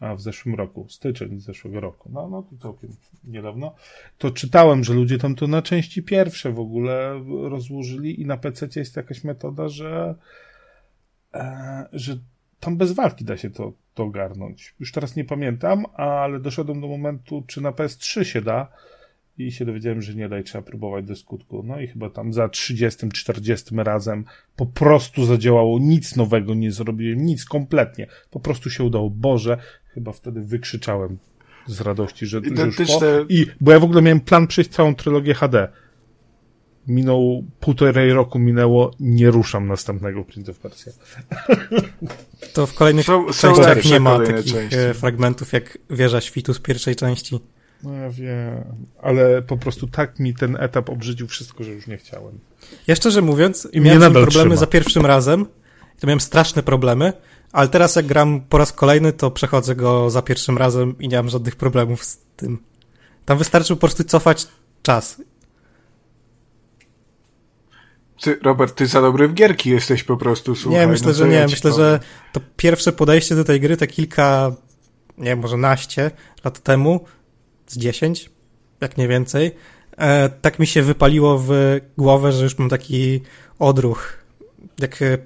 a w zeszłym roku, styczeń zeszłego roku, no, no to całkiem niedawno, to czytałem, że ludzie tam to na części pierwsze w ogóle rozłożyli i na PC jest jakaś metoda, że, e, że tam bez walki da się to, to ogarnąć. Już teraz nie pamiętam, ale doszedłem do momentu, czy na PS3 się da i się dowiedziałem, że nie da i trzeba próbować do skutku. No i chyba tam za 30-40 razem po prostu zadziałało, nic nowego nie zrobiłem, nic kompletnie. Po prostu się udało. Boże, chyba wtedy wykrzyczałem z radości, że, że już po... I, bo ja w ogóle miałem plan przejść całą trylogię HD. Minął półtorej roku minęło, nie ruszam następnego Prince of Persia. To w kolejnych są, częściach nie ma takich części. E, fragmentów jak wieża świtu z pierwszej części. No ja wiem, ale po prostu tak mi ten etap obrzydził wszystko, że już nie chciałem. Ja szczerze mówiąc, I miałem problemy trzyma. za pierwszym razem, to miałem straszne problemy, ale teraz jak gram po raz kolejny, to przechodzę go za pierwszym razem i nie mam żadnych problemów z tym. Tam wystarczy po prostu cofać czas. Ty, Robert, ty za dobry w gierki jesteś po prostu, słuchaj. Nie, myślę, no że nie. Ja myślę, powiem. że to pierwsze podejście do tej gry, te kilka, nie może naście lat temu, z 10, jak nie więcej. E, tak mi się wypaliło w głowę, że już mam taki odruch, jak e,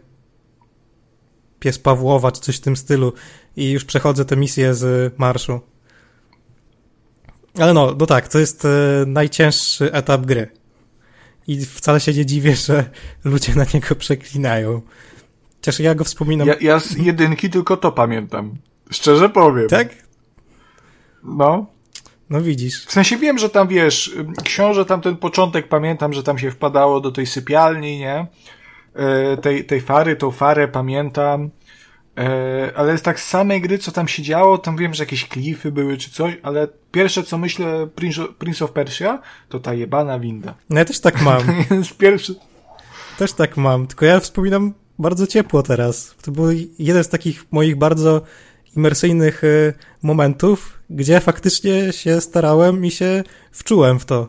pies Pawłowa, czy coś w tym stylu i już przechodzę tę misję z marszu. Ale no, no tak, to jest e, najcięższy etap gry. I wcale się nie dziwię, że ludzie na niego przeklinają. Chociaż ja go wspominam. Ja, ja z jedynki tylko to pamiętam. Szczerze powiem. Tak? No. No widzisz. W sensie wiem, że tam wiesz, książę tam ten początek pamiętam, że tam się wpadało do tej sypialni, nie? E, tej, tej fary, tą farę pamiętam. E, ale z tak z samej gry, co tam się działo, tam wiem, że jakieś klify były czy coś, ale pierwsze co myślę Prince, Prince of Persia, to ta jebana winda. No ja też tak [LAUGHS] mam. to jest pierwszy. Też tak mam, tylko ja wspominam bardzo ciepło teraz. To był jeden z takich moich bardzo imersyjnych y, momentów, gdzie faktycznie się starałem i się wczułem w to.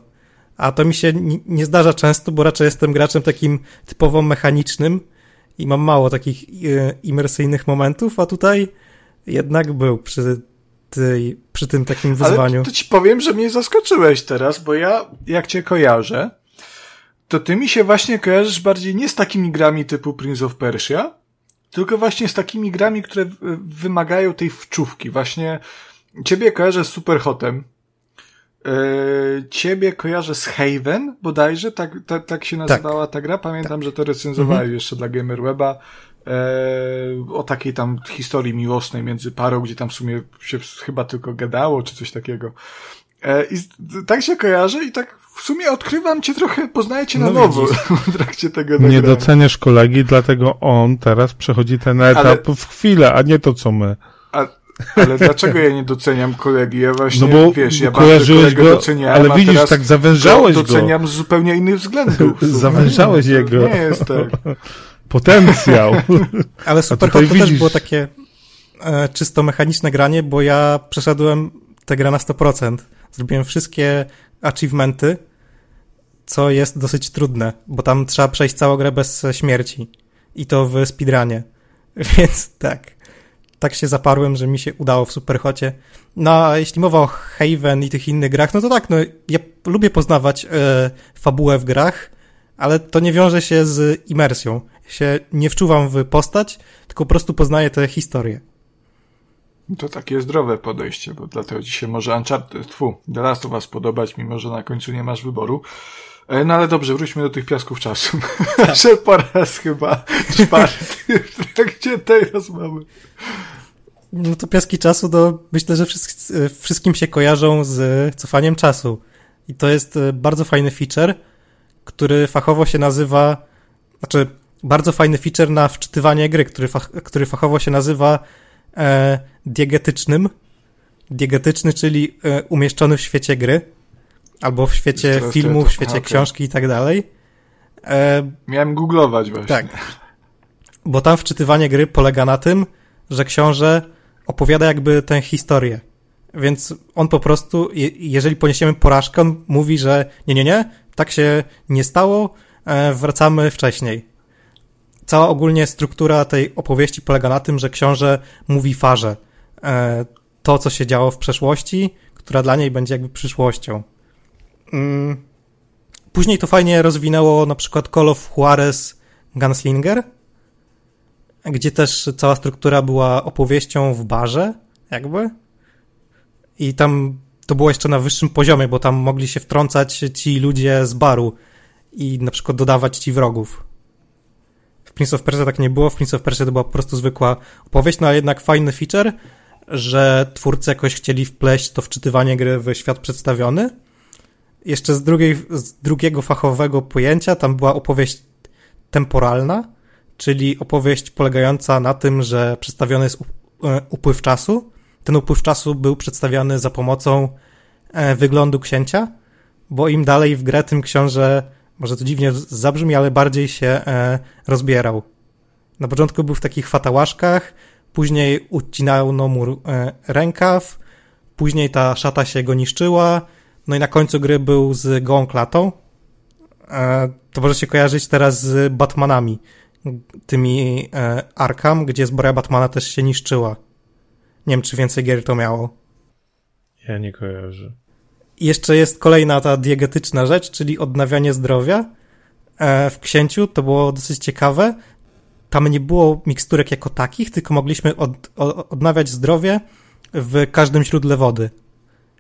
A to mi się nie zdarza często, bo raczej jestem graczem takim typowo mechanicznym i mam mało takich y, imersyjnych momentów, a tutaj jednak był przy, tej, przy tym takim wyzwaniu. Ale to ci powiem, że mnie zaskoczyłeś teraz, bo ja, jak cię kojarzę, to ty mi się właśnie kojarzysz bardziej nie z takimi grami typu Prince of Persia, tylko właśnie z takimi grami, które wymagają tej wczówki. Właśnie ciebie kojarzę z Superhotem, Yy, ciebie kojarzę z Haven, bodajże, tak, tak, tak się nazywała tak. ta gra. Pamiętam, tak. że to recenzowałem mhm. jeszcze dla GamerWeba. Yy, o takiej tam historii miłosnej między parą, gdzie tam w sumie się chyba tylko gadało, czy coś takiego. Yy, I tak się kojarzę i tak w sumie odkrywam cię trochę, poznaję cię na no nowo [LAUGHS] w trakcie tego nagrania. Nie doceniasz kolegi, dlatego on teraz przechodzi ten etap Ale... w chwilę, a nie to, co my. A, ale dlaczego ja nie doceniam kolegi? Ja właśnie, no bo wiesz, ja bardzo go, doceniałem, ale widzisz, tak zawężałeś go. doceniam z zupełnie innych względów. [LAUGHS] zawężałeś jego. Nie jest tak. [LAUGHS] Potencjał. [LAUGHS] ale Super to widzisz... też było takie e, czysto mechaniczne granie, bo ja przeszedłem tę grę na 100%. Zrobiłem wszystkie achievementy, co jest dosyć trudne, bo tam trzeba przejść całą grę bez śmierci. I to w speedrunie. Więc tak tak się zaparłem, że mi się udało w Superhocie. No, a jeśli mowa o Haven i tych innych grach, no to tak, no, ja lubię poznawać e, fabułę w grach, ale to nie wiąże się z imersją. Ja się nie wczuwam w postać, tylko po prostu poznaję tę historię. To takie zdrowe podejście, bo dlatego ci się może Uncharted, tfu, The Last of Us podobać, mimo że na końcu nie masz wyboru. E, no ale dobrze, wróćmy do tych piasków czasu. Tak. [LAUGHS] że po raz chyba czwarty w trakcie tej rozmowy. No to piaski czasu, to myślę, że wszystkim się kojarzą z cofaniem czasu. I to jest e, bardzo fajny feature, który fachowo się nazywa, znaczy bardzo fajny feature na wczytywanie gry, który, fach, który fachowo się nazywa e, diegetycznym. Diegetyczny, czyli e, umieszczony w świecie gry, albo w świecie filmu, w świecie okay. książki i tak dalej. E, Miałem googlować właśnie. Tak. Bo tam wczytywanie gry polega na tym, że książę opowiada jakby tę historię. Więc on po prostu, jeżeli poniesiemy porażkę, on mówi, że nie, nie, nie, tak się nie stało, e, wracamy wcześniej. Cała ogólnie struktura tej opowieści polega na tym, że książę mówi farze. E, to, co się działo w przeszłości, która dla niej będzie jakby przyszłością. Mm. Później to fajnie rozwinęło na przykład Call of Juarez Gunslinger, gdzie też cała struktura była opowieścią w barze, jakby. I tam to było jeszcze na wyższym poziomie, bo tam mogli się wtrącać ci ludzie z baru i na przykład dodawać ci wrogów. W Prince of Persia tak nie było, w Prince of Persia to była po prostu zwykła opowieść, no ale jednak fajny feature, że twórcy jakoś chcieli wpleść to wczytywanie gry w świat przedstawiony. Jeszcze z, drugiej, z drugiego fachowego pojęcia tam była opowieść temporalna, czyli opowieść polegająca na tym, że przedstawiony jest e, upływ czasu. Ten upływ czasu był przedstawiany za pomocą e, wyglądu księcia, bo im dalej w grę, tym książę, może to dziwnie zabrzmi, ale bardziej się e, rozbierał. Na początku był w takich fatałaszkach, później ucinano mu rękaw, później ta szata się go niszczyła, no i na końcu gry był z gołą klatą. To może się kojarzyć teraz z Batmanami tymi e, Arkham, gdzie zbroja Batmana też się niszczyła. Nie wiem, czy więcej gier to miało. Ja nie kojarzę. Jeszcze jest kolejna ta diegetyczna rzecz, czyli odnawianie zdrowia. E, w księciu to było dosyć ciekawe. Tam nie było miksturek jako takich, tylko mogliśmy od, odnawiać zdrowie w każdym źródle wody.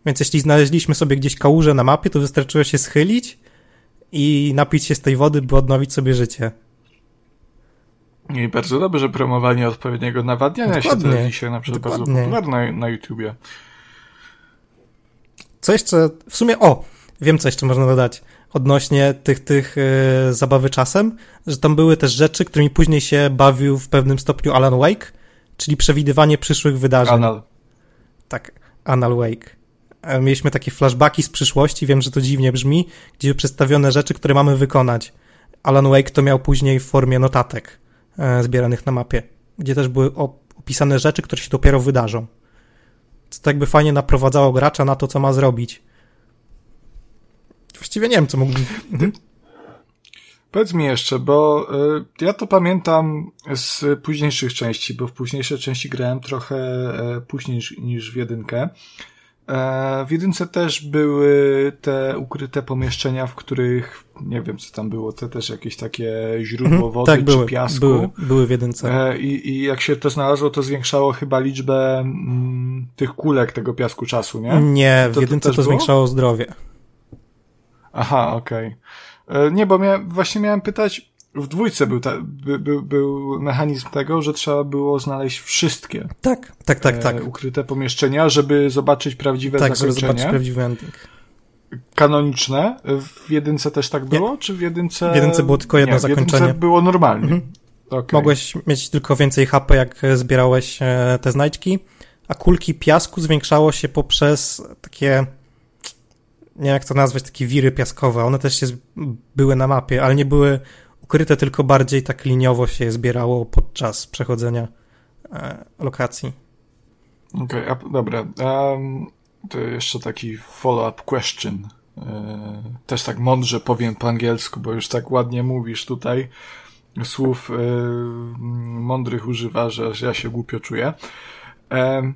Więc jeśli znaleźliśmy sobie gdzieś kałużę na mapie, to wystarczyło się schylić i napić się z tej wody, by odnowić sobie życie. I bardzo dobrze promowanie odpowiedniego nawadniania Dokładnie. się to dzisiaj na przykład Dokładnie. bardzo popularne na, na YouTubie. Co jeszcze, w sumie, o, wiem co jeszcze można dodać odnośnie tych, tych yy, zabawy czasem, że tam były też rzeczy, którymi później się bawił w pewnym stopniu Alan Wake, czyli przewidywanie przyszłych wydarzeń. Anal. Tak, Anal Wake. E, mieliśmy takie flashbacki z przyszłości, wiem, że to dziwnie brzmi, gdzie przedstawione rzeczy, które mamy wykonać. Alan Wake to miał później w formie notatek E, zbieranych na mapie, gdzie też były opisane rzeczy, które się dopiero wydarzą. Co to jakby fajnie naprowadzało gracza na to, co ma zrobić. Właściwie nie wiem, co mógłbym... Mhm. Powiedz mi jeszcze, bo y, ja to pamiętam z późniejszych części, bo w późniejsze części grałem trochę później niż w jedynkę. E, w jedynce też były te ukryte pomieszczenia, w których nie wiem co tam było, to też jakieś takie źródło mhm, wody tak, czy były, piasku. Były, były w jedynce. E, I, I jak się to znalazło, to zwiększało chyba liczbę mm, tych kulek tego piasku czasu, nie? Nie, w to, jedynce to, to zwiększało zdrowie. Aha, okej. Okay. E, nie, bo mia właśnie miałem pytać, w dwójce był, ta, by, by, był mechanizm tego, że trzeba było znaleźć wszystkie. Tak, tak, tak, tak. E, ukryte pomieszczenia, żeby zobaczyć prawdziwe tak, zakończenie. Tak, żeby zobaczyć prawdziwy ending. Kanoniczne. W jedynce też tak było? Nie. Czy w jedynce... W jedynce było tylko jedno nie, zakończenie. W jedynce było normalnie. Mhm. Okay. Mogłeś mieć tylko więcej HP, jak zbierałeś e, te znajdźki, a kulki piasku zwiększało się poprzez takie nie wiem jak to nazwać, takie wiry piaskowe. One też się były na mapie, ale nie były ukryte, tylko bardziej tak liniowo się zbierało podczas przechodzenia e, lokacji. Okej, okay, dobra. Um, to jeszcze taki follow-up question. E, też tak mądrze powiem po angielsku, bo już tak ładnie mówisz tutaj. Słów e, mądrych używasz, że ja się głupio czuję. E,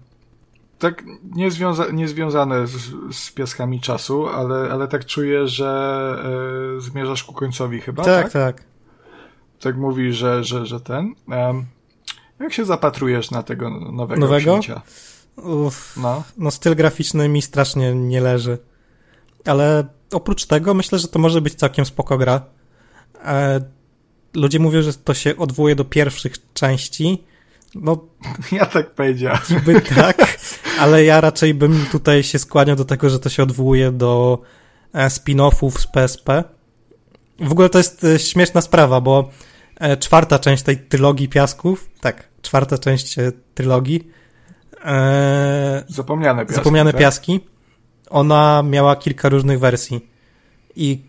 tak niezwiąza niezwiązane z, z piaskami czasu, ale, ale tak czuję, że e, zmierzasz ku końcowi chyba, tak? Tak, tak tak mówi, że, że, że ten. Um, jak się zapatrujesz na tego nowego, nowego? Uff, no. no styl graficzny mi strasznie nie leży. Ale oprócz tego myślę, że to może być całkiem spoko gra. E, ludzie mówią, że to się odwołuje do pierwszych części. No, [LAUGHS] ja tak powiedziałem. Niby tak, ale ja raczej bym tutaj się skłaniał do tego, że to się odwołuje do e, spin-offów z PSP. W ogóle to jest e, śmieszna sprawa, bo E, czwarta część tej trylogii piasków, tak, czwarta część e, trylogii. E, zapomniane piaski. Zapomniane tak? piaski. Ona miała kilka różnych wersji. I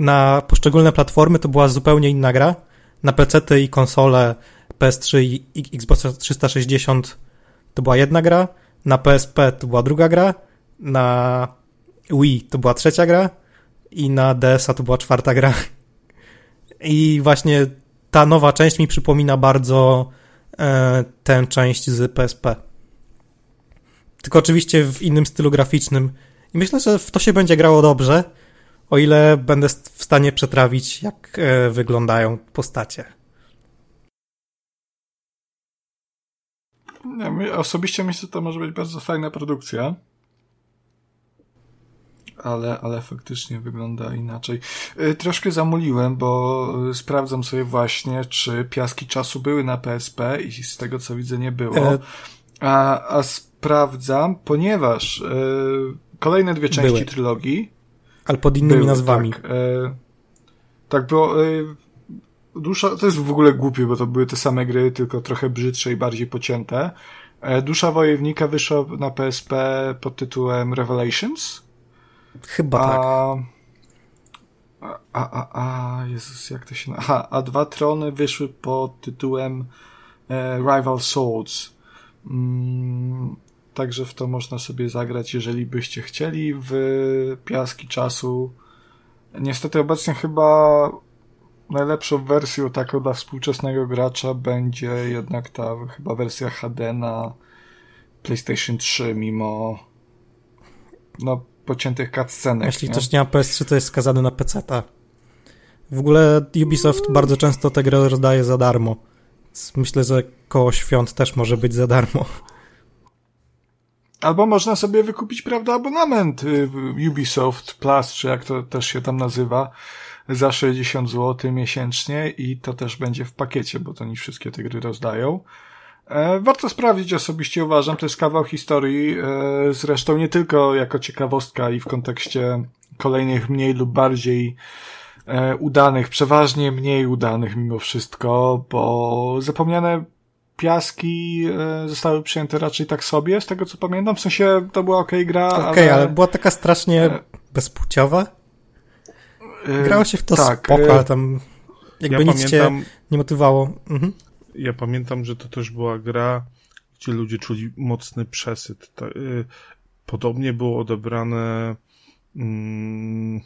na poszczególne platformy to była zupełnie inna gra. Na PC i konsole PS3 i Xbox 360 to była jedna gra. Na PSP to była druga gra. Na Wii to była trzecia gra. I na DS-a to była czwarta gra. I właśnie ta nowa część mi przypomina bardzo e, tę część z PSP. tylko oczywiście w innym stylu graficznym. I myślę, że w to się będzie grało dobrze, o ile będę w stanie przetrawić, jak e, wyglądają postacie. Nie, osobiście myślę, że to może być bardzo fajna produkcja. Ale, ale faktycznie wygląda inaczej. E, troszkę zamuliłem, bo sprawdzam sobie właśnie, czy piaski czasu były na PSP i z tego co widzę nie było. E, a, a sprawdzam, ponieważ e, kolejne dwie części były. trylogii. Ale pod innymi były, nazwami. Tak, e, tak było. Dusza, to jest w ogóle głupie, bo to były te same gry, tylko trochę brzydsze i bardziej pocięte. E, Dusza Wojownika wyszła na PSP pod tytułem Revelations. Chyba a, tak. A, a, a, Jezus, jak to się... Aha, a dwa trony wyszły pod tytułem e, Rival Swords. Mm, także w to można sobie zagrać, jeżeli byście chcieli w piaski czasu. Niestety obecnie chyba najlepszą wersją taką dla współczesnego gracza będzie jednak ta chyba wersja HD na PlayStation 3, mimo no pociętych cutscenek. Jeśli nie? ktoś nie ma PS3, to jest skazany na PC-ta. W ogóle Ubisoft bardzo często tę grę rozdaje za darmo. Myślę, że koło świąt też może być za darmo. Albo można sobie wykupić, prawda, abonament y, Ubisoft Plus, czy jak to też się tam nazywa, za 60 zł miesięcznie i to też będzie w pakiecie, bo to nie wszystkie te gry rozdają. E, warto sprawdzić, osobiście uważam, to jest kawał historii, e, zresztą nie tylko jako ciekawostka i w kontekście kolejnych mniej lub bardziej e, udanych, przeważnie mniej udanych mimo wszystko, bo zapomniane piaski zostały przyjęte raczej tak sobie, z tego co pamiętam, w sensie to była ok gra, Okej, okay, ale... ale... była taka strasznie bezpłciowa. Grało się w to tak, spoko, ale tam jakby ja nic pamiętam... cię nie motywało. Mhm. Ja pamiętam, że to też była gra, gdzie ludzie czuli mocny przesyt. Y, podobnie było odebrane mm,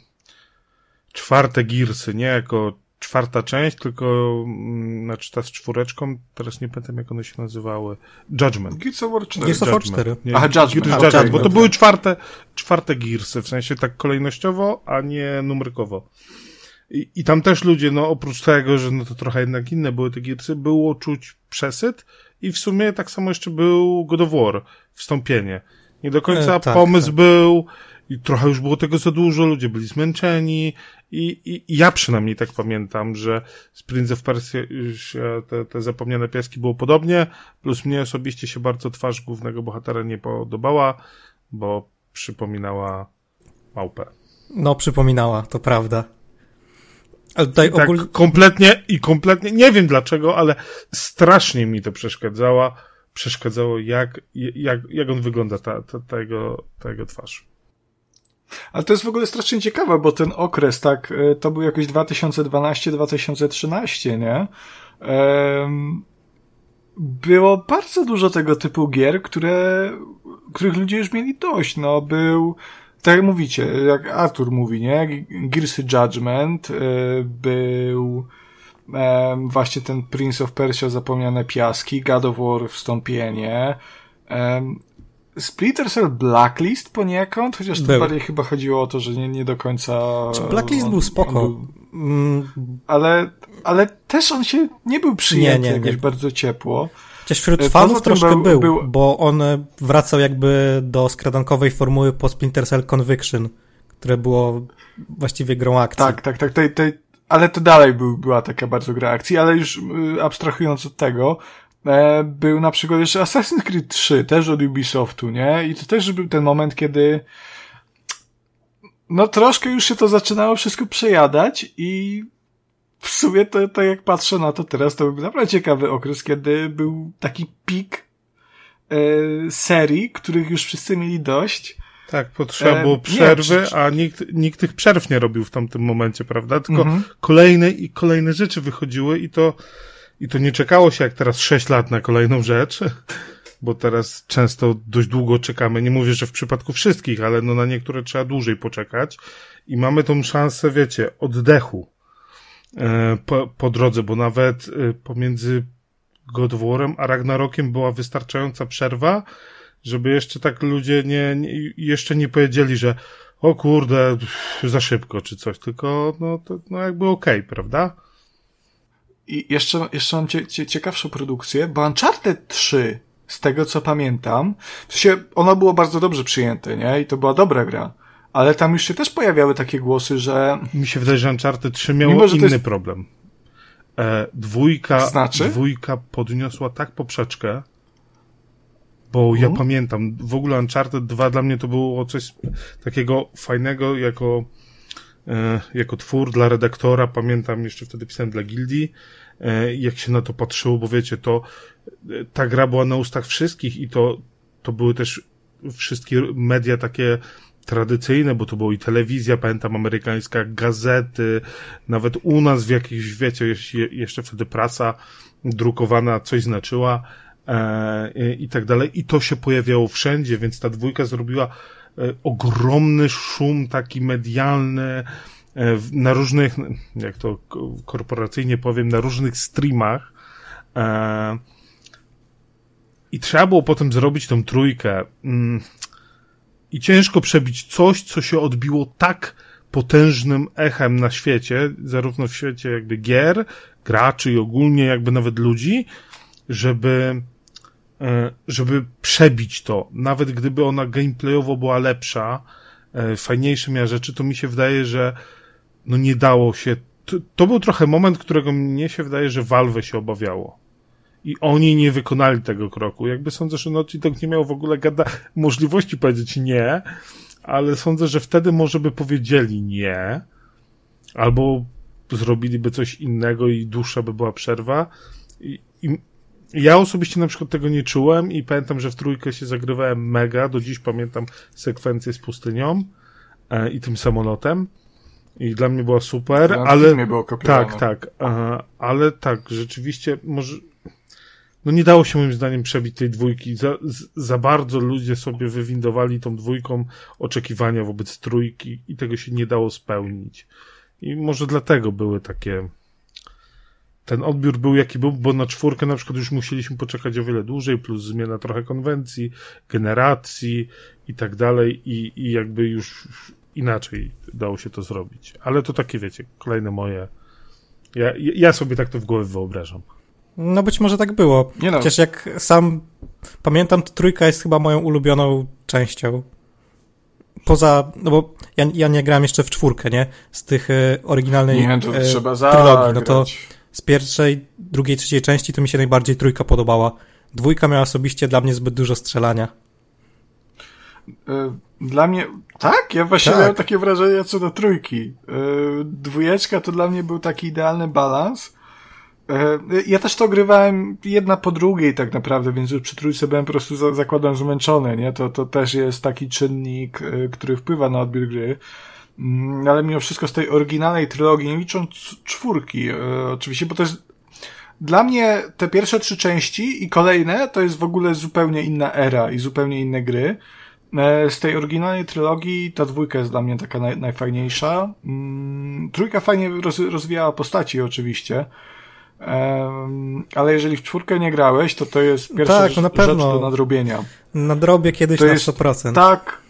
czwarte Gearsy, nie jako czwarta część, tylko mm, znaczy ta z czwóreczką, teraz nie pamiętam jak one się nazywały. Judgment. Gears of War 4. Gears of War 4. Nie, Aha, Judgment. Gears, Judgment, okay, bo to były czwarte, czwarte Gearsy, w sensie tak kolejnościowo, a nie numerkowo. I, I tam też ludzie, no oprócz tego, że no to trochę jednak inne były te Gearsy, było czuć przesyt i w sumie tak samo jeszcze był God of War, wstąpienie. Nie do końca e, tak, pomysł tak. był i trochę już było tego za dużo, ludzie byli zmęczeni i, i, i ja przynajmniej tak pamiętam, że z Prince of Persia te, te zapomniane piaski było podobnie, plus mnie osobiście się bardzo twarz głównego bohatera nie podobała, bo przypominała małpę. No, przypominała, to prawda. Ale tutaj tak ogólnie... kompletnie i kompletnie, nie wiem dlaczego, ale strasznie mi to przeszkadzało, przeszkadzało jak, jak, jak on wygląda, ta, ta, ta, jego, ta jego twarz. Ale to jest w ogóle strasznie ciekawe, bo ten okres, tak, e, to był jakoś 2012-2013, nie? Um, było bardzo dużo tego typu gier, które, których ludzie już mieli dość, no, był tak jak mówicie, jak Arthur mówi, nie? Gearsy Judgment, y, był właśnie ten Prince of Persia Zapomniane Piaski, God of War Wstąpienie, Splinter Cell Blacklist poniekąd, chociaż to bardziej chyba chodziło o to, że nie, nie do końca... Blacklist on, był spoko. Był, mm. ale, ale też on się nie był przyjęty nie, nie, jakoś nie. bardzo ciepło. Chociaż wśród e, fanów troszkę był, był, był, bo on wracał jakby do skradankowej formuły po Splinter Cell Conviction, które było właściwie grą akcji. Tak, tak, tak. Tej, tej, ale to dalej był, była taka bardzo gra akcji, ale już y, abstrahując od tego, e, był na przykład jeszcze Assassin's Creed 3, też od Ubisoftu, nie? I to też był ten moment, kiedy no troszkę już się to zaczynało wszystko przejadać i w sumie to, to jak patrzę na to teraz, to był naprawdę ciekawy okres, kiedy był taki pik e, serii, których już wszyscy mieli dość. Tak, potrzeba było przerwy, nie, a nikt, nikt tych przerw nie robił w tamtym momencie, prawda? Tylko mhm. kolejne i kolejne rzeczy wychodziły i to, i to nie czekało się jak teraz sześć lat na kolejną rzecz, [LAUGHS] bo teraz często dość długo czekamy. Nie mówię, że w przypadku wszystkich, ale no na niektóre trzeba dłużej poczekać i mamy tą szansę, wiecie, oddechu E, po, po drodze, bo nawet e, pomiędzy God War'em a Ragnarokiem była wystarczająca przerwa, żeby jeszcze tak ludzie nie, nie jeszcze nie powiedzieli, że o kurde, za szybko czy coś, tylko no, to, no jakby okej, okay, prawda? I jeszcze, jeszcze mam cie, cie, ciekawszą produkcję, bo Uncharted 3, z tego co pamiętam, w sensie ono było bardzo dobrze przyjęte, nie? I to była dobra gra. Ale tam już się też pojawiały takie głosy, że... Mi się wydaje, że Uncharted 3 miało Mimo, inny jest... problem. E, dwójka, znaczy? dwójka podniosła tak poprzeczkę, bo ja mhm. pamiętam, w ogóle Uncharted 2 dla mnie to było coś takiego fajnego jako, e, jako twór dla redaktora. Pamiętam, jeszcze wtedy pisałem dla Gildii, e, jak się na to patrzyło, bo wiecie, to e, ta gra była na ustach wszystkich i to, to były też wszystkie media takie tradycyjne, bo to było i telewizja, pamiętam, amerykańska, gazety, nawet u nas w jakichś, wiecie, jeszcze wtedy prasa drukowana coś znaczyła e, i tak dalej. I to się pojawiało wszędzie, więc ta dwójka zrobiła e, ogromny szum taki medialny e, na różnych, jak to korporacyjnie powiem, na różnych streamach. E, I trzeba było potem zrobić tą trójkę. I ciężko przebić coś, co się odbiło tak potężnym echem na świecie, zarówno w świecie jakby gier, graczy i ogólnie jakby nawet ludzi, żeby, e, żeby przebić to. Nawet gdyby ona gameplayowo była lepsza, e, fajniejsze miała rzeczy, to mi się wydaje, że no nie dało się. To, to był trochę moment, którego mnie się wydaje, że Valve się obawiało i oni nie wykonali tego kroku. Jakby sądzę, że Naughty Dog nie miał w ogóle gada możliwości powiedzieć nie, ale sądzę, że wtedy może by powiedzieli nie, albo zrobiliby coś innego i dłuższa by była przerwa. I, i ja osobiście na przykład tego nie czułem i pamiętam, że w trójkę się zagrywałem mega, do dziś pamiętam sekwencję z pustynią e, i tym samolotem. I dla mnie była super, ale. Było tak, tak. E, ale tak, rzeczywiście, może no nie dało się moim zdaniem przebić tej dwójki. Za, za bardzo ludzie sobie wywindowali tą dwójką oczekiwania wobec trójki i tego się nie dało spełnić. I może dlatego były takie. Ten odbiór był jaki był, bo na czwórkę na przykład już musieliśmy poczekać o wiele dłużej, plus zmiana trochę konwencji, generacji i tak dalej, i, i jakby już inaczej dało się to zrobić. Ale to takie, wiecie, kolejne moje. Ja, ja sobie tak to w głowie wyobrażam. No być może tak było. Nie no. Chociaż jak sam pamiętam, to trójka jest chyba moją ulubioną częścią. Poza, no bo ja, ja nie grałem jeszcze w czwórkę, nie? Z tych e, oryginalnej nie, to e, trzeba trylogii. No to z pierwszej, drugiej, trzeciej części to mi się najbardziej trójka podobała. Dwójka miała osobiście dla mnie zbyt dużo strzelania. E, dla mnie, tak? Ja właśnie tak. miałem takie wrażenie co do trójki. E, dwójeczka to dla mnie był taki idealny balans ja też to grywałem jedna po drugiej tak naprawdę, więc już przy trójce byłem po prostu zakładam zmęczony, nie? To, to też jest taki czynnik, e, który wpływa na odbiór gry. Mm, ale mimo wszystko z tej oryginalnej trylogii, nie licząc czwórki, e, oczywiście, bo to jest dla mnie te pierwsze trzy części i kolejne to jest w ogóle zupełnie inna era i zupełnie inne gry. Z tej oryginalnej trylogii ta dwójka jest dla mnie taka naj, najfajniejsza. Mm, trójka fajnie roz, rozwijała postaci oczywiście. Um, ale jeżeli w czwórkę nie grałeś, to to jest pierwsza tak, no na pewno. rzecz do nadrobienia. Nadrobię kiedyś to na 100%. Jest tak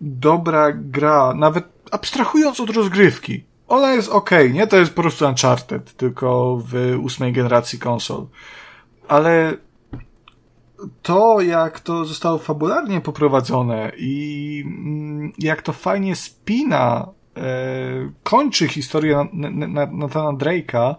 dobra gra, nawet abstrahując od rozgrywki. Ona jest ok, nie? To jest po prostu Uncharted, tylko w ósmej generacji konsol. Ale to, jak to zostało fabularnie poprowadzone i mm, jak to fajnie spina, e, kończy historię Nathana Drake'a,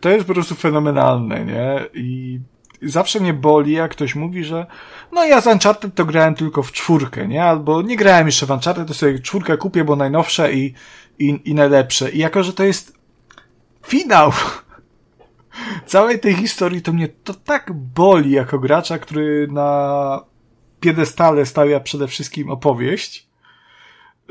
to jest po prostu fenomenalne, nie? I zawsze mnie boli, jak ktoś mówi, że no ja z Uncharted to grałem tylko w czwórkę, nie? Albo nie grałem jeszcze w Uncharted, to sobie czwórkę kupię, bo najnowsze i, i, i najlepsze. I jako, że to jest finał [LAUGHS] całej tej historii, to mnie to tak boli jako gracza, który na piedestale stawia przede wszystkim opowieść,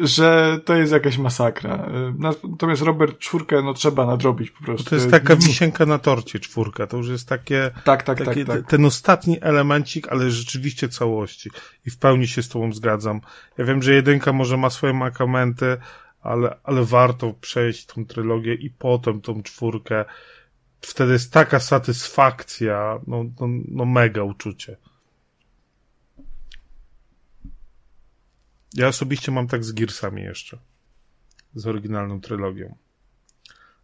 że to jest jakaś masakra. Natomiast Robert czwórkę, no trzeba nadrobić po prostu. To jest taka wisienka na torcie czwórka, to już jest takie, tak, tak, takie, tak, tak. ten ostatni elemencik, ale rzeczywiście całości. I w pełni się z tobą zgadzam. Ja wiem, że jedynka może ma swoje makamenty, ale, ale warto przejść tą trylogię i potem tą czwórkę. Wtedy jest taka satysfakcja, no, no, no mega uczucie. Ja osobiście mam tak z Gearsami jeszcze. Z oryginalną trylogią.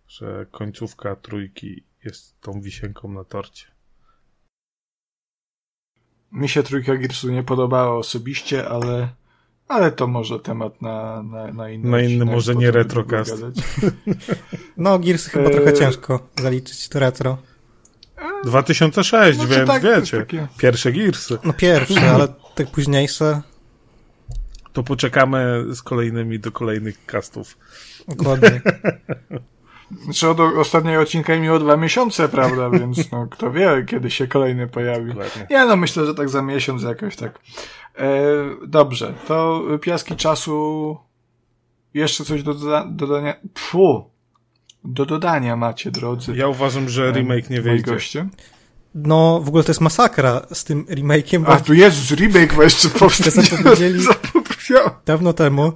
Że końcówka trójki jest tą wisienką na torcie. Mi się trójka Gearsu nie podobała osobiście, ale, ale to może temat na, na, na inny Na inny może nie to retrocast. [LAUGHS] No, Gears chyba trochę ciężko zaliczyć do retro. 2006, No to więc tak, to wiecie. takie- Pierwsze Gearsy. No pierwsze, [LAUGHS] ale te późniejsze, To poczekamy z kolejnymi do kolejnych castów. dokładnie. [LAUGHS] Znaczy od ostatniego odcinka minęło dwa miesiące, prawda, [LAUGHS] więc no, kto wie, kiedy się kolejny pojawi. Dokładnie. Ja no myślę, że tak za miesiąc jakoś tak. E, dobrze, to piaski czasu jeszcze coś do doda- dodania. Pfu, do dodania macie, drodzy. Ja uważam, że remake nie moi wyjdzie. goście. No, w ogóle to jest masakra z tym remake'iem, bo A tu Jezus, remake ma jeszcze powstać. zapowiedzieli- [LAUGHS] Zapomniałem. Dawno temu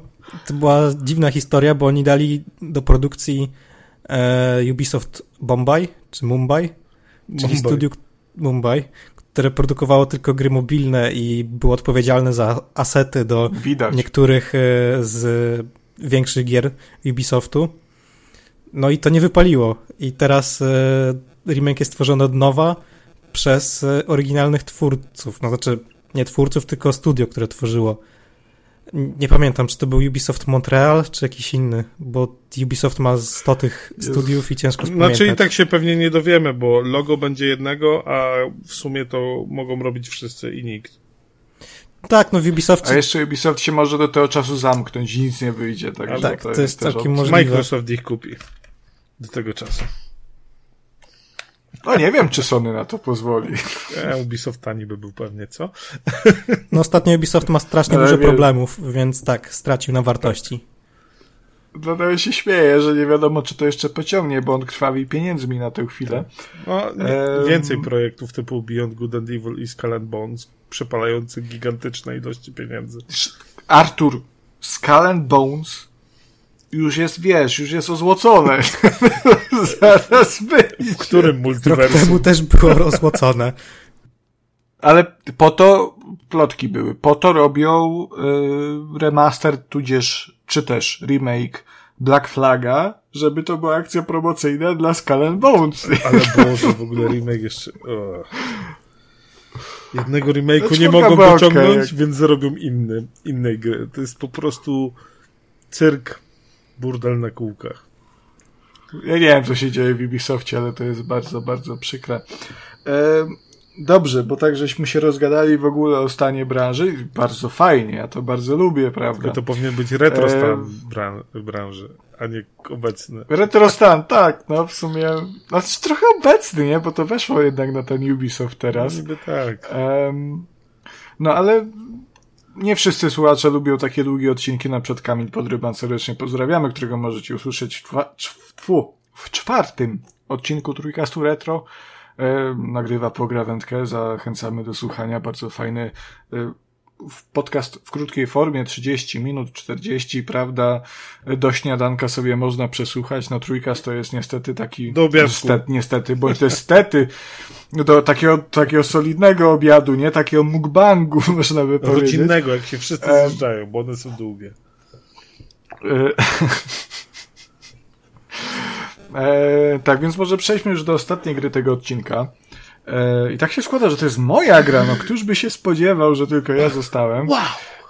to była dziwna historia, bo oni dali do produkcji e, Ubisoft Bombay, czy Mumbai, czyli Mumbai. studiu Mumbai, które produkowało tylko gry mobilne i było odpowiedzialne za asety do Widać. niektórych e, z większych gier Ubisoftu. No i to nie wypaliło. I teraz e, remake jest tworzony od nowa przez e, oryginalnych twórców. No znaczy, nie twórców, tylko studio, które tworzyło. Nie pamiętam, czy to był Ubisoft Montreal, czy jakiś inny, bo Ubisoft ma 100 tych studiów i ciężko spamiętać. Znaczy i tak się pewnie nie dowiemy, bo logo będzie jednego, a w sumie to mogą robić wszyscy i nikt. Tak, no w Ubisoftie A jeszcze Ubisoft się może do tego czasu zamknąć i nic nie wyjdzie. Także Tak, to jest też całkiem możliwe. Microsoft ich kupi. Do tego czasu. No nie wiem, czy Sony na to pozwoli. E, Ubisoft tani by był pewnie, co? No ostatnio Ubisoft ma strasznie Ale dużo wie- problemów, więc tak, stracił na wartości. Dlatego się śmieję, że nie wiadomo, czy to jeszcze pociągnie, bo on krwawi pieniędzmi na tę chwilę. No, nie, więcej projektów typu Beyond Good and Evil i Skull and Bones, przepalających gigantyczne ilości pieniędzy. Artur, Skull and Bones już jest, wiesz, już jest ozłocone. [LAUGHS] Zaraz będzie. W którym Rok multiversum? temu też było rozłocone. Ale po to plotki były. Po to robią y, remaster, tudzież, czy też remake Black Flaga, żeby to była akcja promocyjna dla Skull and Bones. Ale Boże, w ogóle remake jeszcze... O. Jednego remake'u Znaczy, nie mogą była pociągnąć, okej. więc zrobią inny, innej gry. To jest po prostu cyrk, burdel na kółkach. Ja nie wiem, co się dzieje w Ubisoftie, ale to jest bardzo, bardzo przykre. Dobrze, bo tak żeśmy się rozgadali w ogóle o stanie branży. Bardzo fajnie, ja to bardzo lubię, prawda? Tylko to powinien być retro E, branży, a nie obecny. Retrostan, tak, no w sumie, znaczy trochę obecny, nie, bo to weszło jednak na ten Ubisoft teraz. Niby tak. No ale nie wszyscy słuchacze lubią takie długie odcinki, na przykład Kamil Podryban. Serdecznie pozdrawiamy, którego możecie usłyszeć w, tfu, w czwartym odcinku Trójkastu Retro. E, nagrywa pograwędkę, zachęcamy do słuchania, bardzo fajny e, podcast w krótkiej formie, 30 minut, 40, prawda, E, do śniadanka sobie można przesłuchać, no trójkast to jest niestety taki, Do niestety, niestety, bądź też stety, do takiego, takiego solidnego obiadu, nie takiego mukbangu, [LAUGHS] można by powiedzieć. Rodzinnego, jak się wszyscy Em. zjeżdżają, bo one są długie. E, [LAUGHS] e, tak, więc może przejdźmy już do ostatniej gry tego odcinka. E, I tak się składa, że to jest moja gra, no któż by się spodziewał, że tylko ja zostałem. Wow!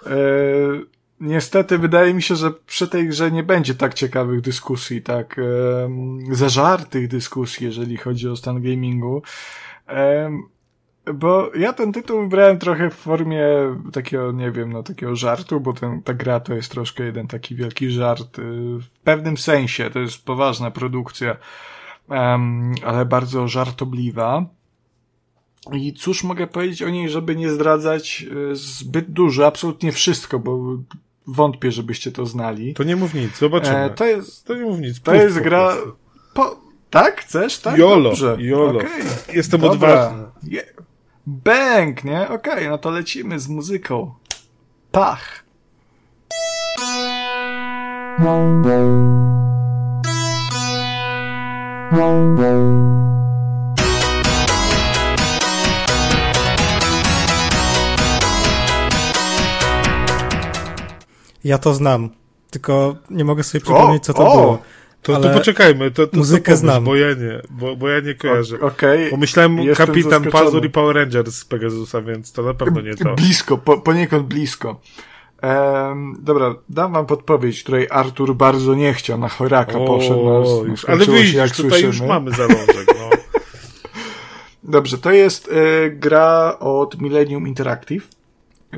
E, niestety wydaje mi się, że przy tej grze nie będzie tak ciekawych dyskusji, tak e, zażartych dyskusji, jeżeli chodzi o stan gamingu. Bo ja ten tytuł wybrałem trochę w formie takiego, nie wiem, no takiego żartu, bo ten, ta gra to jest troszkę jeden taki wielki żart. W pewnym sensie to jest poważna produkcja, ale bardzo żartobliwa. I cóż mogę powiedzieć o niej, żeby nie zdradzać y, zbyt dużo, absolutnie wszystko, bo wątpię, żebyście to znali. To nie mów nic, zobaczymy. E, to jest, To nie mów nic. to jest po gra... Po, tak? Chcesz? Tak? Jolo, Dobrze. jolo. Okej. Jestem Dobra. odważny. Je... Bęk, nie? Okej, no to lecimy z muzyką. Pach. Ja to znam, tylko nie mogę sobie przypomnieć, co to o! było. To, to poczekajmy, to, to muzykę to pomyśl, znam. bo ja nie, bo, bo ja nie kojarzę. O- Okej. Pomyślałem Jestem Kapitan zaskoczony. Pazur i Power Rangers z Pegasusa, więc to na pewno nie to. Blisko, po, poniekąd blisko. Em, dobra, dam wam podpowiedź, której Artur bardzo nie chciał, na choraka poszedł. no, O, no, już, ale widzisz, jak tutaj słyszymy. już mamy zalążek, no. [LAUGHS] Dobrze, to jest e, gra od Millennium Interactive,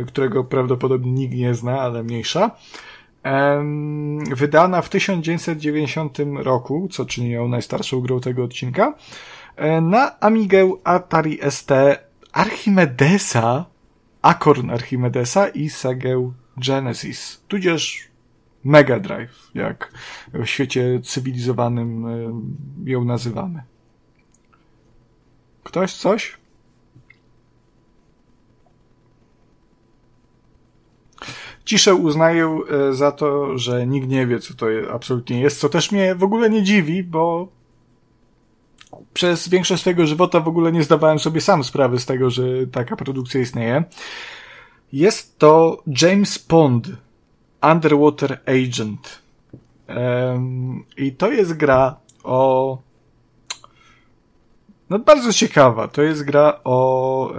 którego prawdopodobnie nikt nie zna, ale mniejsza. Wydana w 1990 roku, co czyni ją najstarszą grą tego odcinka, e, na Amigę Atari ST Archimedesa, Acorn Archimedesa i Segę Genesis, tudzież Mega Drive, jak w świecie cywilizowanym ją nazywamy. Ktoś coś? Ciszę uznaję e, za to, że nikt nie wie, co to absolutnie jest, co też mnie w ogóle nie dziwi, bo przez większość swojego żywota w ogóle nie zdawałem sobie sam sprawy z tego, że taka produkcja istnieje. Jest to James Pond, Underwater Agent. I to jest gra o no bardzo ciekawa. To jest gra o e,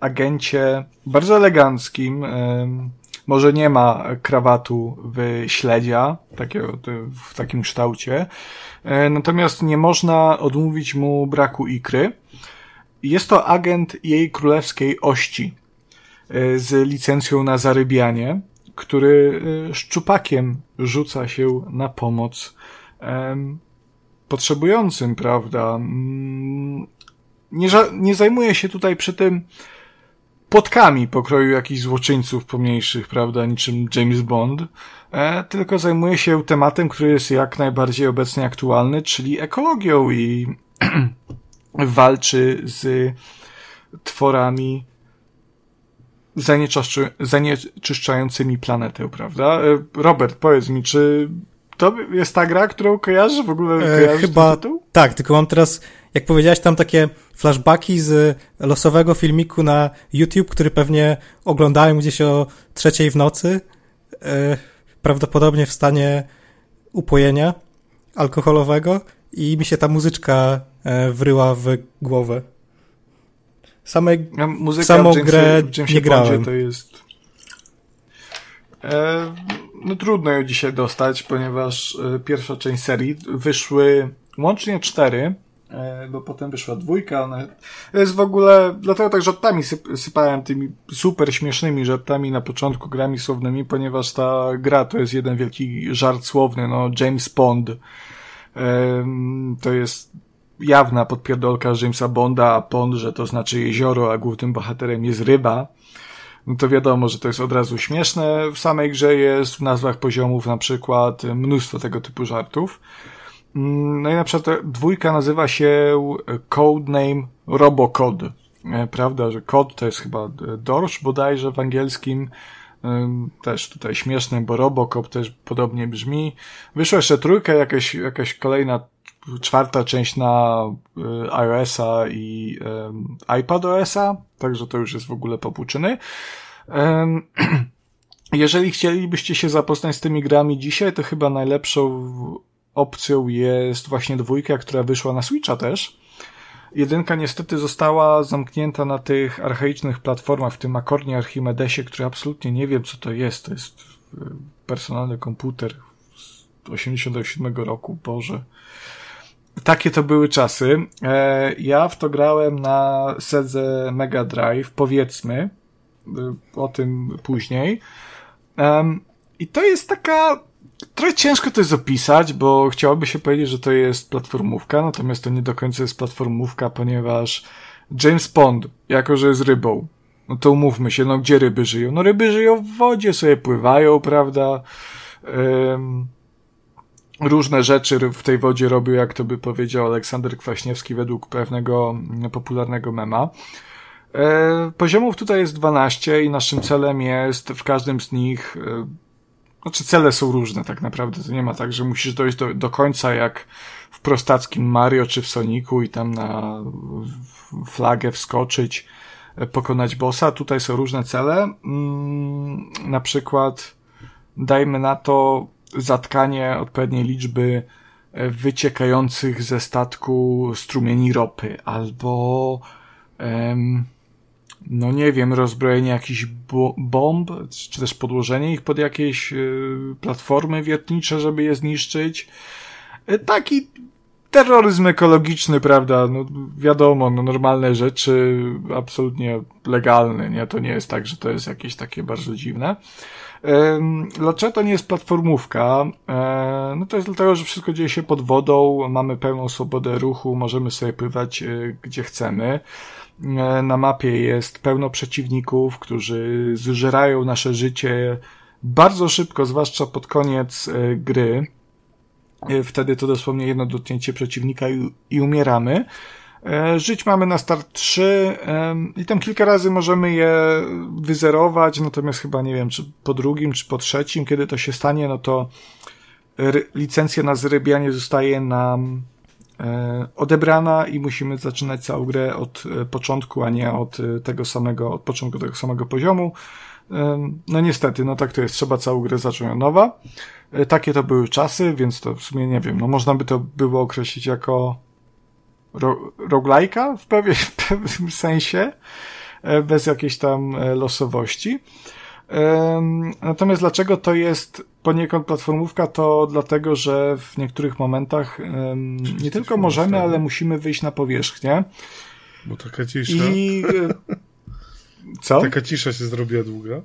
agencie bardzo eleganckim. Może nie ma krawatu w śledzia, takiego, w takim kształcie. E, natomiast nie można odmówić mu braku ikry. Jest to agent jej królewskiej ości e, z licencją na zarybianie, który e, szczupakiem rzuca się na pomoc potrzebującym, prawda? Mm, Nie, nie zajmuje się tutaj przy tym płotkami pokroju jakichś złoczyńców pomniejszych, prawda, niczym James Bond, e, tylko zajmuje się tematem, który jest jak najbardziej obecnie aktualny, czyli ekologią i [CLEARS THROAT] walczy z tworami zanieczyszczającymi planetę, prawda? E, Robert, powiedz mi, czy to jest ta gra, którą kojarzysz? W ogóle E, kojarzysz chyba tak, tylko mam teraz, jak powiedziałeś, tam takie flashbacki z losowego filmiku na YouTube, który pewnie oglądałem gdzieś o trzeciej w nocy, e, prawdopodobnie w stanie upojenia alkoholowego i mi się ta muzyczka e, wryła w głowę. Samej Ja, muzyka samą Jamesie, grę Jamesie nie grałem. To jest... E, no trudno ją dzisiaj dostać, ponieważ pierwsza część serii wyszły łącznie cztery, bo potem wyszła dwójka. One, jest w ogóle, dlatego tak żartami syp, sypałem tymi super śmiesznymi żartami na początku, grami słownymi, ponieważ ta gra to jest jeden wielki żart słowny, no James Pond. Em, to jest jawna podpierdolka Jamesa Bonda, a Pond, że to znaczy jezioro, a głównym bohaterem jest ryba. No to wiadomo, że to jest od razu śmieszne. W samej grze jest w nazwach poziomów na przykład mnóstwo tego typu żartów. Mm, No i na przykład dwójka nazywa się Codename Robocod. E, Prawda, że kod to jest chyba dorsz bodajże w angielskim. Też tutaj śmieszne, bo Robocop też podobnie brzmi. Wyszła jeszcze trójka, jakaś, jakaś kolejna czwarta część na iOS-a i iPadOS-a, także to już jest w ogóle popłuczyny. [CLEARS THROAT] Jeżeli chcielibyście się zapoznać z tymi grami dzisiaj, to chyba najlepszą opcją jest właśnie dwójka, która wyszła na Switcha też. Jedynka niestety została zamknięta na tych archaicznych platformach, w tym Akornie Archimedesie, który absolutnie nie wiem co to jest. To jest y, personalny komputer z 87 roku, Boże. Takie to były czasy. E, ja w to grałem na Sedze Mega Drive, powiedzmy, y, o tym później. I to jest taka, trochę ciężko to jest opisać, bo chciałoby się powiedzieć, że to jest platformówka, natomiast to nie do końca jest platformówka, ponieważ James Pond, jako że jest rybą, no to umówmy się, no gdzie ryby żyją? No ryby żyją w wodzie, sobie pływają, prawda? Em, różne rzeczy w tej wodzie robił, jak to by powiedział Aleksander Kwaśniewski według pewnego popularnego mema. E, Poziomów tutaj jest 12 i naszym celem jest w każdym z nich, e, znaczy cele są różne tak naprawdę, to nie ma tak, że musisz dojść do, do końca jak w prostackim Mario czy w Sonicu i tam na flagę wskoczyć, e, pokonać bossa. Tutaj są różne cele, mm, na przykład dajmy na to zatkanie odpowiedniej liczby e, wyciekających ze statku strumieni ropy, albo em, no nie wiem, rozbrojenie jakichś bomb, czy też podłożenie ich pod jakieś y, platformy wiertnicze, żeby je zniszczyć. Y, taki terroryzm ekologiczny, prawda, no wiadomo, no normalne rzeczy, absolutnie legalne, nie? To nie jest tak, że to jest jakieś takie bardzo dziwne. Dlaczego to nie jest platformówka? E, no to jest dlatego, że wszystko dzieje się pod wodą, mamy pełną swobodę ruchu, możemy sobie pływać e, gdzie chcemy. E, na mapie jest pełno przeciwników, którzy zżerają nasze życie bardzo szybko, zwłaszcza pod koniec gry. Wtedy to dosłownie jedno dotknięcie przeciwnika i, umieramy. E, żyć mamy na start 3 i tam kilka razy możemy je wyzerować, natomiast chyba nie wiem, czy po drugim, czy po trzecim, kiedy to się stanie, no to licencja na zrybianie zostaje nam e, odebrana i musimy zaczynać całą grę od e, początku, a nie od tego samego, od początku tego samego poziomu. No niestety, no tak to jest, trzeba całą grę zacząć od nowa. Takie to były czasy, więc to w sumie nie wiem, no można by to było określić jako ro, roguelike'a w, pewien, w pewnym sensie, e, bez jakiejś tam e, losowości. Natomiast dlaczego to jest poniekąd platformówka, to dlatego, że w niektórych momentach nie tylko możemy, ale musimy wyjść na powierzchnię. Bo taka cisza. I e, co? Taka cisza się zrobiła długa.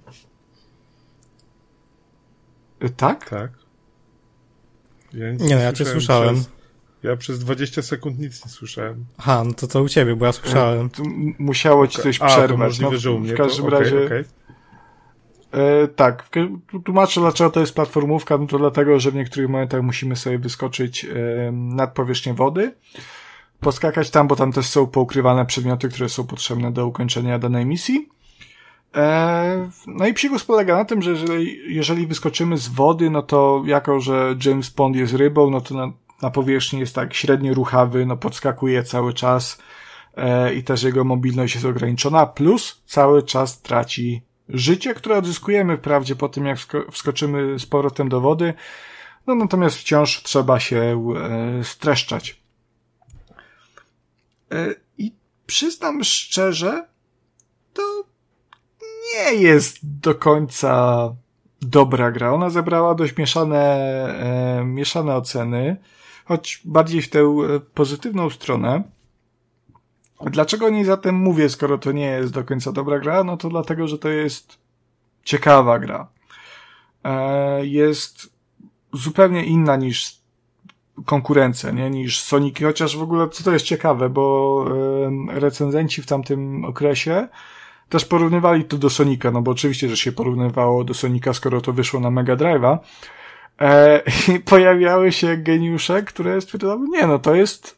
Tak? Tak. Ja nie, no, ja cię słyszałem. Przez... Ja przez 20 sekund nic nie słyszałem. Aha, no to to u ciebie, bo ja słyszałem. musiało ci coś przerwać. A, możliwe, no, że u mnie w każdym to, razie. Okay, E, tak, tłumaczę dlaczego to jest platformówka, no to dlatego, że w niektórych momentach musimy sobie wyskoczyć e, nad powierzchnię wody, poskakać tam, bo tam też są poukrywane przedmioty, które są potrzebne do ukończenia danej misji. E, no i psikus polega na tym, że jeżeli, jeżeli wyskoczymy z wody, no to jako, że James Bond jest rybą, no to na, na powierzchni jest tak średnio ruchawy, no podskakuje cały czas e, i też jego mobilność jest ograniczona, plus cały czas traci życie, które odzyskujemy wprawdzie po tym, jak wsko wskoczymy z powrotem do wody, no natomiast wciąż trzeba się e, streszczać. E, I przyznam szczerze, to nie jest do końca dobra gra. Ona zebrała dość mieszane, e, mieszane oceny choć bardziej w tę e, pozytywną stronę. Dlaczego nie zatem mówię, skoro to nie jest do końca dobra gra? No to dlatego, że to jest ciekawa gra. E, jest zupełnie inna niż konkurencja, nie? Niż Sonic, chociaż w ogóle co to jest ciekawe, bo recenzenci w tamtym okresie też porównywali to do Sonika, no bo oczywiście, że się porównywało do Sonika, skoro to wyszło na Mega Drive'a, E, [LAUGHS] I pojawiały się geniusze, które stwierdzały, nie no, to jest,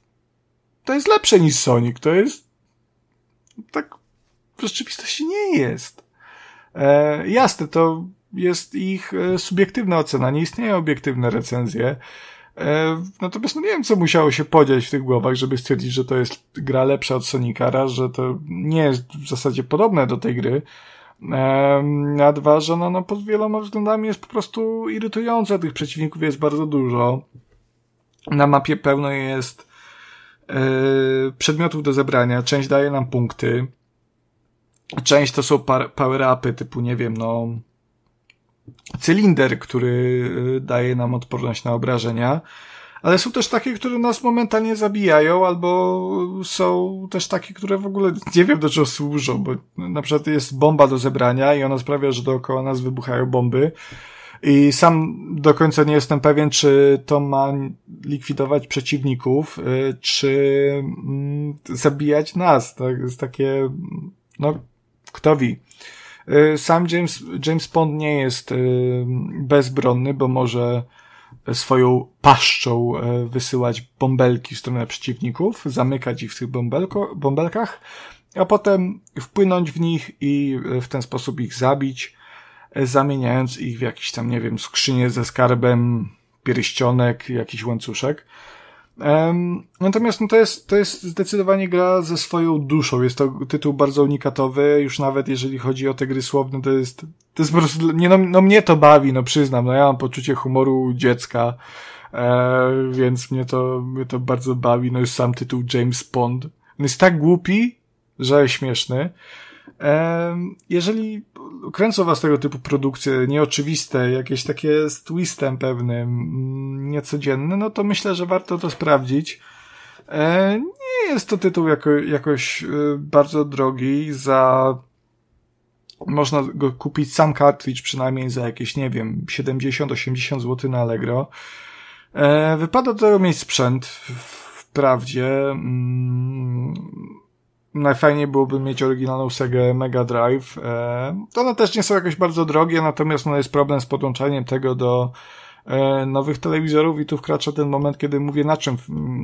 to jest lepsze niż Sonic, to jest, tak w rzeczywistości nie jest. E, jasne, to jest ich e, subiektywna ocena, nie istnieją obiektywne recenzje. E, natomiast no nie wiem, co musiało się podziać w tych głowach, żeby stwierdzić, że to jest gra lepsza od Sonika, raz, że to nie jest w zasadzie podobne do tej gry, a dwa, że no, no pod wieloma względami jest po prostu irytująca. Tych przeciwników jest bardzo dużo. Na mapie pełno jest przedmiotów do zebrania. Część daje nam punkty. Część to są power-upy typu, nie wiem, no cylinder, który e, daje nam odporność na obrażenia ale są też takie, które nas momentalnie zabijają, albo są też takie, które w ogóle nie wiem do czego służą, bo na przykład jest bomba do zebrania i ona sprawia, że dookoła nas wybuchają bomby. I sam do końca nie jestem pewien, czy to ma likwidować przeciwników, y, czy mm, zabijać nas. To jest takie, no, kto wie. Y, sam James, James Bond nie jest y, bezbronny, bo może swoją paszczą wysyłać bąbelki w stronę przeciwników, zamykać ich w tych bąbelko, bąbelkach, a potem wpłynąć w nich i w ten sposób ich zabić, zamieniając ich w jakiś tam, nie wiem, skrzynię ze skarbem, pierścionek, jakiś łańcuszek. Natomiast no to, jest, to jest zdecydowanie gra ze swoją duszą. Jest to tytuł bardzo unikatowy, już nawet jeżeli chodzi o te gry słowne, to jest, to jest po prostu, nie, no, no mnie to bawi, no przyznam, no ja mam poczucie humoru dziecka, e, więc mnie to, mnie to bardzo bawi, no już sam tytuł James Bond. On jest tak głupi, że śmieszny. Jeżeli kręcą was tego typu produkcje nieoczywiste, jakieś takie z twistem pewnym, mm, niecodzienne, no to myślę, że warto to sprawdzić. E, nie jest to tytuł jako, jakoś e, bardzo drogi. Za można go kupić sam cartridge przynajmniej za jakieś, nie wiem, 70-80 zł na Allegro. E, wypada do tego mieć sprzęt, wprawdzie. Najfajniej byłoby mieć oryginalną Sega Mega Drive. E, one też nie są jakoś bardzo drogie, natomiast no jest problem z podłączaniem tego do e, nowych telewizorów i tu wkracza ten moment, kiedy mówię na czym,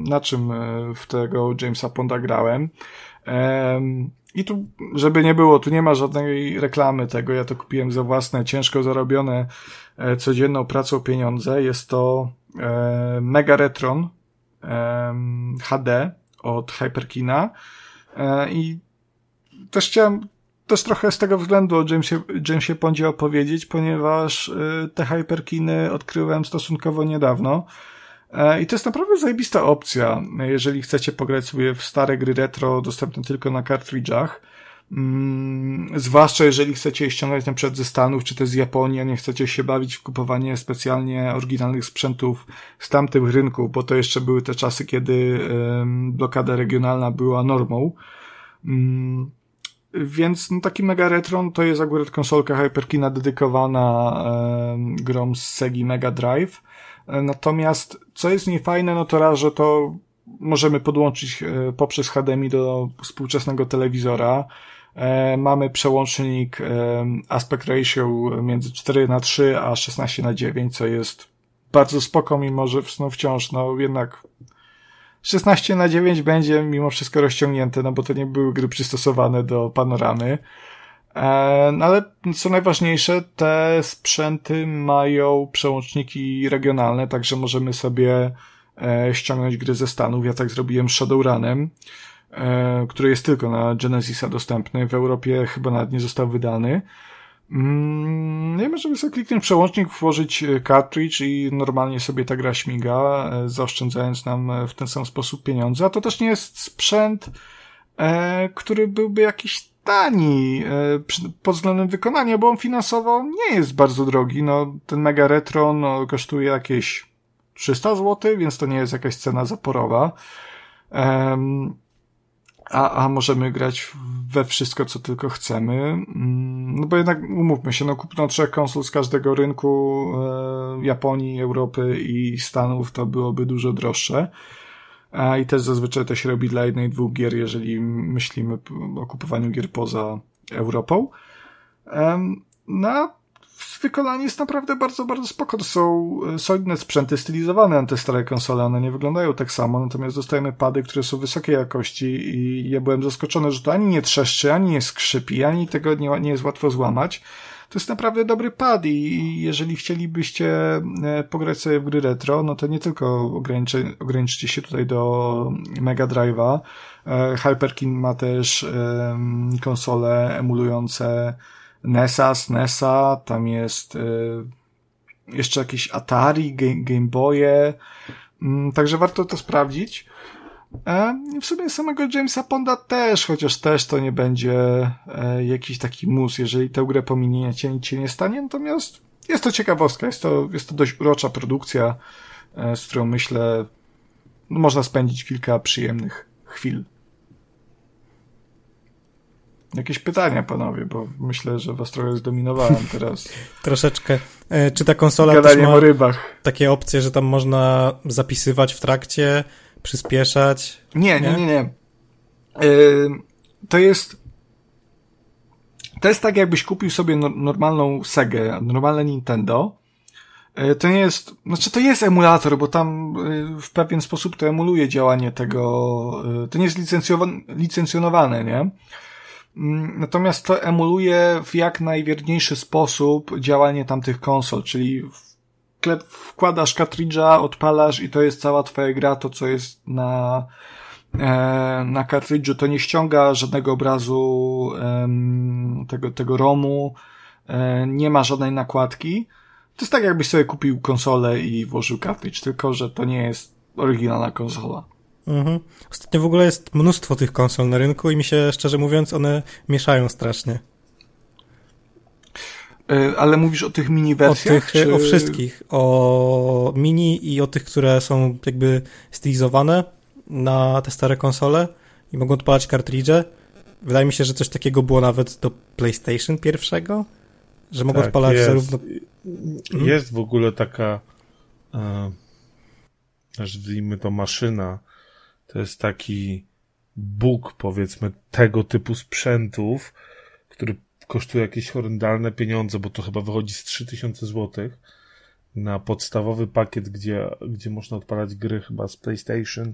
na czym e, w tego Jamesa Ponda grałem. I tu, żeby nie było, tu nie ma żadnej reklamy tego, ja to kupiłem za własne, ciężko zarobione, codzienną pracą pieniądze. Jest to Mega Retron HD od Hyperkina. E, I też chciałem też trochę z tego względu o Jamesie, Jamesie Pondzie opowiedzieć, ponieważ e, te hyperkiny odkryłem stosunkowo niedawno. E, I to jest naprawdę zajebista opcja, jeżeli chcecie pograć sobie w stare gry retro dostępne tylko na kartridżach. Mm, zwłaszcza jeżeli chcecie ściągać na przykład ze Stanów czy też z Japonii, a nie chcecie się bawić w kupowanie specjalnie oryginalnych sprzętów z tamtych rynków, bo to jeszcze były te czasy, kiedy blokada regionalna była normą. Mm, więc no, taki Mega Retron to jest akurat konsolka Hyperkina dedykowana grom z Segi Mega Drive. Natomiast co jest niefajne, no to raz, że to możemy podłączyć e, poprzez HDMI do współczesnego telewizora. E, mamy przełącznik e, aspect ratio między 4 na 3 a 16 na 9, co jest bardzo spoko, mimo że wciąż, no jednak 16 na 9 będzie mimo wszystko rozciągnięte, no bo to nie były gry przystosowane do panoramy. E, no ale co najważniejsze, te sprzęty mają przełączniki regionalne, także możemy sobie ściągnąć gry ze Stanów. Ja tak zrobiłem Shadowrunem. E, który jest tylko na Genesisa dostępny. W Europie chyba nawet nie został wydany. Mm, nie możemy sobie kliknąć przełącznik, włożyć e, cartridge i normalnie sobie ta gra śmiga, e, zaoszczędzając nam w ten sam sposób pieniądze. A to też nie jest sprzęt, który byłby jakiś tani pod względem wykonania, bo on finansowo nie jest bardzo drogi. No, ten Mega Retro no, kosztuje jakieś 300 zł, więc to nie jest jakaś cena zaporowa a, a możemy grać we wszystko, co tylko chcemy. Mm, no bo jednak umówmy się, no kupno trzech konsol z każdego rynku e, Japonii, Europy i Stanów to byłoby dużo droższe. A i też zazwyczaj to się robi dla jednej, dwóch gier, jeżeli myślimy o kupowaniu gier poza Europą. No, wykonanie jest naprawdę bardzo, bardzo spoko. To są e, solidne sprzęty stylizowane na te stare konsole. One nie wyglądają tak samo, natomiast dostajemy pady, które są wysokiej jakości i ja byłem zaskoczony, że to ani nie trzeszczy, ani nie skrzypi, ani tego nie, nie jest łatwo złamać. To jest naprawdę dobry pad i jeżeli chcielibyście e, pograć sobie w gry retro, no to nie tylko ograniczy, ograniczycie się tutaj do Mega Drive'a. E, Hyperkin ma też konsole emulujące NESa, SNESa, tam jest y, jeszcze jakieś Atari, Game, Boye, mm, także warto to sprawdzić. E, w sumie samego Jamesa Ponda też, chociaż też to nie będzie e, jakiś taki mus, jeżeli tę grę pominiecie, nic się nie stanie, natomiast jest to ciekawostka, jest to, jest to dość urocza produkcja, e, z którą myślę można spędzić kilka przyjemnych chwil. Jakieś pytania, panowie, bo myślę, że was trochę zdominowałem [LAUGHS] teraz. Troszeczkę. E, czy ta konsola też ma rybach. takie opcje, że tam można zapisywać w trakcie, przyspieszać? Nie, nie, nie, nie. Yy, to jest to jest tak, jakbyś kupił sobie no, normalną Segę, normalne Nintendo. E, to nie jest, znaczy to jest emulator, bo tam w pewien sposób to emuluje działanie tego, to nie jest licencjonowane, nie? Mm, natomiast to emuluje w jak najwierniejszy sposób działanie tamtych konsol, czyli wkładasz kartridża, odpalasz i to jest cała twoja gra, to co jest na, e, na kartridżu, to nie ściąga żadnego obrazu tego, tego ROMu, e, nie ma żadnej nakładki. To jest tak, jakbyś sobie kupił konsolę i włożył kartridż, tylko że to nie jest oryginalna konsola. Mhm. Ostatnio w ogóle jest mnóstwo tych konsol na rynku i mi się, szczerze mówiąc, one mieszają strasznie. E, ale mówisz o tych mini wersjach? O, tych, czy... o wszystkich. O mini i o tych, które są jakby stylizowane na te stare konsole i mogą odpalać kartridże. Wydaje mi się, że coś takiego było nawet do PlayStation pierwszego, że mogą tak, odpalać jest. zarówno... Jest w ogóle taka e, nazwijmy to maszyna, to jest taki Bóg, powiedzmy, tego typu sprzętów, który kosztuje jakieś horrendalne pieniądze, bo to chyba wychodzi z 3000 zł na podstawowy pakiet, gdzie, gdzie można odpalać gry chyba z PlayStation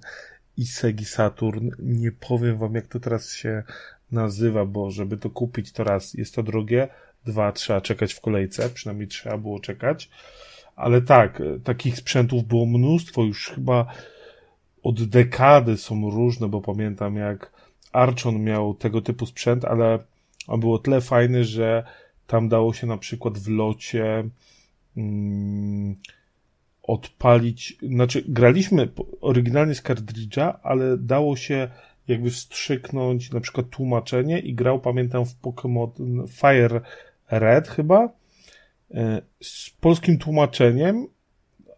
i Segi Saturn. Nie powiem wam, jak to teraz się nazywa, bo żeby to kupić, to raz jest to drogie, dwa trzeba czekać w kolejce, przynajmniej trzeba było czekać. Ale tak, takich sprzętów było mnóstwo, już chyba od dekady są różne, bo pamiętam jak Archon miał tego typu sprzęt, ale on był o tyle fajny, że tam dało się na przykład w locie mm, odpalić, znaczy graliśmy oryginalnie z kartridża, ale dało się jakby wstrzyknąć na przykład tłumaczenie i grał, pamiętam, w Pokémon Fire Red chyba, e, z polskim tłumaczeniem,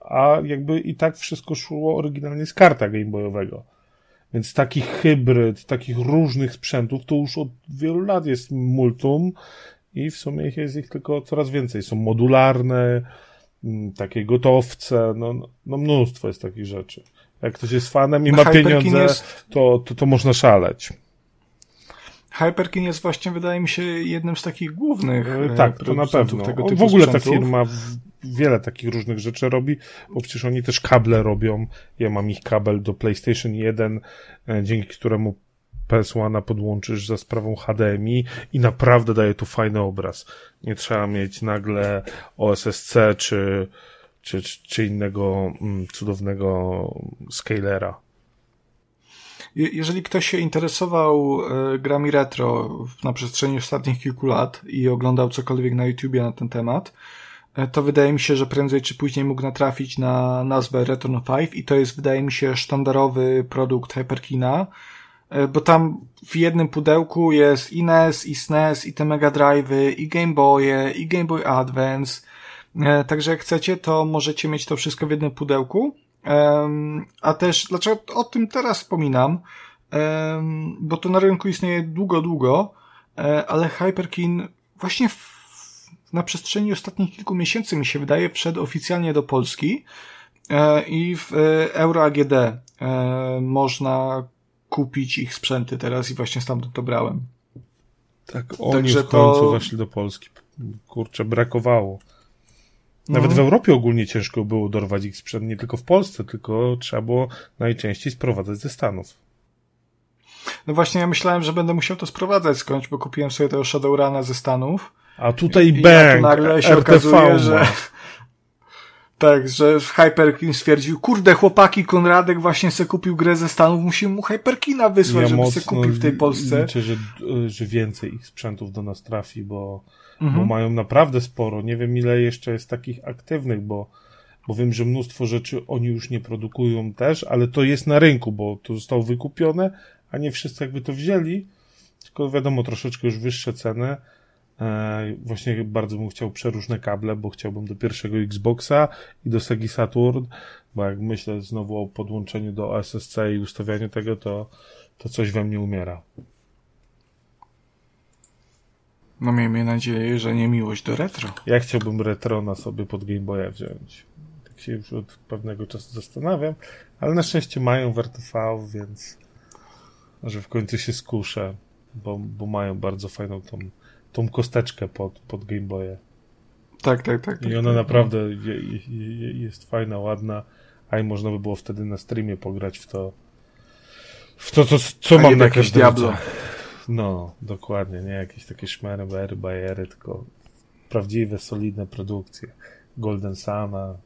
a jakby i tak wszystko szło oryginalnie z karta gameboyowego. Więc taki hybryd, takich różnych sprzętów to już od wielu lat jest multum i w sumie jest ich tylko coraz więcej. Są modularne, mm, takie gotowce, no, no mnóstwo jest takich rzeczy. Jak ktoś jest fanem i ma pieniądze, jest... to, to, to można szaleć. Hyperkin jest właśnie, wydaje mi się, jednym z takich głównych. E, tak, to na pewno. Tego typu w ogóle sprzętów. ta firma wiele takich różnych rzeczy robi, bo przecież oni też kable robią. Ja mam ich kabel do PlayStation 1, e, dzięki któremu PS1 podłączysz za sprawą HDMI i naprawdę daje tu fajny obraz. Nie trzeba mieć nagle OSSC czy, czy, czy innego mm, cudownego scalera. Jeżeli ktoś się interesował e, grami retro na przestrzeni ostatnich kilku lat i oglądał cokolwiek na YouTubie na ten temat, to wydaje mi się, że prędzej czy później mógł natrafić na nazwę Return 5 i to jest, wydaje mi się, sztandarowy produkt Hyperkina, e, bo tam w jednym pudełku jest i NES, i SNES, i te Mega Drive'y, i Game Boye, i Game Boy Advance, także jak chcecie, to możecie mieć to wszystko w jednym pudełku. A też, dlaczego o tym teraz wspominam? Bo to na rynku istnieje długo, długo, e, ale Hyperkin właśnie na przestrzeni ostatnich kilku miesięcy, mi się wydaje, wszedł oficjalnie do Polski e, i w e, Euro AGD e, można kupić ich sprzęty teraz i właśnie stamtąd to brałem. Tak, oni Także w końcu to... weszli do Polski. Kurczę, brakowało. Nawet no. w Europie ogólnie ciężko było dorwać ich sprzęt, nie tylko w Polsce, tylko trzeba było najczęściej sprowadzać ze Stanów. No właśnie, ja myślałem, że będę musiał to sprowadzać skądś, bo kupiłem sobie tego Shadowruna ze Stanów. A tutaj bang, nagle się RTV okazuje, że [LAUGHS] tak, że Hyperkin stwierdził, kurde chłopaki, Konradek właśnie se kupił grę ze Stanów, musimy mu Hyperkina wysłać, ja żeby se kupił w tej Polsce. Liczę, że, że więcej ich sprzętów do nas trafi, bo mhm. bo mają naprawdę sporo. Nie wiem, ile jeszcze jest takich aktywnych, bo, bo wiem, że mnóstwo rzeczy oni już nie produkują też, ale to jest na rynku, bo to zostało wykupione, a nie wszyscy jakby to wzięli, tylko wiadomo, troszeczkę już wyższe ceny. E, właśnie bardzo bym chciał przeróżne kable, bo chciałbym do pierwszego Xboxa i do Segi Saturn, bo jak myślę znowu o podłączeniu do SSC i ustawianiu tego, to, to coś we mnie umiera. No miejmy nadzieję, że nie miłość do retro. Ja chciałbym retrona sobie pod Game Boya wziąć. Tak się już od pewnego czasu zastanawiam, ale na szczęście mają w RTV, więc może w końcu się skuszę, bo, bo mają bardzo fajną tą, tą kosteczkę pod, pod Game Boya. Tak, tak, tak. I tak, ona tak, naprawdę je, je, jest fajna, ładna, a i można by było wtedy na streamie pograć w to, w to, co, co mam na każdym Diablo. No, dokładnie, nie jakieś takie szmery, bajery, tylko prawdziwe, solidne produkcje. Golden Sana,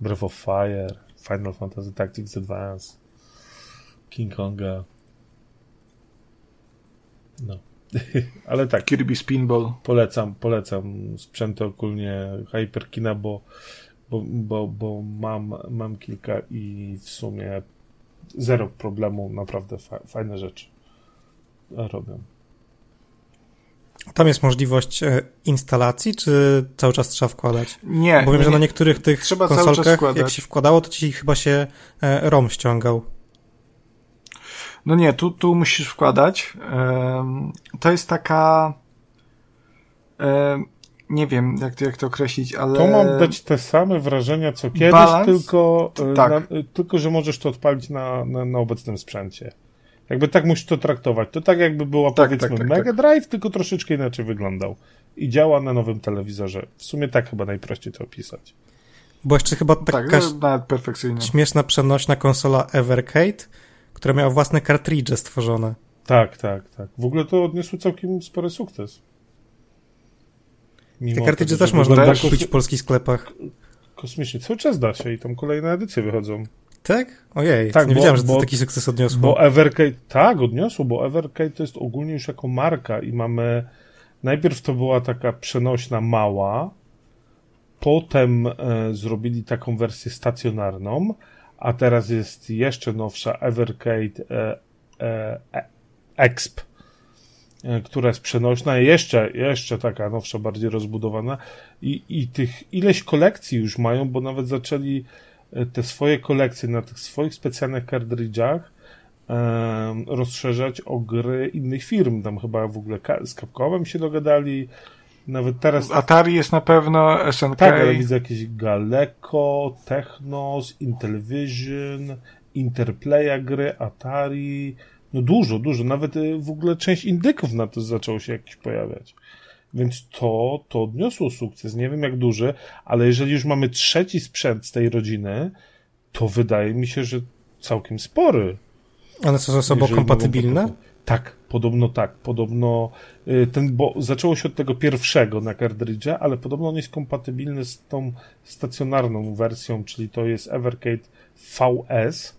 Breath of Fire, Final Fantasy Tactics Advance, King Konga. No. [LAUGHS] Ale tak. Kirby Spinball. Polecam, polecam sprzęty ogólnie Hyperkina, bo, bo, bo, bo mam, mam kilka i w sumie zero problemu, naprawdę fa fajne rzeczy robią. Tam jest możliwość e, instalacji, czy cały czas trzeba wkładać? Nie. Bo wiem, nie, że na niektórych tych trzeba konsolkach, jak się wkładało, to ci chyba się e, ROM ściągał. No nie, tu, tu musisz wkładać. To jest taka. Nie wiem, jak to, jak to określić, ale. To mam dać te same wrażenia co kiedyś, Balans? tylko, e, tak. na, tylko że możesz to odpalić na, na, na obecnym sprzęcie. Jakby tak musisz to traktować. To tak jakby była tak, powiedzmy tak, tak, Mega tak. Drive, tylko troszeczkę inaczej wyglądał. I działa na nowym telewizorze. W sumie tak chyba najprościej to opisać. Bo jeszcze chyba taka tak, no, śmieszna przenośna konsola Evercade, która miała własne kartridże stworzone. Tak, tak, tak. W ogóle to odniosło całkiem spory sukces. Mimo Te kartridże też można kupić w polskich sklepach. Kosmicznie. Cały czas da się i tam kolejne edycje wychodzą. Tak? Ojej, tak, nie bo, wiedziałem, że to bo, taki sukces odniosło. Bo Evercade, tak, odniosło, bo Evercade to jest ogólnie już jako marka i mamy, najpierw to była taka przenośna mała, potem e, zrobili taką wersję stacjonarną, a teraz jest jeszcze nowsza Evercade e, e, e Exp, e, która jest przenośna, jeszcze, jeszcze taka nowsza, bardziej rozbudowana i, i tych ileś kolekcji już mają, bo nawet zaczęli te swoje kolekcje na tych swoich specjalnych kartridżach um, rozszerzać o gry innych firm. Tam chyba w ogóle z Capcomem się dogadali. Nawet teraz. Atari jest na pewno, SNK. Tak, ale widzę jakieś Galeco, Technos, Intellivision, Interplaya gry, Atari. No dużo, dużo. Nawet y, w ogóle część indyków na to zaczęło się jakieś pojawiać. Więc to, to odniosło sukces. Nie wiem jak duży, ale jeżeli już mamy trzeci sprzęt z tej rodziny, to wydaje mi się, że całkiem spory. One są ze sobą kompatybilne? Tak, podobno tak. Podobno y, ten, bo zaczęło się od tego pierwszego na kartridże, ale podobno on jest kompatybilny z tą stacjonarną wersją, czyli to jest Evercade VS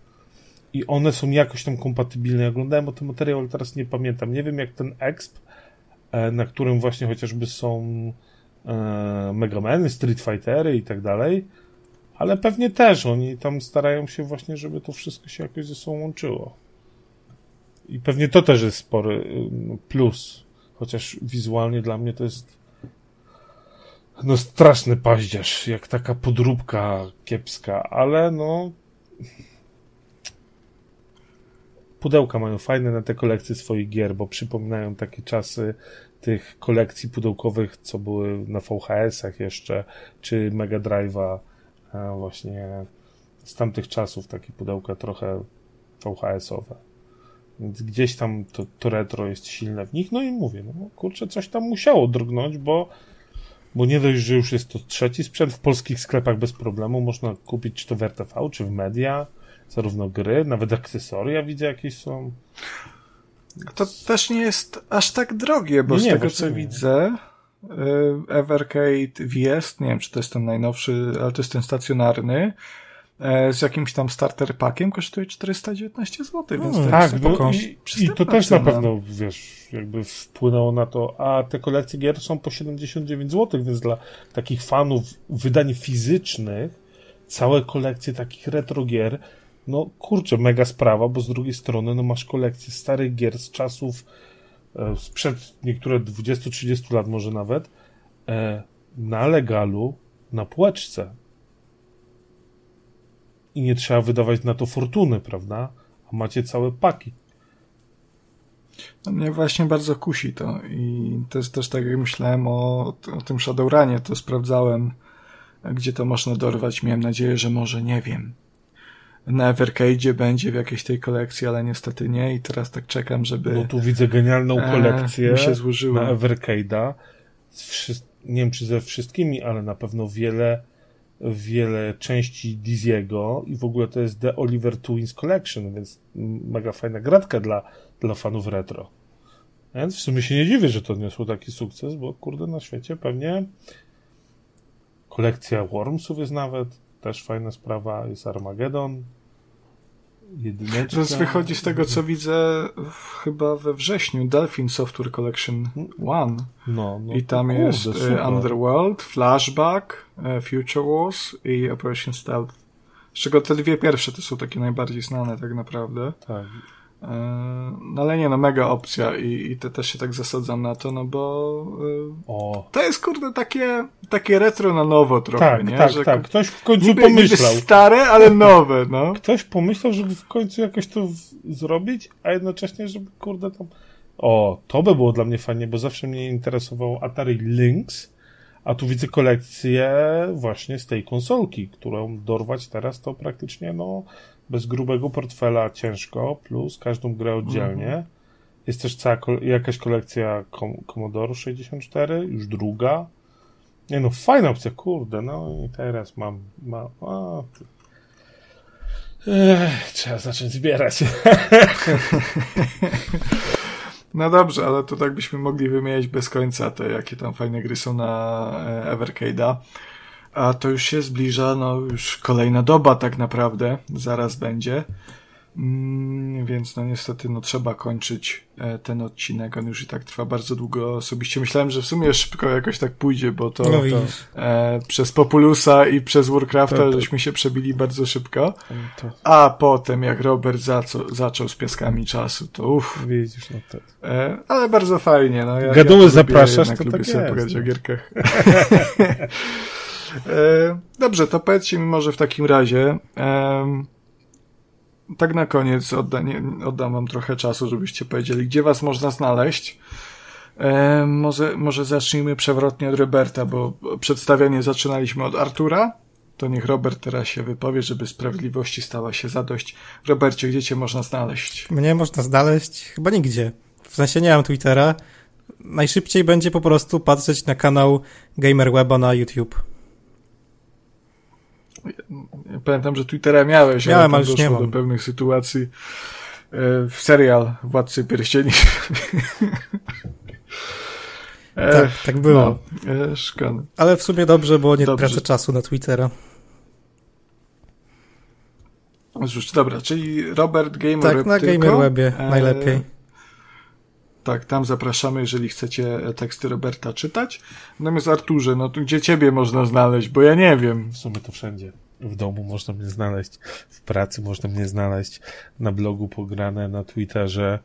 i one są jakoś tam kompatybilne. Ja oglądałem o tym materiał, ale teraz nie pamiętam. Nie wiem jak ten Exp, E, na którym właśnie chociażby są e, Megameny, Street Fightery i tak dalej, ale pewnie też oni tam starają się właśnie, żeby to wszystko się jakoś ze sobą łączyło. I pewnie to też jest spory y, plus, chociaż wizualnie dla mnie to jest no straszny paździerz, jak taka podróbka kiepska, ale no pudełka mają fajne na te kolekcje swoich gier, bo przypominają takie czasy tych kolekcji pudełkowych, co były na VHS-ach jeszcze, czy Mega Drive'a właśnie z tamtych czasów, takie pudełka trochę VHS-owe. Więc gdzieś tam to, to retro jest silne w nich, no i mówię, no kurczę, coś tam musiało drgnąć, bo bo nie dość, że już jest to trzeci sprzęt w polskich sklepach bez problemu, można kupić czy to w RTV, czy w media, zarówno gry, nawet akcesoria widzę jakieś są. To też nie jest aż tak drogie, bo nie, z tego co nie. widzę, y, Evercade VS, nie wiem czy to jest ten najnowszy, ale to jest ten stacjonarny, z jakimś tam starter packiem kosztuje 419 zł, więc to tak, jest no, i, i to też na pewno, wiesz, jakby wpłynęło na to, a te kolekcje gier są po 79 zł, więc dla takich fanów wydań fizycznych całe kolekcje takich retro gier no kurczę, mega sprawa, bo z drugiej strony no masz kolekcję starych gier z czasów e, sprzed niektóre 20-30 lat może nawet e, na legalu, na półeczce. I nie trzeba wydawać na to fortuny, prawda? A macie całe paki. No mnie właśnie bardzo kusi to i też, też tak jak myślałem o, o tym Shadowrunie, to sprawdzałem, gdzie to można dorwać. Miałem nadzieję, że może, nie wiem, na Evercade będzie w jakiejś tej kolekcji, ale niestety nie i teraz tak czekam, żeby... No tu widzę genialną e, kolekcję e, się złożyło. na Evercade'a. Nie wiem, czy ze wszystkimi, ale na pewno wiele wiele części Diziego i w ogóle to jest The Oliver Twins Collection, więc mega fajna gratka dla, dla fanów retro. Więc w sumie się nie dziwię, że to odniosło taki sukces, bo kurde na świecie pewnie kolekcja Wormsów jest nawet też fajna sprawa, jest Armageddon. Jedyneczka. Teraz wychodzi z tego, co widzę w, chyba we wrześniu Delphin Software Collection 1. No, no I tam kurde, jest e, super. Underworld, Flashback, e, Future Wars i Operation Stealth. Z czego te dwie pierwsze to są takie najbardziej znane tak naprawdę. Tak. No ale nie, no mega opcja i, i te też się tak zasadzam na to, no bo e, O. to jest kurde takie, takie retro na nowo trochę, Tak, nie? tak, Że tak. Ktoś w końcu Niby, pomyślał. niby stare, ale [LAUGHS] nowe, no. Ktoś pomyślał, żeby w końcu jakoś to zrobić, a jednocześnie, żeby kurde tam. O, to by było dla mnie fajnie, bo zawsze mnie interesowało Atari Lynx, a tu widzę kolekcję właśnie z tej konsolki, którą dorwać teraz to praktycznie no bez grubego portfela ciężko, plus każdą grę oddzielnie. Jest też cała jakaś kolekcja Com- Commodore 64, już druga. Nie no, fajna opcja, kurde, no i teraz mam, mam a, Ech, trzeba zacząć zbierać. [LAUGHS] No dobrze, ale to tak byśmy mogli wymieniać bez końca te, jakie tam fajne gry są na e, Evercade'a. A to już się zbliża, no już kolejna doba tak naprawdę, zaraz będzie. Mm, więc no niestety no trzeba kończyć e, ten odcinek, on już i tak trwa bardzo długo. Osobiście myślałem, że w sumie szybko jakoś tak pójdzie, bo to, No to e, przez Populusa i przez Warcrafta Tak, tak. żeśmy się przebili bardzo szybko. To A potem jak Robert zaco- zaczął z piaskami czasu, to uff. widzisz, no to. E, ale bardzo fajnie. No, ja, Gaduły ja to zapraszasz, lubię, jednak to lubię tak sobie jest, pogadać no. o gierkach. [LAUGHS] [LAUGHS] e, dobrze, to powiedzcie mi może w takim razie. tak na koniec odda, nie, oddam wam trochę czasu, żebyście powiedzieli, gdzie was można znaleźć. E, może, może zacznijmy przewrotnie od Roberta, bo przedstawianie zaczynaliśmy od Artura. To niech Robert teraz się wypowie, żeby sprawiedliwości stała się zadość. Robercie, gdzie cię można znaleźć? Mnie można znaleźć chyba nigdzie. W sensie nie mam Twittera. Najszybciej będzie po prostu patrzeć na kanał GamerWeba na YouTube. Pamiętam, że Twittera miałeś, Miałem, ale ale już nie do mam. pewnych sytuacji. E, W serial Władcy Pierścieni. E, [LAUGHS] Tak, tak było. No, e, szkoda. Ale w sumie dobrze, bo nie Dobrze. tracę czasu na Twittera. Cóż, dobra, czyli Robert Gamer Tak, na. GamerWebie E, najlepiej. Tak, tam zapraszamy, jeżeli chcecie teksty Roberta czytać. Natomiast Arturze, no to gdzie ciebie można znaleźć, bo ja nie wiem. W sumie to wszędzie. W domu można mnie znaleźć, w pracy można mnie znaleźć, na blogu pograne, na Twitterze,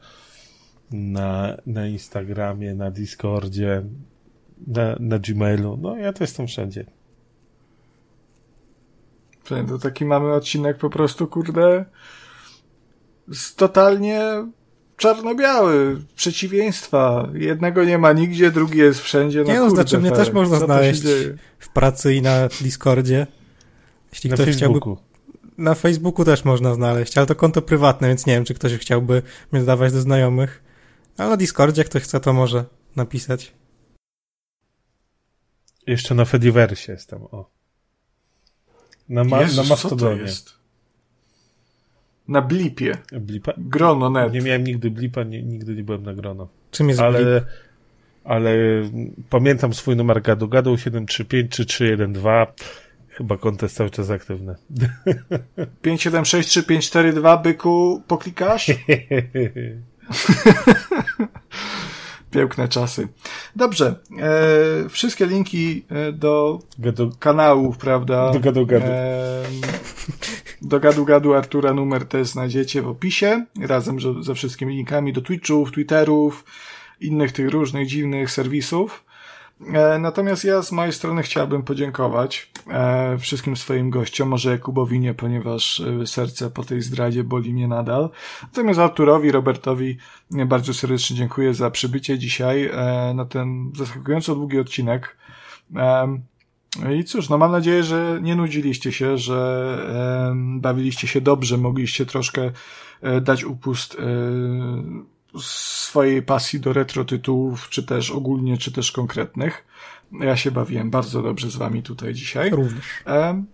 na, na Instagramie, na Discordzie, na, na Gmailu. No ja to jestem wszędzie. To taki mamy odcinek po prostu, kurde, z totalnie czarno-biały, przeciwieństwa. Jednego nie ma nigdzie, drugi jest wszędzie. No Nie no, kurde, znaczy mnie też można znaleźć w pracy i na Discordzie. Jeśli Na ktoś chciałby. Facebooku. Na Facebooku też można znaleźć, ale to konto prywatne, więc nie wiem, czy ktoś chciałby mnie dodawać do znajomych. Ale na Discordzie, jak ktoś chce, to może napisać. Jeszcze na Fediverse jestem, o. Na, ma, Jezus, na co to Mastodonie. jest? Na blipie. Blipa? Grono net. Nie miałem nigdy blipa, nie, nigdy nie byłem na grono. Czym jest blip? Ale, ale pamiętam swój numer gadu gadu 735 czy 312. Chyba konto jest cały czas aktywne. [LAUGHS] 576342 byku poklikasz? [LAUGHS] Piękne czasy. Dobrze. E, wszystkie linki e, do Gadu, kanałów, prawda? Do gadu gadu. Em, do gadu gadu Artura numer też znajdziecie w opisie, razem ze, ze wszystkimi linkami do Twitchów, Twitterów, innych tych różnych dziwnych serwisów. E, natomiast ja z mojej strony chciałbym podziękować e, wszystkim swoim gościom, może Jakubowi nie, ponieważ e, serce po tej zdradzie boli mnie nadal. Natomiast Arturowi, Robertowi bardzo serdecznie dziękuję za przybycie dzisiaj na ten zaskakująco długi odcinek. I cóż, no mam nadzieję, że nie nudziliście się, że bawiliście się dobrze, mogliście troszkę dać upust swojej pasji do retro tytułów, czy też ogólnie, czy też konkretnych. Ja się bawiłem bardzo dobrze z wami tutaj dzisiaj. Również. Em,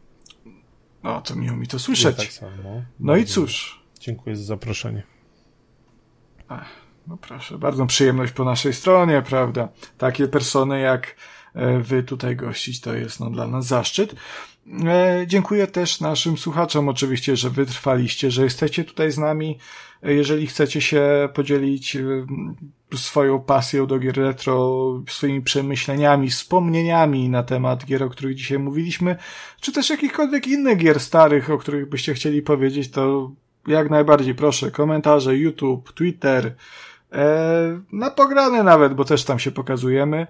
no, to miło mi to Ja słyszeć. tak samo. No i cóż, Dziękuję za zaproszenie. no proszę, bardzo przyjemność po naszej stronie, prawda? Takie persony jak e, wy tutaj gościć. To jest no, dla nas zaszczyt. E, dziękuję też naszym słuchaczom oczywiście, że wytrwaliście, że jesteście tutaj z nami. Jeżeli chcecie się podzielić e, swoją pasją do gier retro, swoimi przemyśleniami, wspomnieniami na temat gier, o których dzisiaj mówiliśmy, czy też jakichkolwiek innych gier starych, o których byście chcieli powiedzieć, to jak najbardziej proszę, komentarze, YouTube, Twitter, e, na pograne nawet, bo też tam się pokazujemy,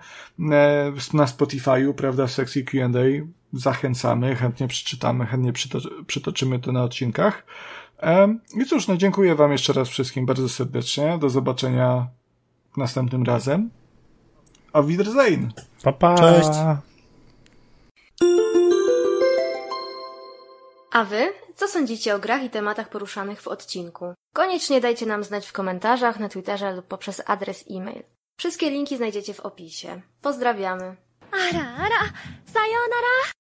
e, na Spotify'u, prawda, w sekcji Q&A, zachęcamy, chętnie przeczytamy, chętnie przyto- przytoczymy to na odcinkach. I cóż, no dziękuję Wam jeszcze raz wszystkim bardzo serdecznie. Do zobaczenia następnym razem. A Wiedersehen. Pa, pa. Cześć. A Wy? Co sądzicie o grach i tematach poruszanych w odcinku? Koniecznie dajcie nam znać w komentarzach, na Twitterze lub poprzez adres e-mail. Wszystkie linki znajdziecie w opisie. Pozdrawiamy. Ara, ara, sayonara!